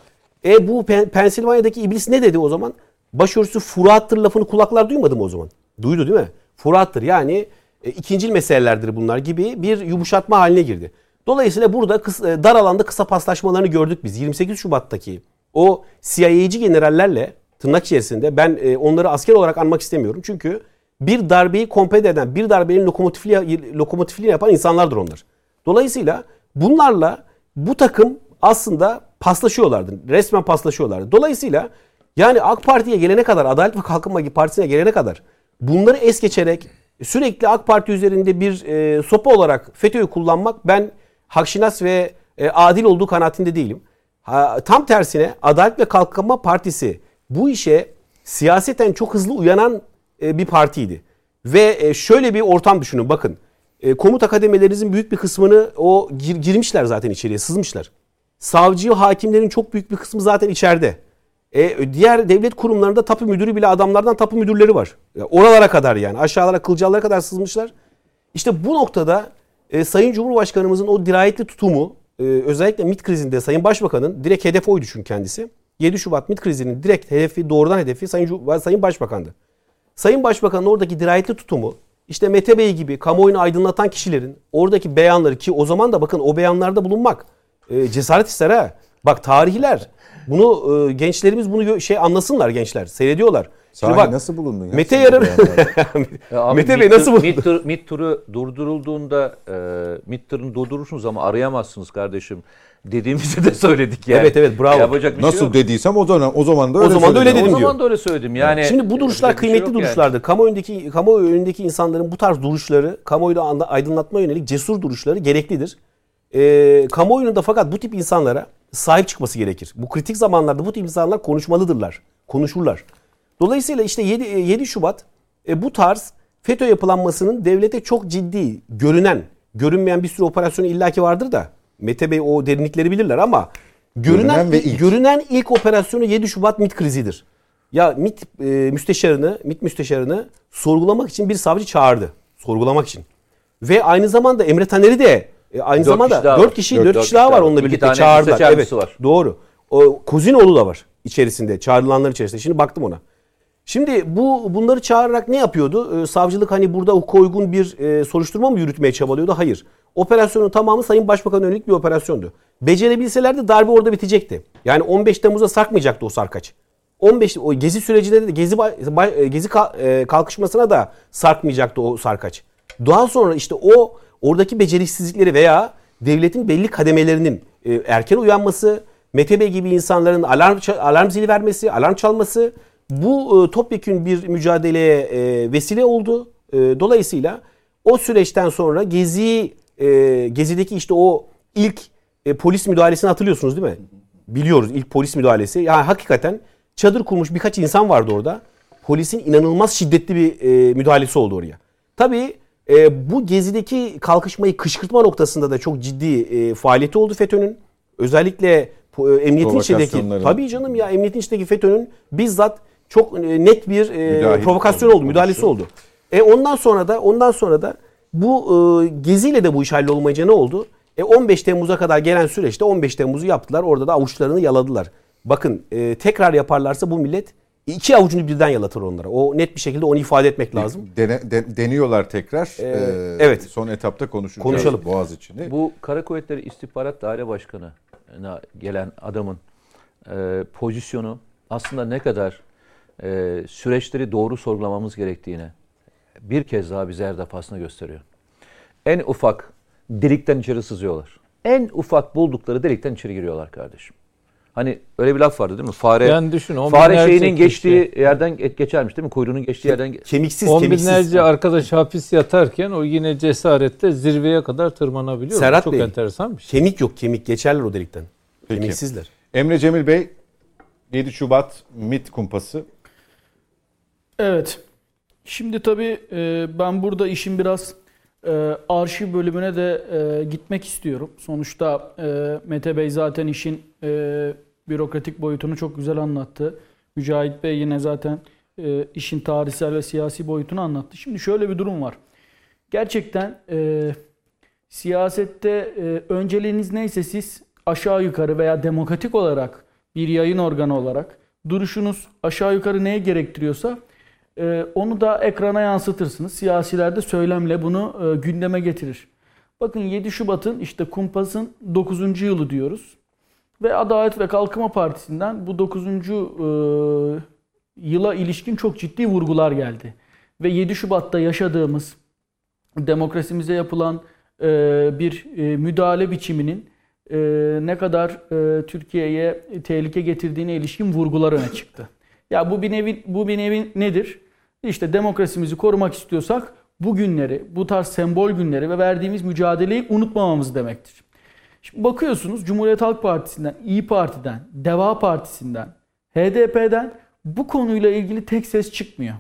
E bu Pensilvanya'daki iblis ne dedi o zaman? Başörtüsü Furattır lafını kulaklar duymadı mı o zaman? Duydu değil mi? Furattır yani e, ikincil meselelerdir bunlar gibi bir yumuşatma haline girdi. Dolayısıyla burada kısa, e, dar alanda kısa paslaşmalarını gördük biz. 28 Şubat'taki o CIA'ci generallerle tırnak içerisinde ben e, onları asker olarak anmak istemiyorum. Çünkü bir darbeyi kompede eden, bir darbenin lokomotifli, lokomotifliğini yapan insanlardır onlar. Dolayısıyla bunlarla bu takım aslında paslaşıyorlardı. Resmen paslaşıyorlardı. Dolayısıyla yani AK Parti'ye gelene kadar, Adalet ve Kalkınma Partisi'ne gelene kadar bunları es geçerek sürekli AK Parti üzerinde bir e, sopa olarak FETÖ'yü kullanmak ben hakşinas ve e, adil olduğu kanaatinde değilim. Ha, tam tersine Adalet ve Kalkınma Partisi bu işe siyaseten çok hızlı uyanan e, bir partiydi. Ve e, şöyle bir ortam düşünün bakın. E, komut akademelerinizin büyük bir kısmını o gir, girmişler zaten içeriye sızmışlar. Savcı hakimlerin çok büyük bir kısmı zaten içeride. E, diğer devlet kurumlarında tapu müdürü bile adamlardan tapu müdürleri var. Oralara kadar yani aşağılara kılcallara kadar sızmışlar. İşte bu noktada e, Sayın Cumhurbaşkanımızın o dirayetli tutumu e, özellikle MİT krizinde Sayın Başbakan'ın direkt hedef oydu çünkü kendisi. 7 Şubat MİT krizinin direkt hedefi doğrudan hedefi Sayın, Sayın Başbakan'dı. Sayın Başbakan'ın oradaki dirayetli tutumu işte Mete Bey gibi kamuoyunu aydınlatan kişilerin oradaki beyanları ki o zaman da bakın o beyanlarda bulunmak e, cesaret ister ha. Bak tarihler bunu e, gençlerimiz bunu şey anlasınlar gençler seyrediyorlar. Sahi bak, nasıl bulundun ya? Mete Yarın Mete Bey nasıl bulundun? MİT, tur, MİT turu durdurulduğunda e, MİT turunu durdurursunuz ama arayamazsınız kardeşim dediğimizi de söyledik yani. Evet evet bravo. Yapacak bir Nasıl şey yok. dediysem o zaman o zaman da öyle O zaman da öyle dedim diyor. O zaman da öyle söyledim. Yani Şimdi bu duruşlar kıymetli şey duruşlardır. Yani. Kamuoyundaki kamuoyu önündeki insanların bu tarz duruşları, kamuoyu aydınlatma yönelik cesur duruşları gereklidir. Ee, kamuoyunun da fakat bu tip insanlara sahip çıkması gerekir. Bu kritik zamanlarda bu tip insanlar konuşmalıdırlar. Konuşurlar. Dolayısıyla işte 7, 7 Şubat e, bu tarz FETÖ yapılanmasının devlete çok ciddi, görünen, görünmeyen bir sürü operasyonu illaki vardır da Mete Bey o derinlikleri bilirler ama görünen görünen, ve ilk. görünen ilk operasyonu 7 Şubat MİT krizidir. Ya MİT e, müsteşarını, MİT müsteşarını sorgulamak için bir savcı çağırdı. Sorgulamak için. Ve aynı zamanda Emre Taner'i de e, aynı dört zamanda kişi 4 kişi 4 kişi daha var onunla birlikte çağırdılar. Evet. Var. Doğru. O Kozinoğlu da var içerisinde. Çağrılanlar içerisinde. Şimdi baktım ona. Şimdi bu bunları çağırarak ne yapıyordu? Ee, savcılık hani burada hukuka uygun bir e, soruşturma mı yürütmeye çabalıyordu? Hayır. Operasyonun tamamı Sayın Başbakan'a yönelik bir operasyondu. Becerebilselerdi darbe orada bitecekti. Yani 15 Temmuz'a sarkmayacaktı o sarkaç. 15 o gezi sürecinde de gezi gezi e, kalkışmasına da sarkmayacaktı o sarkaç. Daha sonra işte o oradaki beceriksizlikleri veya devletin belli kademelerinin e, erken uyanması, Mete Bey gibi insanların alarm alarm zili vermesi, alarm çalması bu e, topyekün bir mücadeleye vesile oldu. Dolayısıyla o süreçten sonra Gezi e, Gezi'deki işte o ilk e, polis müdahalesini hatırlıyorsunuz değil mi? Biliyoruz ilk polis müdahalesi. Yani hakikaten çadır kurmuş birkaç insan vardı orada. Polisin inanılmaz şiddetli bir e, müdahalesi oldu oraya. Tabii e, bu Gezi'deki kalkışmayı kışkırtma noktasında da çok ciddi e, faaliyeti oldu FETÖ'nün. Özellikle e, emniyetin içindeki tabii canım ya emniyetin içindeki FETÖ'nün bizzat çok e, net bir e, provokasyon oldu, müdahalesi oldu. E ondan sonra da ondan sonra da bu e, geziyle de bu iş hallolmayınca ne oldu? E 15 Temmuz'a kadar gelen süreçte 15 Temmuz'u yaptılar. Orada da avuçlarını yaladılar. Bakın e, tekrar yaparlarsa bu millet iki avucunu birden yalatır onlara. O net bir şekilde onu ifade etmek lazım. Dene, de, deniyorlar tekrar. Ee, ee, evet. Son etapta konuşacağız. Konuşalım. Boğaz içini. Bu Kara Kuvvetleri İstihbarat Daire Başkanı'na gelen adamın e, pozisyonu aslında ne kadar e, süreçleri doğru sorgulamamız gerektiğini bir kez daha bize her defasında gösteriyor. En ufak delikten içeri sızıyorlar. En ufak buldukları delikten içeri giriyorlar kardeşim. Hani öyle bir laf vardı değil mi? Fare yani düşün, fare şeyinin geçtiği işte. yerden geçermiş değil mi? Kuyruğunun geçtiği yerden kemiksiz on kemiksiz. binlerce arkadaş hapis yatarken o yine cesarette zirveye kadar tırmanabiliyor. Serhat Çok Bey, enteresan bir şey. Kemik yok, kemik geçerler o delikten. Peki. Kemiksizler. Emre Cemil Bey 7 Şubat MIT kumpası Evet. Şimdi tabii e, ben burada işin biraz e, arşiv bölümüne de e, gitmek istiyorum. Sonuçta Mete Bey zaten işin bürokratik boyutunu çok güzel anlattı. Mücahit Bey yine zaten işin tarihsel ve siyasi boyutunu anlattı. Şimdi şöyle bir durum var. Gerçekten siyasette önceliğiniz neyse siz aşağı yukarı veya demokratik olarak bir yayın organı olarak duruşunuz aşağı yukarı neye gerektiriyorsa onu da ekrana yansıtırsınız. Siyasiler de söylemle bunu e, gündeme getirir. Bakın 7 Şubat'ın işte Kumpas'ın 9. yılı diyoruz. Ve Adalet ve Kalkınma Partisi'nden bu 9. E, yıla ilişkin çok ciddi vurgular geldi. Ve 7 Şubat'ta yaşadığımız demokrasimize yapılan e, bir müdahale biçiminin ne kadar Türkiye'ye tehlike getirdiğine ilişkin vurgular öne çıktı. Ya bu bir nevi bu bir nevi nedir? İşte demokrasimizi korumak istiyorsak bu günleri, bu tarz sembol günleri ve verdiğimiz mücadeleyi unutmamamız demektir. Şimdi bakıyorsunuz Cumhuriyet Halk Partisi'nden, İyi Parti'den, Deva Partisi'nden, HDP'den bu konuyla ilgili tek ses çıkmıyor.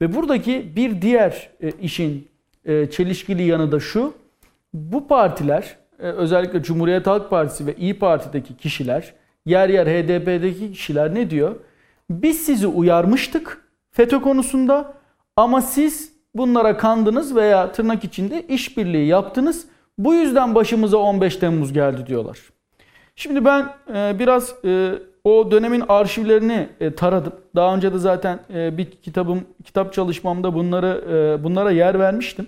Ve buradaki bir diğer e, işin e, çelişkili yanı da şu. Bu partiler e, özellikle Cumhuriyet Halk Partisi ve İyi Parti'deki kişiler, yer yer HDP'deki kişiler ne diyor? Biz sizi uyarmıştık FETÖ konusunda ama siz bunlara kandınız veya tırnak içinde işbirliği yaptınız. Bu yüzden başımıza 15 Temmuz geldi diyorlar. Şimdi ben e, biraz e, o dönemin arşivlerini e, taradım. Daha önce de zaten bir kitabım, kitap çalışmamda bunları bunlara yer vermiştim.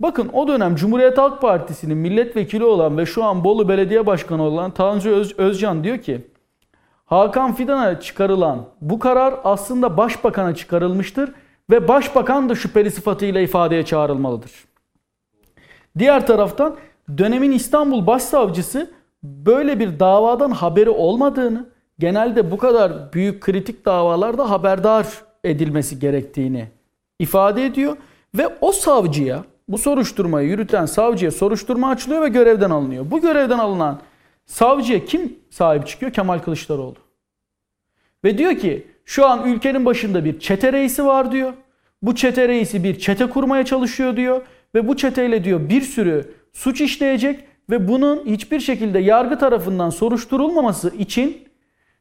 Bakın o dönem Cumhuriyet Halk Partisi'nin milletvekili olan ve şu an Bolu Belediye Başkanı olan Tanju Öz, Özcan diyor ki Hakan Fidan'a çıkarılan bu karar aslında başbakana çıkarılmıştır ve başbakan da şüpheli sıfatıyla ifadeye çağrılmalıdır. Diğer taraftan dönemin İstanbul Başsavcısı böyle bir davadan haberi olmadığını, genelde bu kadar büyük kritik davalarda haberdar edilmesi gerektiğini ifade ediyor ve o savcıya, bu soruşturmayı yürüten savcıya soruşturma açılıyor ve görevden alınıyor. Bu görevden alınan savcıya kim sahip çıkıyor? Kemal Kılıçdaroğlu. Ve diyor ki şu an ülkenin başında bir çete reisi var diyor. Bu çete reisi bir çete kurmaya çalışıyor diyor. Ve bu çeteyle diyor bir sürü suç işleyecek ve bunun hiçbir şekilde yargı tarafından soruşturulmaması için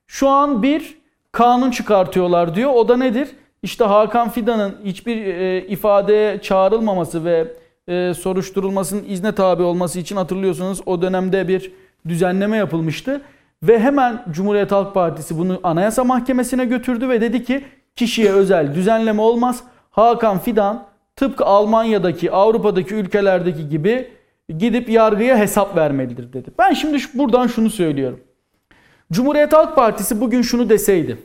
şu an bir kanun çıkartıyorlar diyor. O da nedir? İşte Hakan Fidan'ın hiçbir e, ifadeye çağrılmaması ve e, soruşturulmasının izne tabi olması için hatırlıyorsunuz o dönemde bir düzenleme yapılmıştı. Ve hemen Cumhuriyet Halk Partisi bunu Anayasa Mahkemesi'ne götürdü ve dedi ki kişiye özel düzenleme olmaz. Hakan Fidan tıpkı Almanya'daki, Avrupa'daki ülkelerdeki gibi gidip yargıya hesap vermelidir dedi. Ben şimdi buradan şunu söylüyorum. Cumhuriyet Halk Partisi bugün şunu deseydi.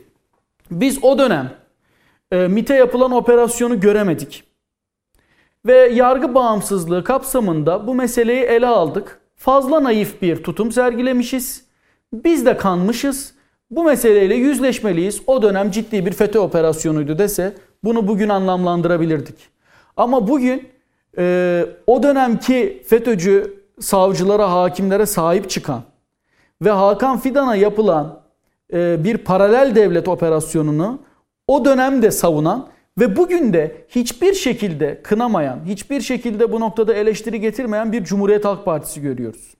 Biz o dönem e, MIT'e yapılan operasyonu göremedik. Ve yargı bağımsızlığı kapsamında bu meseleyi ele aldık. Fazla naif bir tutum sergilemişiz. Biz de kanmışız. Bu meseleyle yüzleşmeliyiz. O dönem ciddi bir FETÖ operasyonuydu dese bunu bugün anlamlandırabilirdik. Ama bugün e, o dönemki FETÖ'cü savcılara, hakimlere sahip çıkan ve Hakan Fidan'a yapılan e, bir paralel devlet operasyonunu o dönemde savunan ve bugün de hiçbir şekilde kınamayan, hiçbir şekilde bu noktada eleştiri getirmeyen bir Cumhuriyet Halk Partisi görüyoruz.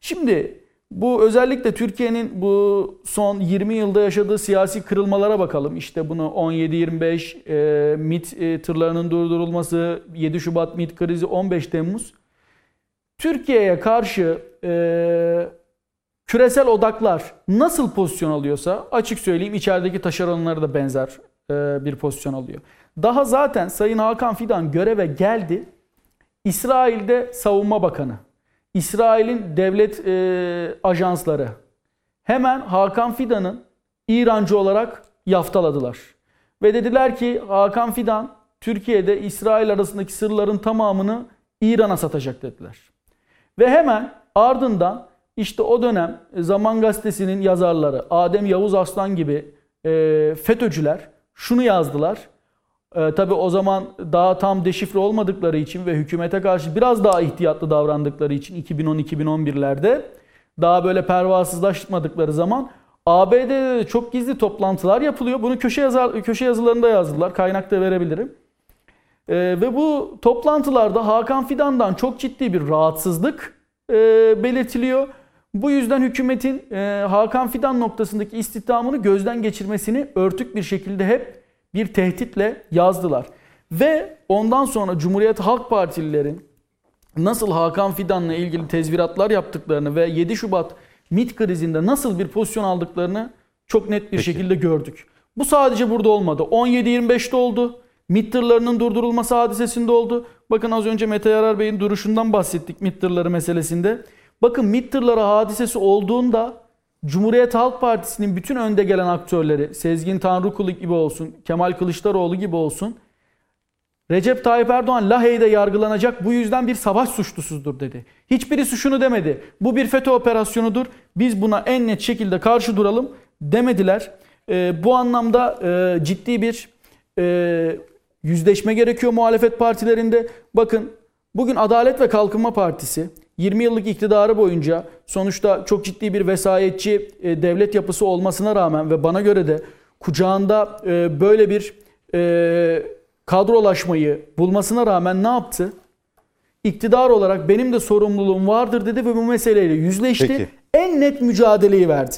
Şimdi bu özellikle Türkiye'nin bu son 20 yılda yaşadığı siyasi kırılmalara bakalım. İşte bunu 17-25 e, MIT e, tırlarının durdurulması, 7 Şubat MIT krizi, 15 Temmuz. Türkiye'ye karşı e, küresel odaklar nasıl pozisyon alıyorsa açık söyleyeyim içerideki taşeronları da benzer bir pozisyon alıyor. Daha zaten Sayın Hakan Fidan göreve geldi. İsrail'de savunma bakanı. İsrail'in devlet e, ajansları hemen Hakan Fidan'ın İrancı olarak yaftaladılar. Ve dediler ki Hakan Fidan Türkiye'de İsrail arasındaki sırların tamamını İran'a satacak dediler. Ve hemen ardından işte o dönem Zaman Gazetesi'nin yazarları Adem Yavuz Aslan gibi e, FETÖ'cüler şunu yazdılar. E, tabii o zaman daha tam deşifre olmadıkları için ve hükümete karşı biraz daha ihtiyatlı davrandıkları için 2010-2011'lerde daha böyle pervasızlaşmadıkları zaman ABD'de de çok gizli toplantılar yapılıyor. Bunu köşe yazar köşe yazılarında yazdılar. Kaynakta verebilirim. E, ve bu toplantılarda Hakan Fidan'dan çok ciddi bir rahatsızlık e, belirtiliyor. Bu yüzden hükümetin e, Hakan Fidan noktasındaki istihdamını gözden geçirmesini örtük bir şekilde hep bir tehditle yazdılar. Ve ondan sonra Cumhuriyet Halk Partililerin nasıl Hakan Fidan'la ilgili tezviratlar yaptıklarını ve 7 Şubat MIT krizinde nasıl bir pozisyon aldıklarını çok net bir Peki. şekilde gördük. Bu sadece burada olmadı. 17-25'te oldu. MİT tırlarının durdurulması hadisesinde oldu. Bakın az önce Mete Yarar Bey'in duruşundan bahsettik MİT tırları meselesinde. Bakın MİT hadisesi olduğunda Cumhuriyet Halk Partisi'nin bütün önde gelen aktörleri Sezgin Tanrıkulu gibi olsun, Kemal Kılıçdaroğlu gibi olsun Recep Tayyip Erdoğan Lahey'de yargılanacak bu yüzden bir savaş suçlusudur dedi. Hiçbirisi şunu demedi. Bu bir FETÖ operasyonudur. Biz buna en net şekilde karşı duralım demediler. E, bu anlamda e, ciddi bir e, yüzleşme gerekiyor muhalefet partilerinde. Bakın bugün Adalet ve Kalkınma Partisi 20 yıllık iktidarı boyunca sonuçta çok ciddi bir vesayetçi e, devlet yapısı olmasına rağmen ve bana göre de kucağında e, böyle bir e, kadrolaşmayı bulmasına rağmen ne yaptı? İktidar olarak benim de sorumluluğum vardır dedi ve bu meseleyle yüzleşti. Peki. En net mücadeleyi verdi.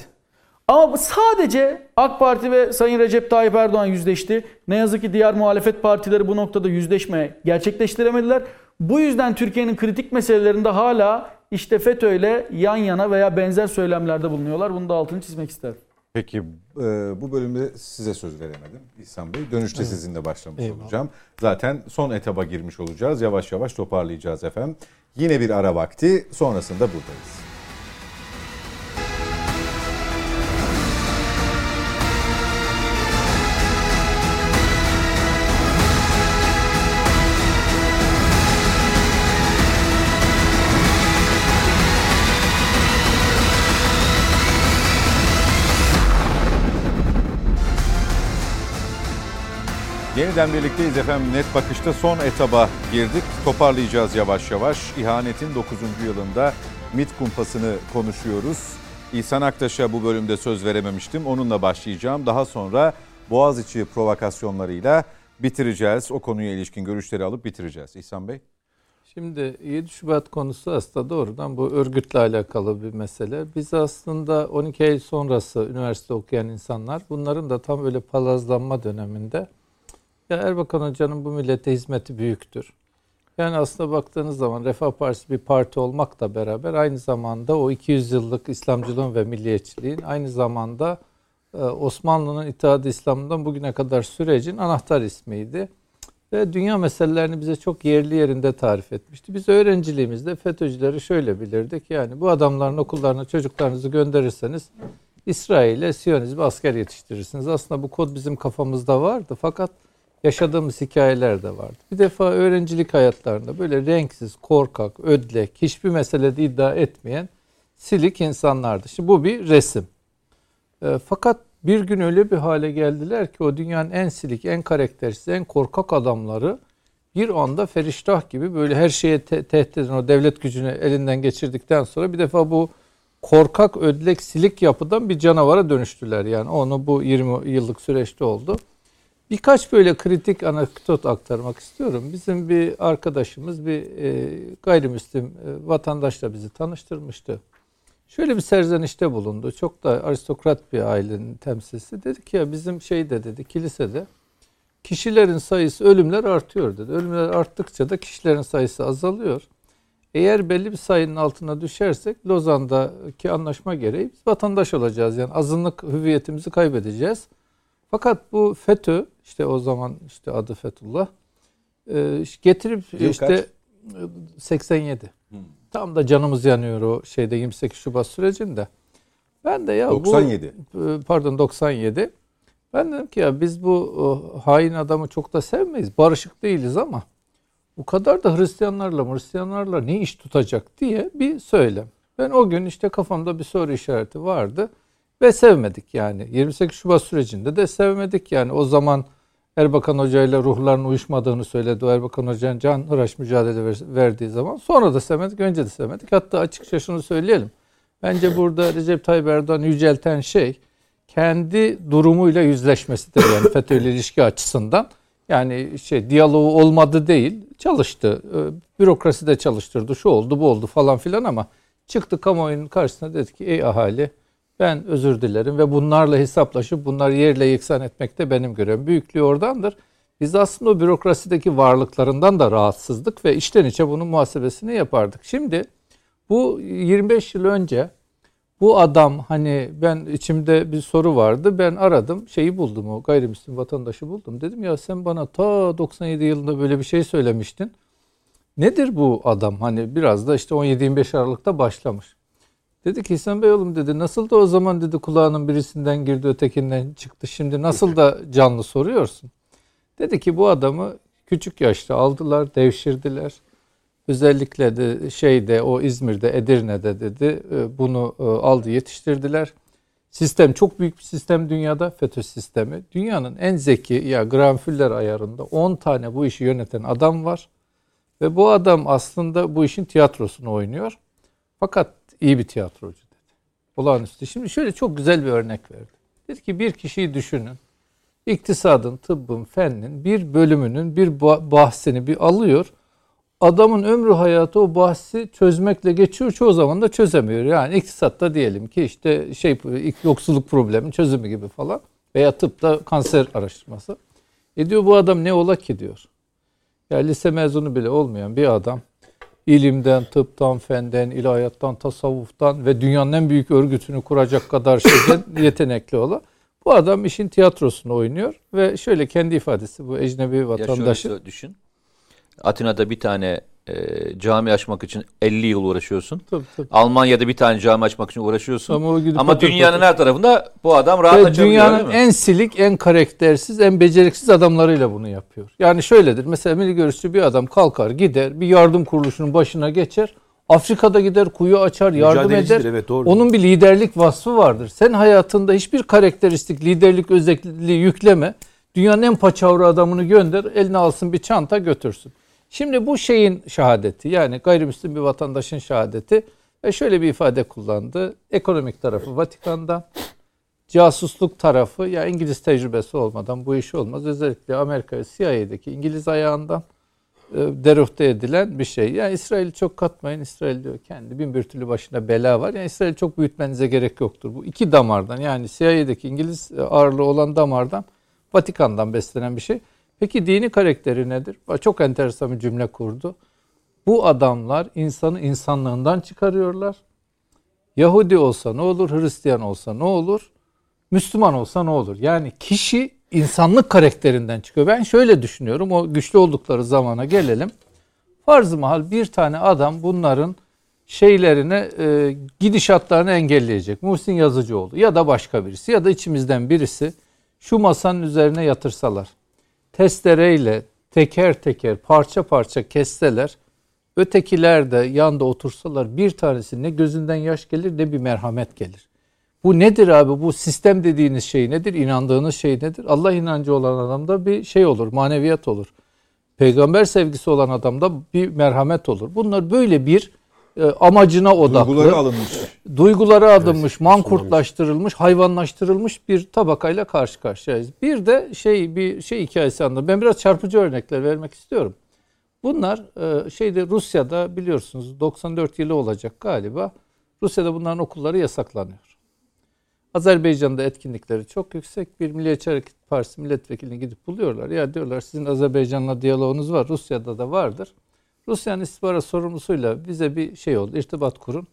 Ama sadece AK Parti ve Sayın Recep Tayyip Erdoğan yüzleşti. Ne yazık ki diğer muhalefet partileri bu noktada yüzleşme gerçekleştiremediler. Bu yüzden Türkiye'nin kritik meselelerinde hala işte FETÖ ile yan yana veya benzer söylemlerde bulunuyorlar. Bunu da altını çizmek isterim. Peki e, bu bölümde size söz veremedim İhsan Bey. Dönüşte sizinle başlamış Eyvallah. olacağım. Zaten son etaba girmiş olacağız. Yavaş yavaş toparlayacağız efendim. Yine bir ara vakti sonrasında buradayız. Yeniden birlikteyiz efendim. Net bakışta son etaba girdik. Toparlayacağız yavaş yavaş. İhanetin 9. yılında MIT kumpasını konuşuyoruz. İhsan Aktaş'a bu bölümde söz verememiştim. Onunla başlayacağım. Daha sonra Boğaziçi provokasyonlarıyla bitireceğiz. O konuya ilişkin görüşleri alıp bitireceğiz. İhsan Bey. Şimdi 7 Şubat konusu aslında doğrudan bu örgütle alakalı bir mesele. Biz aslında 12 Eylül sonrası üniversite okuyan insanlar bunların da tam öyle palazlanma döneminde ya Erbakan Hoca'nın bu millete hizmeti büyüktür. Yani aslında baktığınız zaman Refah Partisi bir parti olmakla beraber aynı zamanda o 200 yıllık İslamcılığın ve milliyetçiliğin aynı zamanda e, Osmanlı'nın İttihat-ı İslam'dan bugüne kadar sürecin anahtar ismiydi. Ve dünya meselelerini bize çok yerli yerinde tarif etmişti. Biz öğrenciliğimizde FETÖ'cüleri şöyle bilirdik. Yani bu adamların okullarına çocuklarınızı gönderirseniz İsrail'e Siyonizm asker yetiştirirsiniz. Aslında bu kod bizim kafamızda vardı fakat yaşadığımız hikayeler de vardı. Bir defa öğrencilik hayatlarında böyle renksiz, korkak, ödlek, hiçbir meselede iddia etmeyen silik insanlardı. Şimdi bu bir resim. E, fakat bir gün öyle bir hale geldiler ki o dünyanın en silik, en karaktersiz, en korkak adamları bir anda feriştah gibi böyle her şeye te- tehdit eden o devlet gücünü elinden geçirdikten sonra bir defa bu korkak, ödlek, silik yapıdan bir canavara dönüştüler. Yani onu bu 20 yıllık süreçte oldu. Birkaç böyle kritik anekdot aktarmak istiyorum. Bizim bir arkadaşımız bir e, gayrimüslim e, vatandaşla bizi tanıştırmıştı. Şöyle bir serzenişte bulundu. Çok da aristokrat bir ailenin temsilcisi. Dedi ki ya bizim şeyde dedi kilisede kişilerin sayısı ölümler artıyor dedi. Ölümler arttıkça da kişilerin sayısı azalıyor. Eğer belli bir sayının altına düşersek Lozan'daki anlaşma gereği biz vatandaş olacağız. Yani azınlık hüviyetimizi kaybedeceğiz. Fakat bu FETÖ işte o zaman işte adı Fethullah e, getirip Yıl işte kaç? e, 87. Tam da canımız yanıyor o şeyde 28 Şubat sürecinde. Ben de ya 97. bu e, pardon 97. Ben dedim ki ya biz bu o, hain adamı çok da sevmeyiz. Barışık değiliz ama bu kadar da Hristiyanlarla Hristiyanlarla ne iş tutacak diye bir söylem. Ben o gün işte kafamda bir soru işareti vardı ve sevmedik yani. 28 Şubat sürecinde de sevmedik yani. O zaman Erbakan Hoca ile ruhların uyuşmadığını söyledi. O Erbakan Hoca'nın can hıraş mücadele ver- verdiği zaman. Sonra da sevmedik, önce de sevmedik. Hatta açıkça şunu söyleyelim. Bence burada Recep Tayyip Erdoğan yücelten şey kendi durumuyla yüzleşmesidir yani FETÖ ile ilişki açısından. Yani şey diyaloğu olmadı değil, çalıştı. Ee, Bürokrasi de çalıştırdı, şu oldu, bu oldu falan filan ama çıktı kamuoyunun karşısına dedi ki ey ahali ben özür dilerim ve bunlarla hesaplaşıp bunları yerle yeksan etmek de benim görevim. Büyüklüğü oradandır. Biz aslında o bürokrasideki varlıklarından da rahatsızdık ve içten içe bunun muhasebesini yapardık. Şimdi bu 25 yıl önce bu adam hani ben içimde bir soru vardı. Ben aradım şeyi buldum o gayrimüslim vatandaşı buldum. Dedim ya sen bana ta 97 yılında böyle bir şey söylemiştin. Nedir bu adam? Hani biraz da işte 17-25 Aralık'ta başlamış. Dedi ki İhsan Bey oğlum dedi nasıl da o zaman dedi kulağının birisinden girdi ötekinden çıktı. Şimdi nasıl da canlı soruyorsun? Dedi ki bu adamı Küçük yaşta aldılar, devşirdiler. Özellikle de şeyde o İzmir'de, Edirne'de dedi e, bunu e, aldı yetiştirdiler. Sistem çok büyük bir sistem dünyada FETÖ sistemi. Dünyanın en zeki ya Graham Fuller ayarında 10 tane bu işi yöneten adam var. Ve bu adam aslında bu işin tiyatrosunu oynuyor. Fakat iyi bir tiyatrocu dedi. Olağanüstü. Şimdi şöyle çok güzel bir örnek verdi. Dedi ki bir kişiyi düşünün. İktisadın, tıbbın, fennin bir bölümünün bir bahsini bir alıyor. Adamın ömrü hayatı o bahsi çözmekle geçiyor. Çoğu zaman da çözemiyor. Yani iktisatta diyelim ki işte şey yoksulluk problemin çözümü gibi falan. Veya tıpta kanser araştırması. E diyor bu adam ne ola ki diyor. Ya lise mezunu bile olmayan bir adam ilimden, tıptan, fenden, ilahiyattan, tasavvuftan ve dünyanın en büyük örgütünü kuracak kadar şeyden yetenekli olan. Bu adam işin tiyatrosunu oynuyor ve şöyle kendi ifadesi bu ecnebi vatandaşı. Ya düşün. Atina'da bir tane e, cami açmak için 50 yıl uğraşıyorsun. Tabii, tabii. Almanya'da bir tane cami açmak için uğraşıyorsun. Ama, Ama dünyanın her tarafında bu adam rahat Ve açabiliyor Dünyanın en silik, en karaktersiz, en beceriksiz adamlarıyla bunu yapıyor. Yani şöyledir. Mesela milli görüşçü bir adam kalkar gider bir yardım kuruluşunun başına geçer. Afrika'da gider kuyu açar, yardım eder. Evet, doğru. Onun bir liderlik vasfı vardır. Sen hayatında hiçbir karakteristik, liderlik özelliği yükleme. Dünyanın en paçavra adamını gönder, eline alsın bir çanta götürsün. Şimdi bu şeyin şehadeti yani gayrimüslim bir vatandaşın şehadeti ve şöyle bir ifade kullandı. Ekonomik tarafı Vatikan'da, casusluk tarafı ya İngiliz tecrübesi olmadan bu iş olmaz. Özellikle Amerika ve CIA'deki İngiliz ayağından e, deruhte edilen bir şey. Yani İsrail'i çok katmayın. İsrail diyor kendi bin bir türlü başına bela var. Yani İsrail çok büyütmenize gerek yoktur. Bu iki damardan yani CIA'deki İngiliz ağırlığı olan damardan Vatikan'dan beslenen bir şey. Peki dini karakteri nedir? Çok enteresan bir cümle kurdu. Bu adamlar insanı insanlığından çıkarıyorlar. Yahudi olsa ne olur, Hristiyan olsa ne olur, Müslüman olsa ne olur? Yani kişi insanlık karakterinden çıkıyor. Ben şöyle düşünüyorum, o güçlü oldukları zamana gelelim. Farz-ı mahal bir tane adam bunların şeylerine, e, gidişatlarını engelleyecek. Muhsin Yazıcıoğlu ya da başka birisi ya da içimizden birisi şu masanın üzerine yatırsalar testereyle teker teker parça parça kesseler ötekiler de yanda otursalar bir tanesi ne gözünden yaş gelir ne bir merhamet gelir. Bu nedir abi? Bu sistem dediğiniz şey nedir? İnandığınız şey nedir? Allah inancı olan adamda bir şey olur, maneviyat olur. Peygamber sevgisi olan adamda bir merhamet olur. Bunlar böyle bir amacına odaklı. Duyguları alınmış. Duyguları alınmış, evet, mankurtlaştırılmış, hayvanlaştırılmış bir tabakayla karşı karşıyayız. Bir de şey bir şey hikayesi anladım. Ben biraz çarpıcı örnekler vermek istiyorum. Bunlar e, şeyde Rusya'da biliyorsunuz 94 yılı olacak galiba. Rusya'da bunların okulları yasaklanıyor. Azerbaycan'da etkinlikleri çok yüksek. Bir Milliyetçi Hareket Partisi milletvekilini gidip buluyorlar. Ya diyorlar sizin Azerbaycan'la diyaloğunuz var. Rusya'da da vardır. Rusya'nın istihbarat sorumlusuyla bize bir şey oldu, irtibat kurun.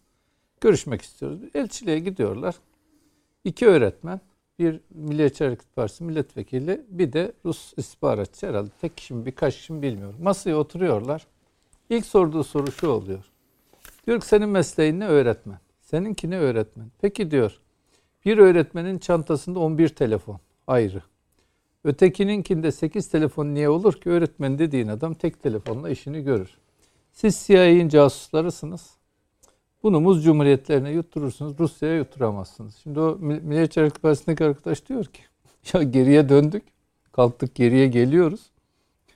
Görüşmek istiyoruz. Elçiliğe gidiyorlar. İki öğretmen, bir Milliyetçi Hareket Partisi milletvekili, bir de Rus istihbaratçı herhalde. Tek kişi mi, birkaç kişi mi bilmiyorum. Masaya oturuyorlar. İlk sorduğu soru şu oluyor. Diyor ki senin mesleğin ne öğretmen? Seninki ne öğretmen? Peki diyor. Bir öğretmenin çantasında 11 telefon ayrı. Ötekininkinde 8 telefon niye olur ki? Öğretmen dediğin adam tek telefonla işini görür. Siz CIA'nin casuslarısınız. Bunu muz cumhuriyetlerine yutturursunuz. Rusya'ya yutturamazsınız. Şimdi o Milliyetçi Hareket Partisi'ndeki arkadaş diyor ki ya geriye döndük. Kalktık geriye geliyoruz.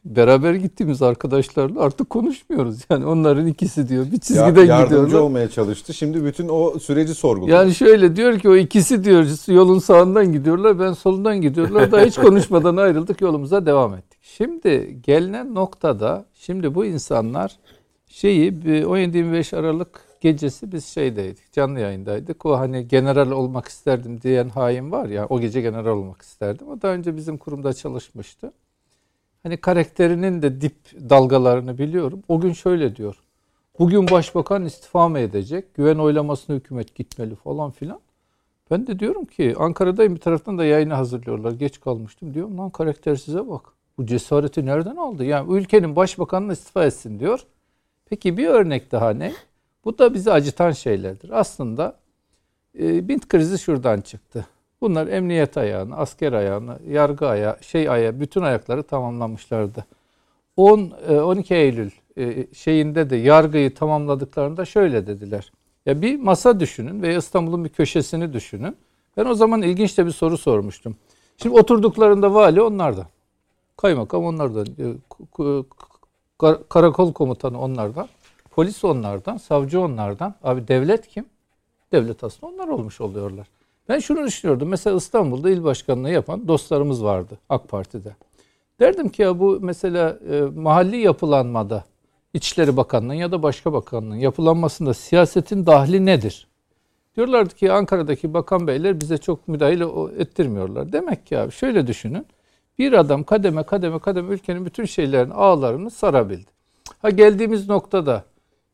Beraber gittiğimiz arkadaşlarla artık konuşmuyoruz. Yani onların ikisi diyor bir çizgiden ya, yardımcı gidiyorlar. olmaya çalıştı. Şimdi bütün o süreci sorguluyor. Yani şöyle diyor ki o ikisi diyor yolun sağından gidiyorlar ben solundan gidiyorlar. Daha hiç konuşmadan ayrıldık yolumuza devam ettik. Şimdi gelinen noktada şimdi bu insanlar şeyi 17-25 Aralık gecesi biz şeydeydik, canlı yayındaydık. O hani general olmak isterdim diyen hain var ya, o gece general olmak isterdim. O daha önce bizim kurumda çalışmıştı. Hani karakterinin de dip dalgalarını biliyorum. O gün şöyle diyor. Bugün başbakan istifa mı edecek? Güven oylamasına hükümet gitmeli falan filan. Ben de diyorum ki Ankara'dayım bir taraftan da yayını hazırlıyorlar. Geç kalmıştım diyorum. Lan karakter size bak. Bu cesareti nereden aldı? Yani ülkenin başbakanına istifa etsin diyor. Peki bir örnek daha ne? Bu da bizi acıtan şeylerdir. Aslında e, Bint krizi şuradan çıktı. Bunlar emniyet ayağını, asker ayağını, yargı ayağı, şey ayağı, bütün ayakları tamamlamışlardı. 10 e, 12 Eylül e, şeyinde de yargıyı tamamladıklarında şöyle dediler. Ya bir masa düşünün ve İstanbul'un bir köşesini düşünün. Ben o zaman ilginç de bir soru sormuştum. Şimdi oturduklarında vali onlardan. Kaymakam onlardan. Karakol komutanı onlardan. Polis onlardan. Savcı onlardan. Abi devlet kim? Devlet aslında onlar olmuş oluyorlar. Ben şunu düşünüyordum. Mesela İstanbul'da il başkanlığı yapan dostlarımız vardı AK Parti'de. Derdim ki ya bu mesela e, mahalli yapılanmada İçişleri Bakanlığı'nın ya da başka bakanlığın yapılanmasında siyasetin dahli nedir? Diyorlardı ki Ankara'daki bakan beyler bize çok müdahale o- ettirmiyorlar. Demek ki abi şöyle düşünün. Bir adam kademe kademe kademe ülkenin bütün şeylerini ağlarını sarabildi. Ha geldiğimiz noktada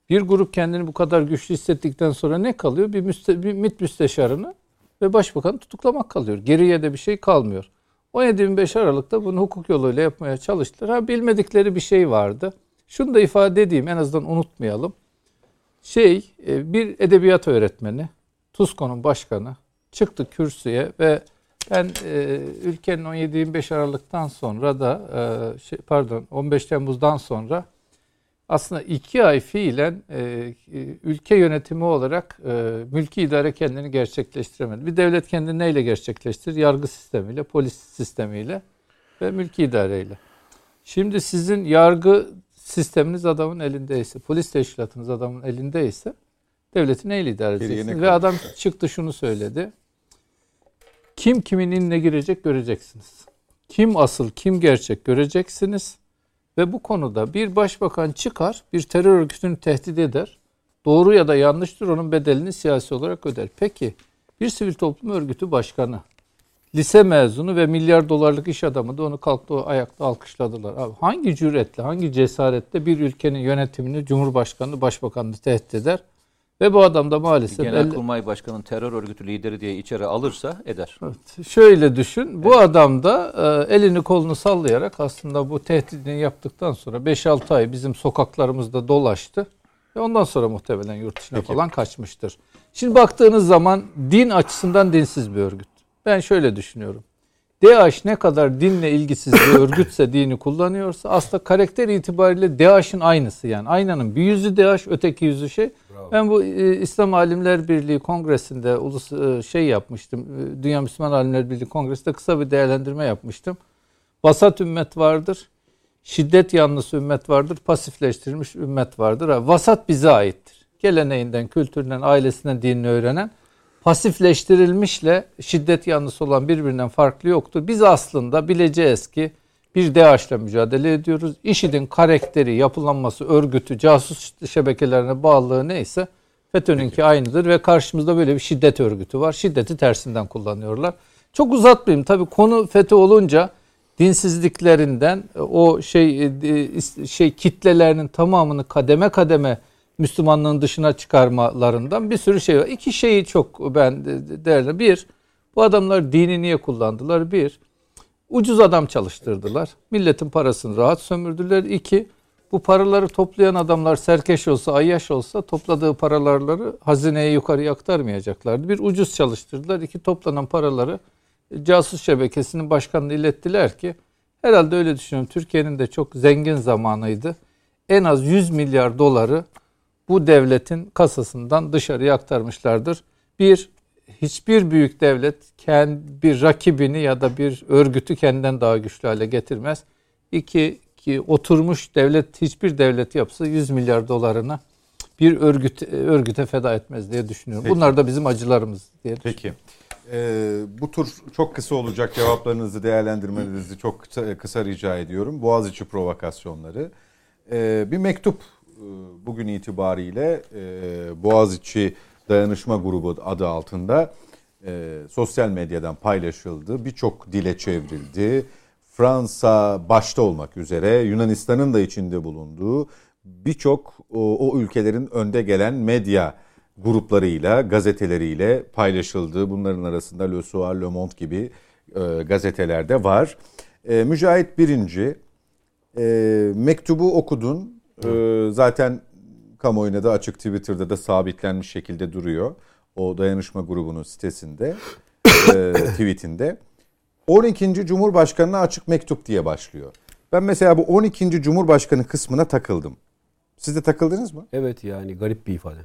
bir grup kendini bu kadar güçlü hissettikten sonra ne kalıyor? Bir, müste, bir MİT müsteşarını ve başbakanı tutuklamak kalıyor. Geriye de bir şey kalmıyor. 17-25 Aralık'ta bunu hukuk yoluyla yapmaya çalıştılar. Ha bilmedikleri bir şey vardı. Şunu da ifade edeyim en azından unutmayalım. Şey e, bir edebiyat öğretmeni, TUSKO'nun başkanı çıktı kürsüye ve ben e, ülkenin 17-25 Aralık'tan sonra da e, şey, pardon 15 Temmuz'dan sonra aslında iki ay fiilen e, e, ülke yönetimi olarak e, mülki idare kendini gerçekleştiremedi. Bir devlet kendini neyle gerçekleştirir? Yargı sistemiyle, polis sistemiyle ve mülki idareyle. Şimdi sizin yargı sisteminiz adamın elindeyse, polis teşkilatınız adamın elindeyse devleti neyle idare edeceksiniz? Ve adam çıktı şunu söyledi. Kim kimin inine girecek göreceksiniz. Kim asıl, kim gerçek göreceksiniz. Ve bu konuda bir başbakan çıkar, bir terör örgütünü tehdit eder. Doğru ya da yanlıştır onun bedelini siyasi olarak öder. Peki bir sivil toplum örgütü başkanı, lise mezunu ve milyar dolarlık iş adamı da onu kalktı ayakta alkışladılar. Abi hangi cüretle, hangi cesaretle bir ülkenin yönetimini, cumhurbaşkanını, başbakanını tehdit eder? Ve bu adam da maalesef... elle- Genelkurmay Başkanı'nın terör örgütü lideri diye içeri alırsa eder. Evet, şöyle düşün. Bu adam da e, elini kolunu sallayarak aslında bu tehdidini yaptıktan sonra 5-6 ay bizim sokaklarımızda dolaştı. Ve ondan sonra muhtemelen yurt dışına falan kaçmıştır. Şimdi baktığınız zaman din açısından dinsiz bir örgüt. Ben şöyle düşünüyorum. DAEŞ ne kadar dinle ilgisiz bir örgütse dini kullanıyorsa aslında karakter itibariyle DAEŞ'in aynısı yani. Aynanın bir yüzü DAEŞ öteki yüzü şey. Ben bu e, İslam Alimler Birliği Kongresi'nde ulus e, şey yapmıştım. E, Dünya Müslüman Alimler Birliği Kongresi'nde kısa bir değerlendirme yapmıştım. Vasat ümmet vardır. Şiddet yanlısı ümmet vardır. Pasifleştirilmiş ümmet vardır. Ha, Vasat bize aittir. Geleneğinden, kültüründen, ailesinden dinini öğrenen pasifleştirilmişle şiddet yanlısı olan birbirinden farklı yoktur. Biz aslında bileceğiz ki bir DAEŞ'le mücadele ediyoruz. IŞİD'in karakteri, yapılanması, örgütü, casus şebekelerine bağlılığı neyse FETÖ'nünki aynıdır ve karşımızda böyle bir şiddet örgütü var. Şiddeti tersinden kullanıyorlar. Çok uzatmayayım. Tabii konu FETÖ olunca dinsizliklerinden o şey e, şey kitlelerinin tamamını kademe kademe Müslümanlığın dışına çıkarmalarından bir sürü şey var. İki şeyi çok ben de- değerli. Bir, bu adamlar dini niye kullandılar? Bir, ucuz adam çalıştırdılar. Milletin parasını rahat sömürdüler. İki, bu paraları toplayan adamlar serkeş olsa, ayyaş olsa topladığı paraları hazineye yukarıya aktarmayacaklardı. Bir ucuz çalıştırdılar. İki, toplanan paraları casus şebekesinin başkanına ilettiler ki herhalde öyle düşünüyorum. Türkiye'nin de çok zengin zamanıydı. En az 100 milyar doları bu devletin kasasından dışarıya aktarmışlardır. Bir, hiçbir büyük devlet kendi bir rakibini ya da bir örgütü kendinden daha güçlü hale getirmez. İki, ki oturmuş devlet hiçbir devlet yapsa 100 milyar dolarını bir örgüt örgüte feda etmez diye düşünüyorum. Peki. Bunlar da bizim acılarımız diye Peki. Ee, bu tur çok kısa olacak cevaplarınızı değerlendirmenizi çok kısa, kısa rica ediyorum. Boğaziçi provokasyonları. Ee, bir mektup bugün itibariyle e, Boğaziçi Dayanışma Grubu adı altında e, sosyal medyadan paylaşıldı. Birçok dile çevrildi. Fransa başta olmak üzere Yunanistan'ın da içinde bulunduğu birçok o, o ülkelerin önde gelen medya gruplarıyla, gazeteleriyle paylaşıldığı bunların arasında Le Soir, Le Monde gibi e, gazetelerde var. E, Mücahit Birinci e, mektubu okudun. E, zaten kamuoyuna da açık Twitter'da da sabitlenmiş şekilde duruyor. O dayanışma grubunun sitesinde, e, tweetinde. 12. Cumhurbaşkanı'na açık mektup diye başlıyor. Ben mesela bu 12. Cumhurbaşkanı kısmına takıldım. Siz de takıldınız mı? Evet yani garip bir ifade.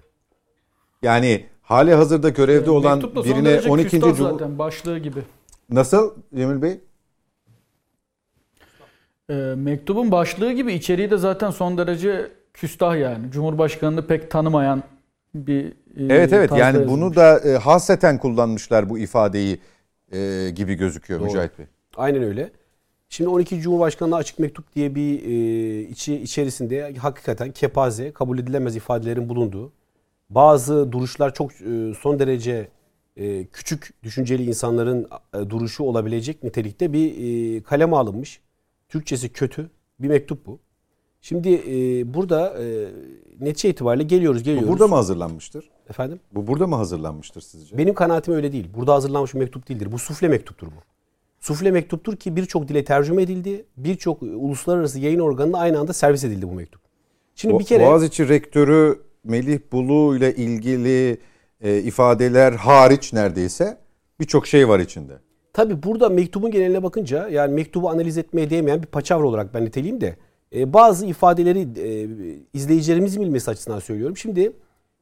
Yani hali hazırda görevde olan birine derece 12. küstah Cumhur... zaten başlığı gibi. Nasıl Cemil Bey? Ee, mektubun başlığı gibi içeriği de zaten son derece küstah yani. Cumhurbaşkanını pek tanımayan bir e, Evet evet yani yazılmış. bunu da e, hasreten kullanmışlar bu ifadeyi e, gibi gözüküyor Doğru. Mücahit Bey. Aynen öyle. Şimdi 12 Cumhurbaşkanı'na açık mektup diye bir e, içi içerisinde hakikaten kepaze, kabul edilemez ifadelerin bulunduğu, bazı duruşlar çok e, son derece e, küçük düşünceli insanların e, duruşu olabilecek nitelikte bir e, kaleme alınmış. Türkçesi kötü bir mektup bu. Şimdi e, burada e, netice itibariyle geliyoruz Bu geliyoruz. burada mı hazırlanmıştır? Efendim? Bu burada mı hazırlanmıştır sizce? Benim kanaatim öyle değil. Burada hazırlanmış bir mektup değildir. Bu sufle mektuptur bu. Sufle mektuptur ki birçok dile tercüme edildi. Birçok uluslararası yayın organına aynı anda servis edildi bu mektup. Şimdi bir kere Boğaziçi Rektörü Melih Bulu ile ilgili e, ifadeler hariç neredeyse birçok şey var içinde. Tabi burada mektubun geneline bakınca yani mektubu analiz etmeye değmeyen bir paçavra olarak ben niteleyeyim de e, bazı ifadeleri e, izleyicilerimizin bilmesi açısından söylüyorum. Şimdi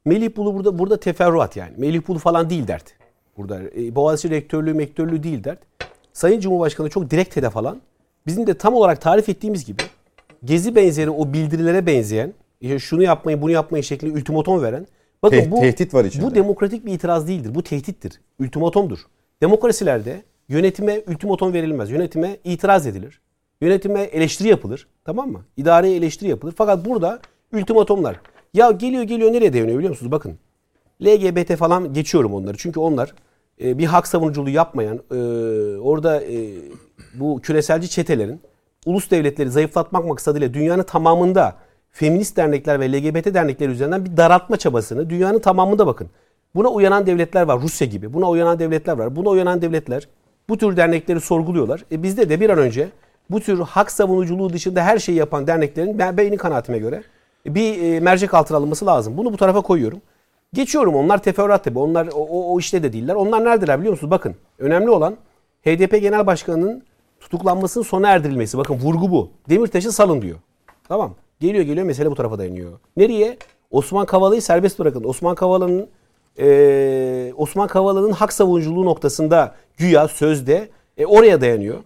Melih Bulu burada burada teferruat yani. Melih Bulu falan değil dert. Burada e, Boğaziçi Rektörlüğü, Mektörlüğü değil dert. Sayın Cumhurbaşkanı çok direkt hedef alan, bizim de tam olarak tarif ettiğimiz gibi gezi benzeri o bildirilere benzeyen, işte şunu yapmayın, bunu yapmayın şeklinde ultimatom veren. Bakın Te- bu tehdit var içinde. Bu demokratik bir itiraz değildir. Bu tehdittir. Ultimatomdur. Demokrasilerde yönetime ultimatom verilmez. Yönetime itiraz edilir. Yönetime eleştiri yapılır. Tamam mı? İdareye eleştiri yapılır. Fakat burada ultimatomlar. Ya geliyor geliyor nereye dayanıyor biliyor musunuz? Bakın. LGBT falan geçiyorum onları. Çünkü onlar e, bir hak savunuculuğu yapmayan, e, orada e, bu küreselci çetelerin ulus devletleri zayıflatmak maksadıyla dünyanın tamamında feminist dernekler ve LGBT dernekleri üzerinden bir daraltma çabasını dünyanın tamamında bakın. Buna uyanan devletler var. Rusya gibi. Buna uyanan devletler var. Buna uyanan devletler bu tür dernekleri sorguluyorlar. E bizde de bir an önce bu tür hak savunuculuğu dışında her şeyi yapan derneklerin ben benim kanaatime göre bir e, mercek altına alınması lazım. Bunu bu tarafa koyuyorum. Geçiyorum onlar teferruat tabii. Onlar o, o, o işte de değiller. Onlar neredeler biliyor musunuz? Bakın önemli olan HDP Genel Başkanı'nın tutuklanmasının sona erdirilmesi. Bakın vurgu bu. Demirtaş'ı salın diyor. Tamam. Geliyor geliyor mesele bu tarafa dayanıyor. Nereye? Osman Kavala'yı serbest bırakın. Osman Kavala'nın e, Osman Kavala'nın hak savunuculuğu noktasında güya sözde e, oraya dayanıyor.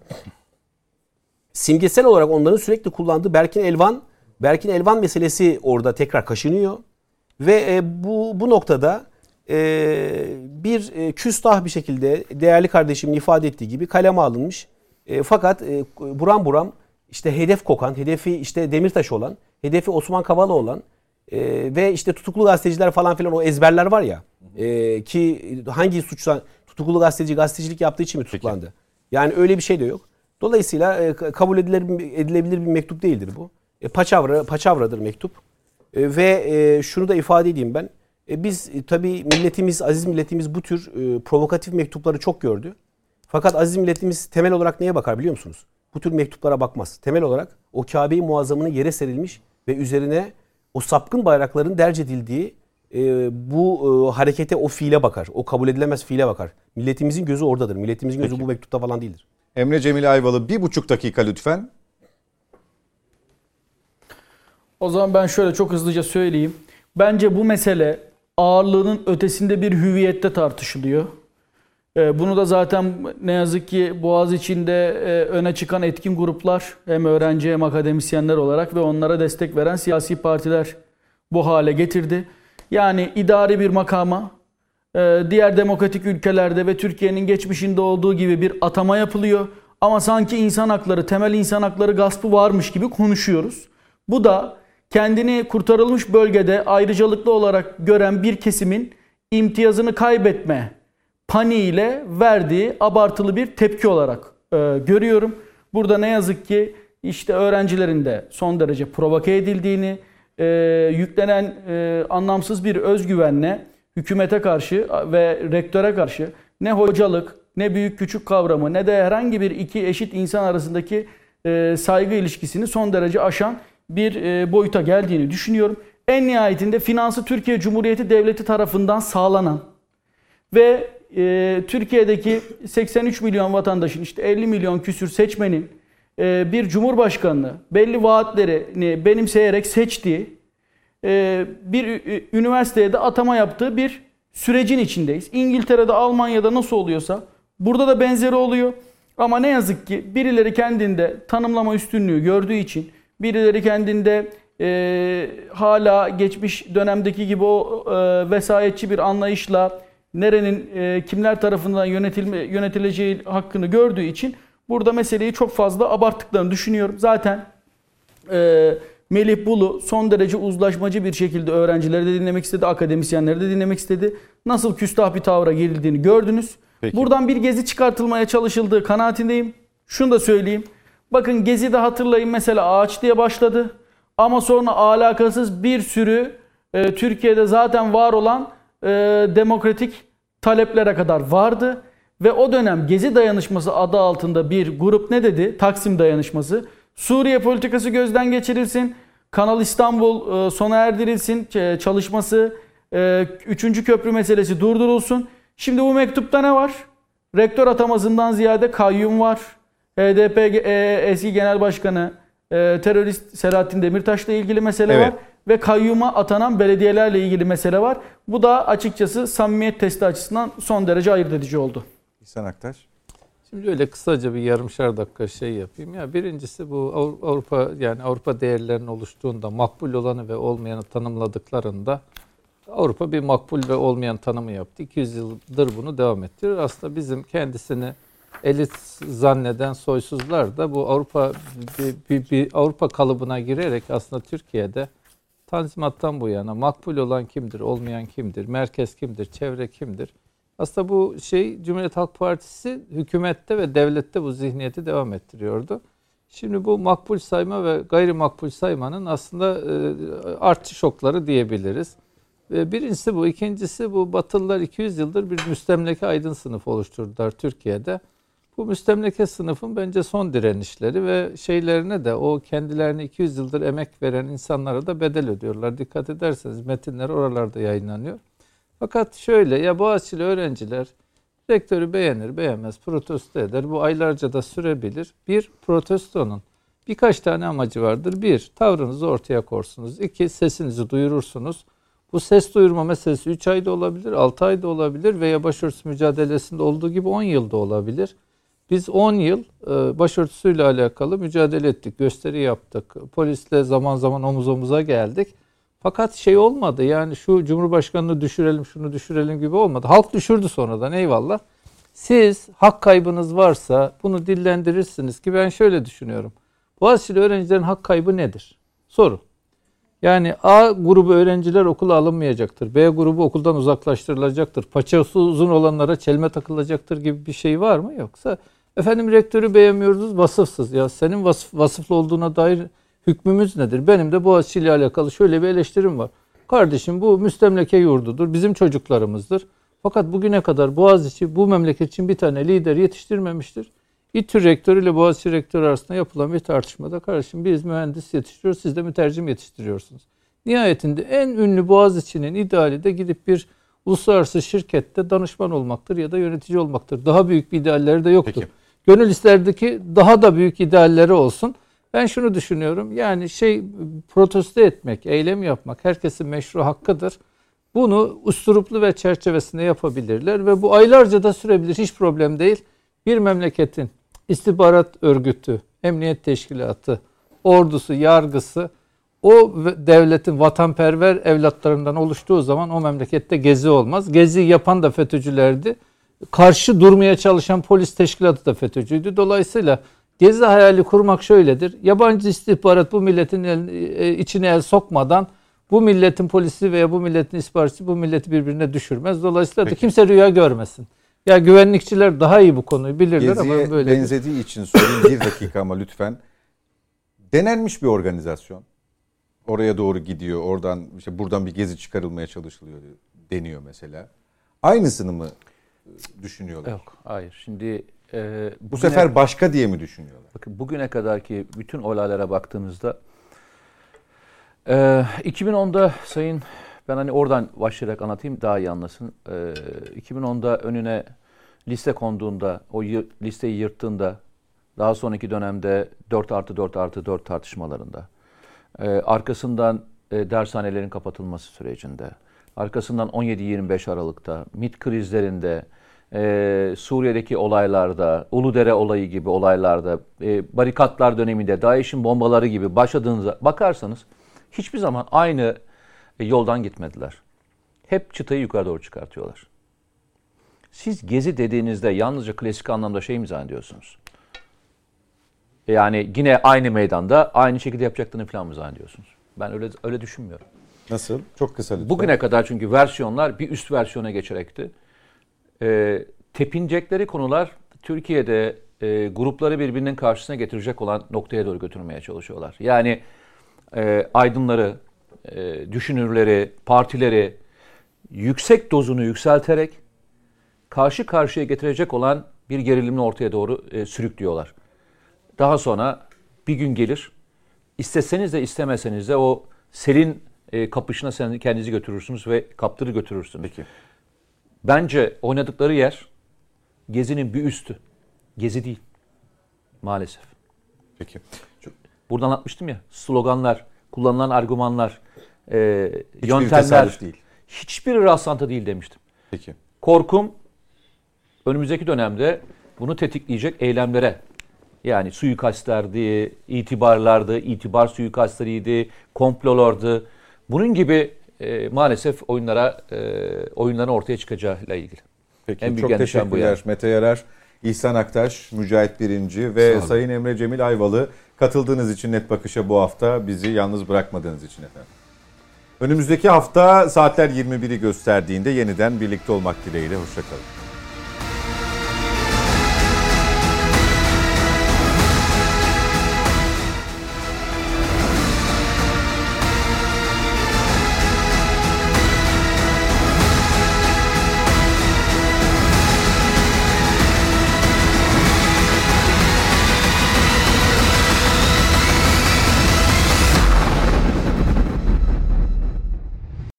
Simgesel olarak onların sürekli kullandığı Berkin Elvan Berkin Elvan meselesi orada tekrar kaşınıyor. Ve e, bu bu noktada e, bir e, küstah bir şekilde değerli kardeşimin ifade ettiği gibi kaleme alınmış. E, fakat e, buram buram işte hedef kokan, hedefi işte Demirtaş olan, hedefi Osman Kavala olan e, ve işte tutuklu gazeteciler falan filan o ezberler var ya e, ki hangi suçtan tutuklu gazeteci gazetecilik yaptığı için mi tutuklandı? Yani öyle bir şey de yok. Dolayısıyla e, kabul edilebilir, edilebilir bir mektup değildir bu. E, paçavra, paçavradır mektup. E, ve e, şunu da ifade edeyim ben. E, biz e, tabii milletimiz, aziz milletimiz bu tür e, provokatif mektupları çok gördü. Fakat aziz milletimiz temel olarak neye bakar biliyor musunuz? Bu tür mektuplara bakmaz. Temel olarak o Kabe-i Muazzama'nın yere serilmiş ve üzerine o sapkın bayrakların derc edildiği e, bu e, harekete, o fiile bakar. O kabul edilemez fiile bakar. Milletimizin gözü oradadır. Milletimizin gözü bu mektupta falan değildir. Emre Cemil Ayvalı bir buçuk dakika lütfen. O zaman ben şöyle çok hızlıca söyleyeyim. Bence bu mesele ağırlığının ötesinde bir hüviyette tartışılıyor. Ee, Bunu da zaten ne yazık ki Boğaz içinde e, öne çıkan etkin gruplar hem öğrenci hem akademisyenler olarak ve onlara destek veren siyasi partiler bu hale getirdi. Yani idari bir makama e, diğer demokratik ülkelerde ve Türkiye'nin geçmişinde olduğu gibi bir atama yapılıyor. Ama sanki insan hakları, temel insan hakları gaspı varmış gibi konuşuyoruz. Bu da kendini kurtarılmış bölgede ayrıcalıklı olarak gören bir kesimin imtiyazını kaybetme paniğiyle verdiği abartılı bir tepki olarak e, görüyorum. Burada ne yazık ki işte öğrencilerin de son derece provoke edildiğini, e, yüklenen e, anlamsız bir özgüvenle hükümete karşı ve rektöre karşı ne hocalık, ne büyük küçük kavramı, ne de herhangi bir iki eşit insan arasındaki e, saygı ilişkisini son derece aşan bir e, boyuta geldiğini düşünüyorum. En nihayetinde finansı Türkiye Cumhuriyeti Devleti tarafından sağlanan ve e, Türkiye'deki 83 milyon vatandaşın işte 50 milyon küsür seçmenin e, bir cumhurbaşkanını belli vaatlerini benimseyerek seçtiği e, bir üniversiteye de atama yaptığı bir sürecin içindeyiz. İngiltere'de, Almanya'da nasıl oluyorsa burada da benzeri oluyor. Ama ne yazık ki birileri kendinde tanımlama üstünlüğü gördüğü için, birileri kendinde e, hala geçmiş dönemdeki gibi o e, vesayetçi bir anlayışla nerenin e, kimler tarafından yönetilme, yönetileceği hakkını gördüğü için burada meseleyi çok fazla abarttıklarını düşünüyorum. Zaten e, Melih Bulu son derece uzlaşmacı bir şekilde öğrencileri de dinlemek istedi, akademisyenleri de dinlemek istedi. Nasıl küstah bir tavra girildiğini gördünüz. Peki. Buradan bir gezi çıkartılmaya çalışıldığı kanaatindeyim. Şunu da söyleyeyim. Bakın Gezi'de hatırlayın mesela ağaç diye başladı. Ama sonra alakasız bir sürü e, Türkiye'de zaten var olan e, demokratik taleplere kadar vardı. Ve o dönem Gezi Dayanışması adı altında bir grup ne dedi? Taksim Dayanışması. Suriye politikası gözden geçirilsin. Kanal İstanbul e, sona erdirilsin e, çalışması. e, Üçüncü köprü meselesi durdurulsun. Şimdi bu mektupta ne var? Rektör atamasından ziyade kayyum var. HDP e, eski genel başkanı e, terörist Selahattin Demirtaş'la ilgili mesele Evet. var. Ve kayyuma atanan belediyelerle ilgili mesele var. Bu da açıkçası samimiyet testi açısından son derece ayırt edici oldu. İhsan Aktaş. Şimdi öyle kısaca bir yarımşar dakika şey yapayım. Ya birincisi bu Avru- Avrupa yani Avrupa değerlerinin oluştuğunda makbul olanı ve olmayanı tanımladıklarında Avrupa bir makbul ve olmayan tanımı yaptı. 200 yıldır bunu devam ettiriyor. Aslında bizim kendisini elit zanneden soysuzlar da bu Avrupa bir, bir- bir Avrupa kalıbına girerek aslında Türkiye'de Tanzimattan bu yana makbul olan kimdir, olmayan kimdir, merkez kimdir, çevre kimdir? Aslında bu şey Cumhuriyet Halk Partisi hükümette ve devlette bu zihniyeti devam ettiriyordu. Şimdi bu makbul sayma ve gayrimakbul saymanın aslında e, artçı şokları diyebiliriz. E, Birincisi bu. ikincisi bu Batılılar 200 yıldır bir müstemleke aydın sınıfı oluşturdular Türkiye'de. Bu müstemleke sınıfın bence son direnişleri ve şeylerine de o kendilerine 200 yıldır emek veren insanlara da bedel ödüyorlar. Dikkat ederseniz metinler oralarda yayınlanıyor. Fakat şöyle ya Boğaziçi'li öğrenciler rektörü beğenir beğenmez protesto eder. Bu aylarca da sürebilir. Bir protestonun birkaç tane amacı vardır. Bir tavrınızı ortaya korsunuz. İki sesinizi duyurursunuz. Bu ses duyurma meselesi 3 ayda olabilir, 6 ayda olabilir veya başörtüsü mücadelesinde olduğu gibi 10 yılda olabilir. Biz 10 yıl e, başörtüsüyle alakalı mücadele ettik, gösteri yaptık. Polisle zaman zaman omuz omuza geldik. Fakat şey olmadı yani şu Cumhurbaşkanını düşürelim, şunu düşürelim gibi olmadı. Halk düşürdü sonradan eyvallah. Siz hak kaybınız varsa bunu dillendirirsiniz ki ben şöyle düşünüyorum. Boğaziçi'li öğrencilerin hak kaybı nedir? Soru. Yani A grubu öğrenciler okula alınmayacaktır. B grubu okuldan uzaklaştırılacaktır. Paçası uzun olanlara çelme takılacaktır gibi bir şey var mı? Yoksa efendim rektörü beğenmiyoruz vasıfsız. Ya senin vasıf, vasıflı olduğuna dair hükmümüz nedir? Benim de Boğaziçi ile alakalı şöyle bir eleştirim var. Kardeşim bu müstemleke yurdudur. Bizim çocuklarımızdır. Fakat bugüne kadar Boğaziçi bu memleket için bir tane lider yetiştirmemiştir. İTÜ rektörü ile Boğaziçi rektörü arasında yapılan bir tartışmada kardeşim biz mühendis yetiştiriyoruz, siz de mütercim yetiştiriyorsunuz. Nihayetinde en ünlü Boğaziçi'nin ideali de gidip bir uluslararası şirkette danışman olmaktır ya da yönetici olmaktır. Daha büyük bir idealleri de yoktur. Peki. Gönül isterdeki daha da büyük idealleri olsun. Ben şunu düşünüyorum. Yani şey protesto etmek, eylem yapmak herkesin meşru hakkıdır. Bunu usturuplu ve çerçevesinde yapabilirler ve bu aylarca da sürebilir. Hiç problem değil. Bir memleketin istihbarat örgütü, emniyet teşkilatı, ordusu, yargısı o devletin vatanperver evlatlarından oluştuğu zaman o memlekette gezi olmaz. Gezi yapan da FETÖ'cülerdi. Karşı durmaya çalışan polis teşkilatı da FETÖ'cüydü. Dolayısıyla gezi hayali kurmak şöyledir. Yabancı istihbarat bu milletin el- e, içine el sokmadan bu milletin polisi veya bu milletin istihbaratçısı bu milleti birbirine düşürmez. Dolayısıyla da kimse rüya görmesin. Ya güvenlikçiler daha iyi bu konuyu bilirler ama Gezi'ye böyle. benzediği için sorayım bir dakika ama lütfen. Denenmiş bir organizasyon. Oraya doğru gidiyor. Oradan işte buradan bir gezi çıkarılmaya çalışılıyor deniyor mesela. Aynısını mı düşünüyorlar? Yok, hayır. Şimdi e, Bu sefer başka diye mi düşünüyorlar? bakın bugüne kadarki bütün olaylara baktığınızda e, 2010'da sayın ben hani oradan başlayarak anlatayım daha iyi anlasın. E, 2010'da önüne liste konduğunda, o yı- listeyi yırttığında Daha sonraki dönemde 4 artı 4 artı 4 tartışmalarında. Ee, arkasından e, dershanelerin kapatılması sürecinde. Arkasından 17-25 Aralık'ta, MİT krizlerinde, e, Suriye'deki olaylarda, Uludere olayı gibi olaylarda, e, barikatlar döneminde, DAEŞ'in bombaları gibi başladığınızda bakarsanız hiçbir zaman aynı yoldan gitmediler. Hep çıtayı yukarı doğru çıkartıyorlar. Siz gezi dediğinizde yalnızca klasik anlamda şey mi zannediyorsunuz? Yani yine aynı meydanda aynı şekilde yapacaklarını falan mı zannediyorsunuz? Ben öyle öyle düşünmüyorum. Nasıl? Çok kısa lütfen. Bugüne kadar çünkü versiyonlar bir üst versiyona geçerekti. Ee, tepinecekleri konular Türkiye'de e, grupları birbirinin karşısına getirecek olan noktaya doğru götürmeye çalışıyorlar. Yani e, aydınları, e, düşünürleri, partileri yüksek dozunu yükselterek karşı karşıya getirecek olan bir gerilimle ortaya doğru e, sürüklüyorlar. Daha sonra bir gün gelir, isteseniz de istemeseniz de o selin e, kapışına sen kendinizi götürürsünüz ve kaptırı götürürsünüz. Peki. Bence oynadıkları yer Gezi'nin bir üstü. Gezi değil. Maalesef. Peki. Çok, Buradan atmıştım ya sloganlar, kullanılan argümanlar, e, hiçbir yöntemler değil. hiçbir rastlantı değil demiştim. Peki. Korkum önümüzdeki dönemde bunu tetikleyecek eylemlere yani suikastlerdi, itibarlardı, itibar suikastlarıydı, komplolardı. Bunun gibi e, maalesef oyunlara e, oyunların ortaya çıkacağıyla ilgili. Peki. En büyük Çok endişem bu teşekkürler yani. Mete Yarar, İhsan Aktaş, Mücahit Birinci ve Sayın Emre Cemil Ayvalı katıldığınız için Net Bakış'a bu hafta bizi yalnız bırakmadığınız için efendim. Önümüzdeki hafta saatler 21'i gösterdiğinde yeniden birlikte olmak dileğiyle. Hoşçakalın.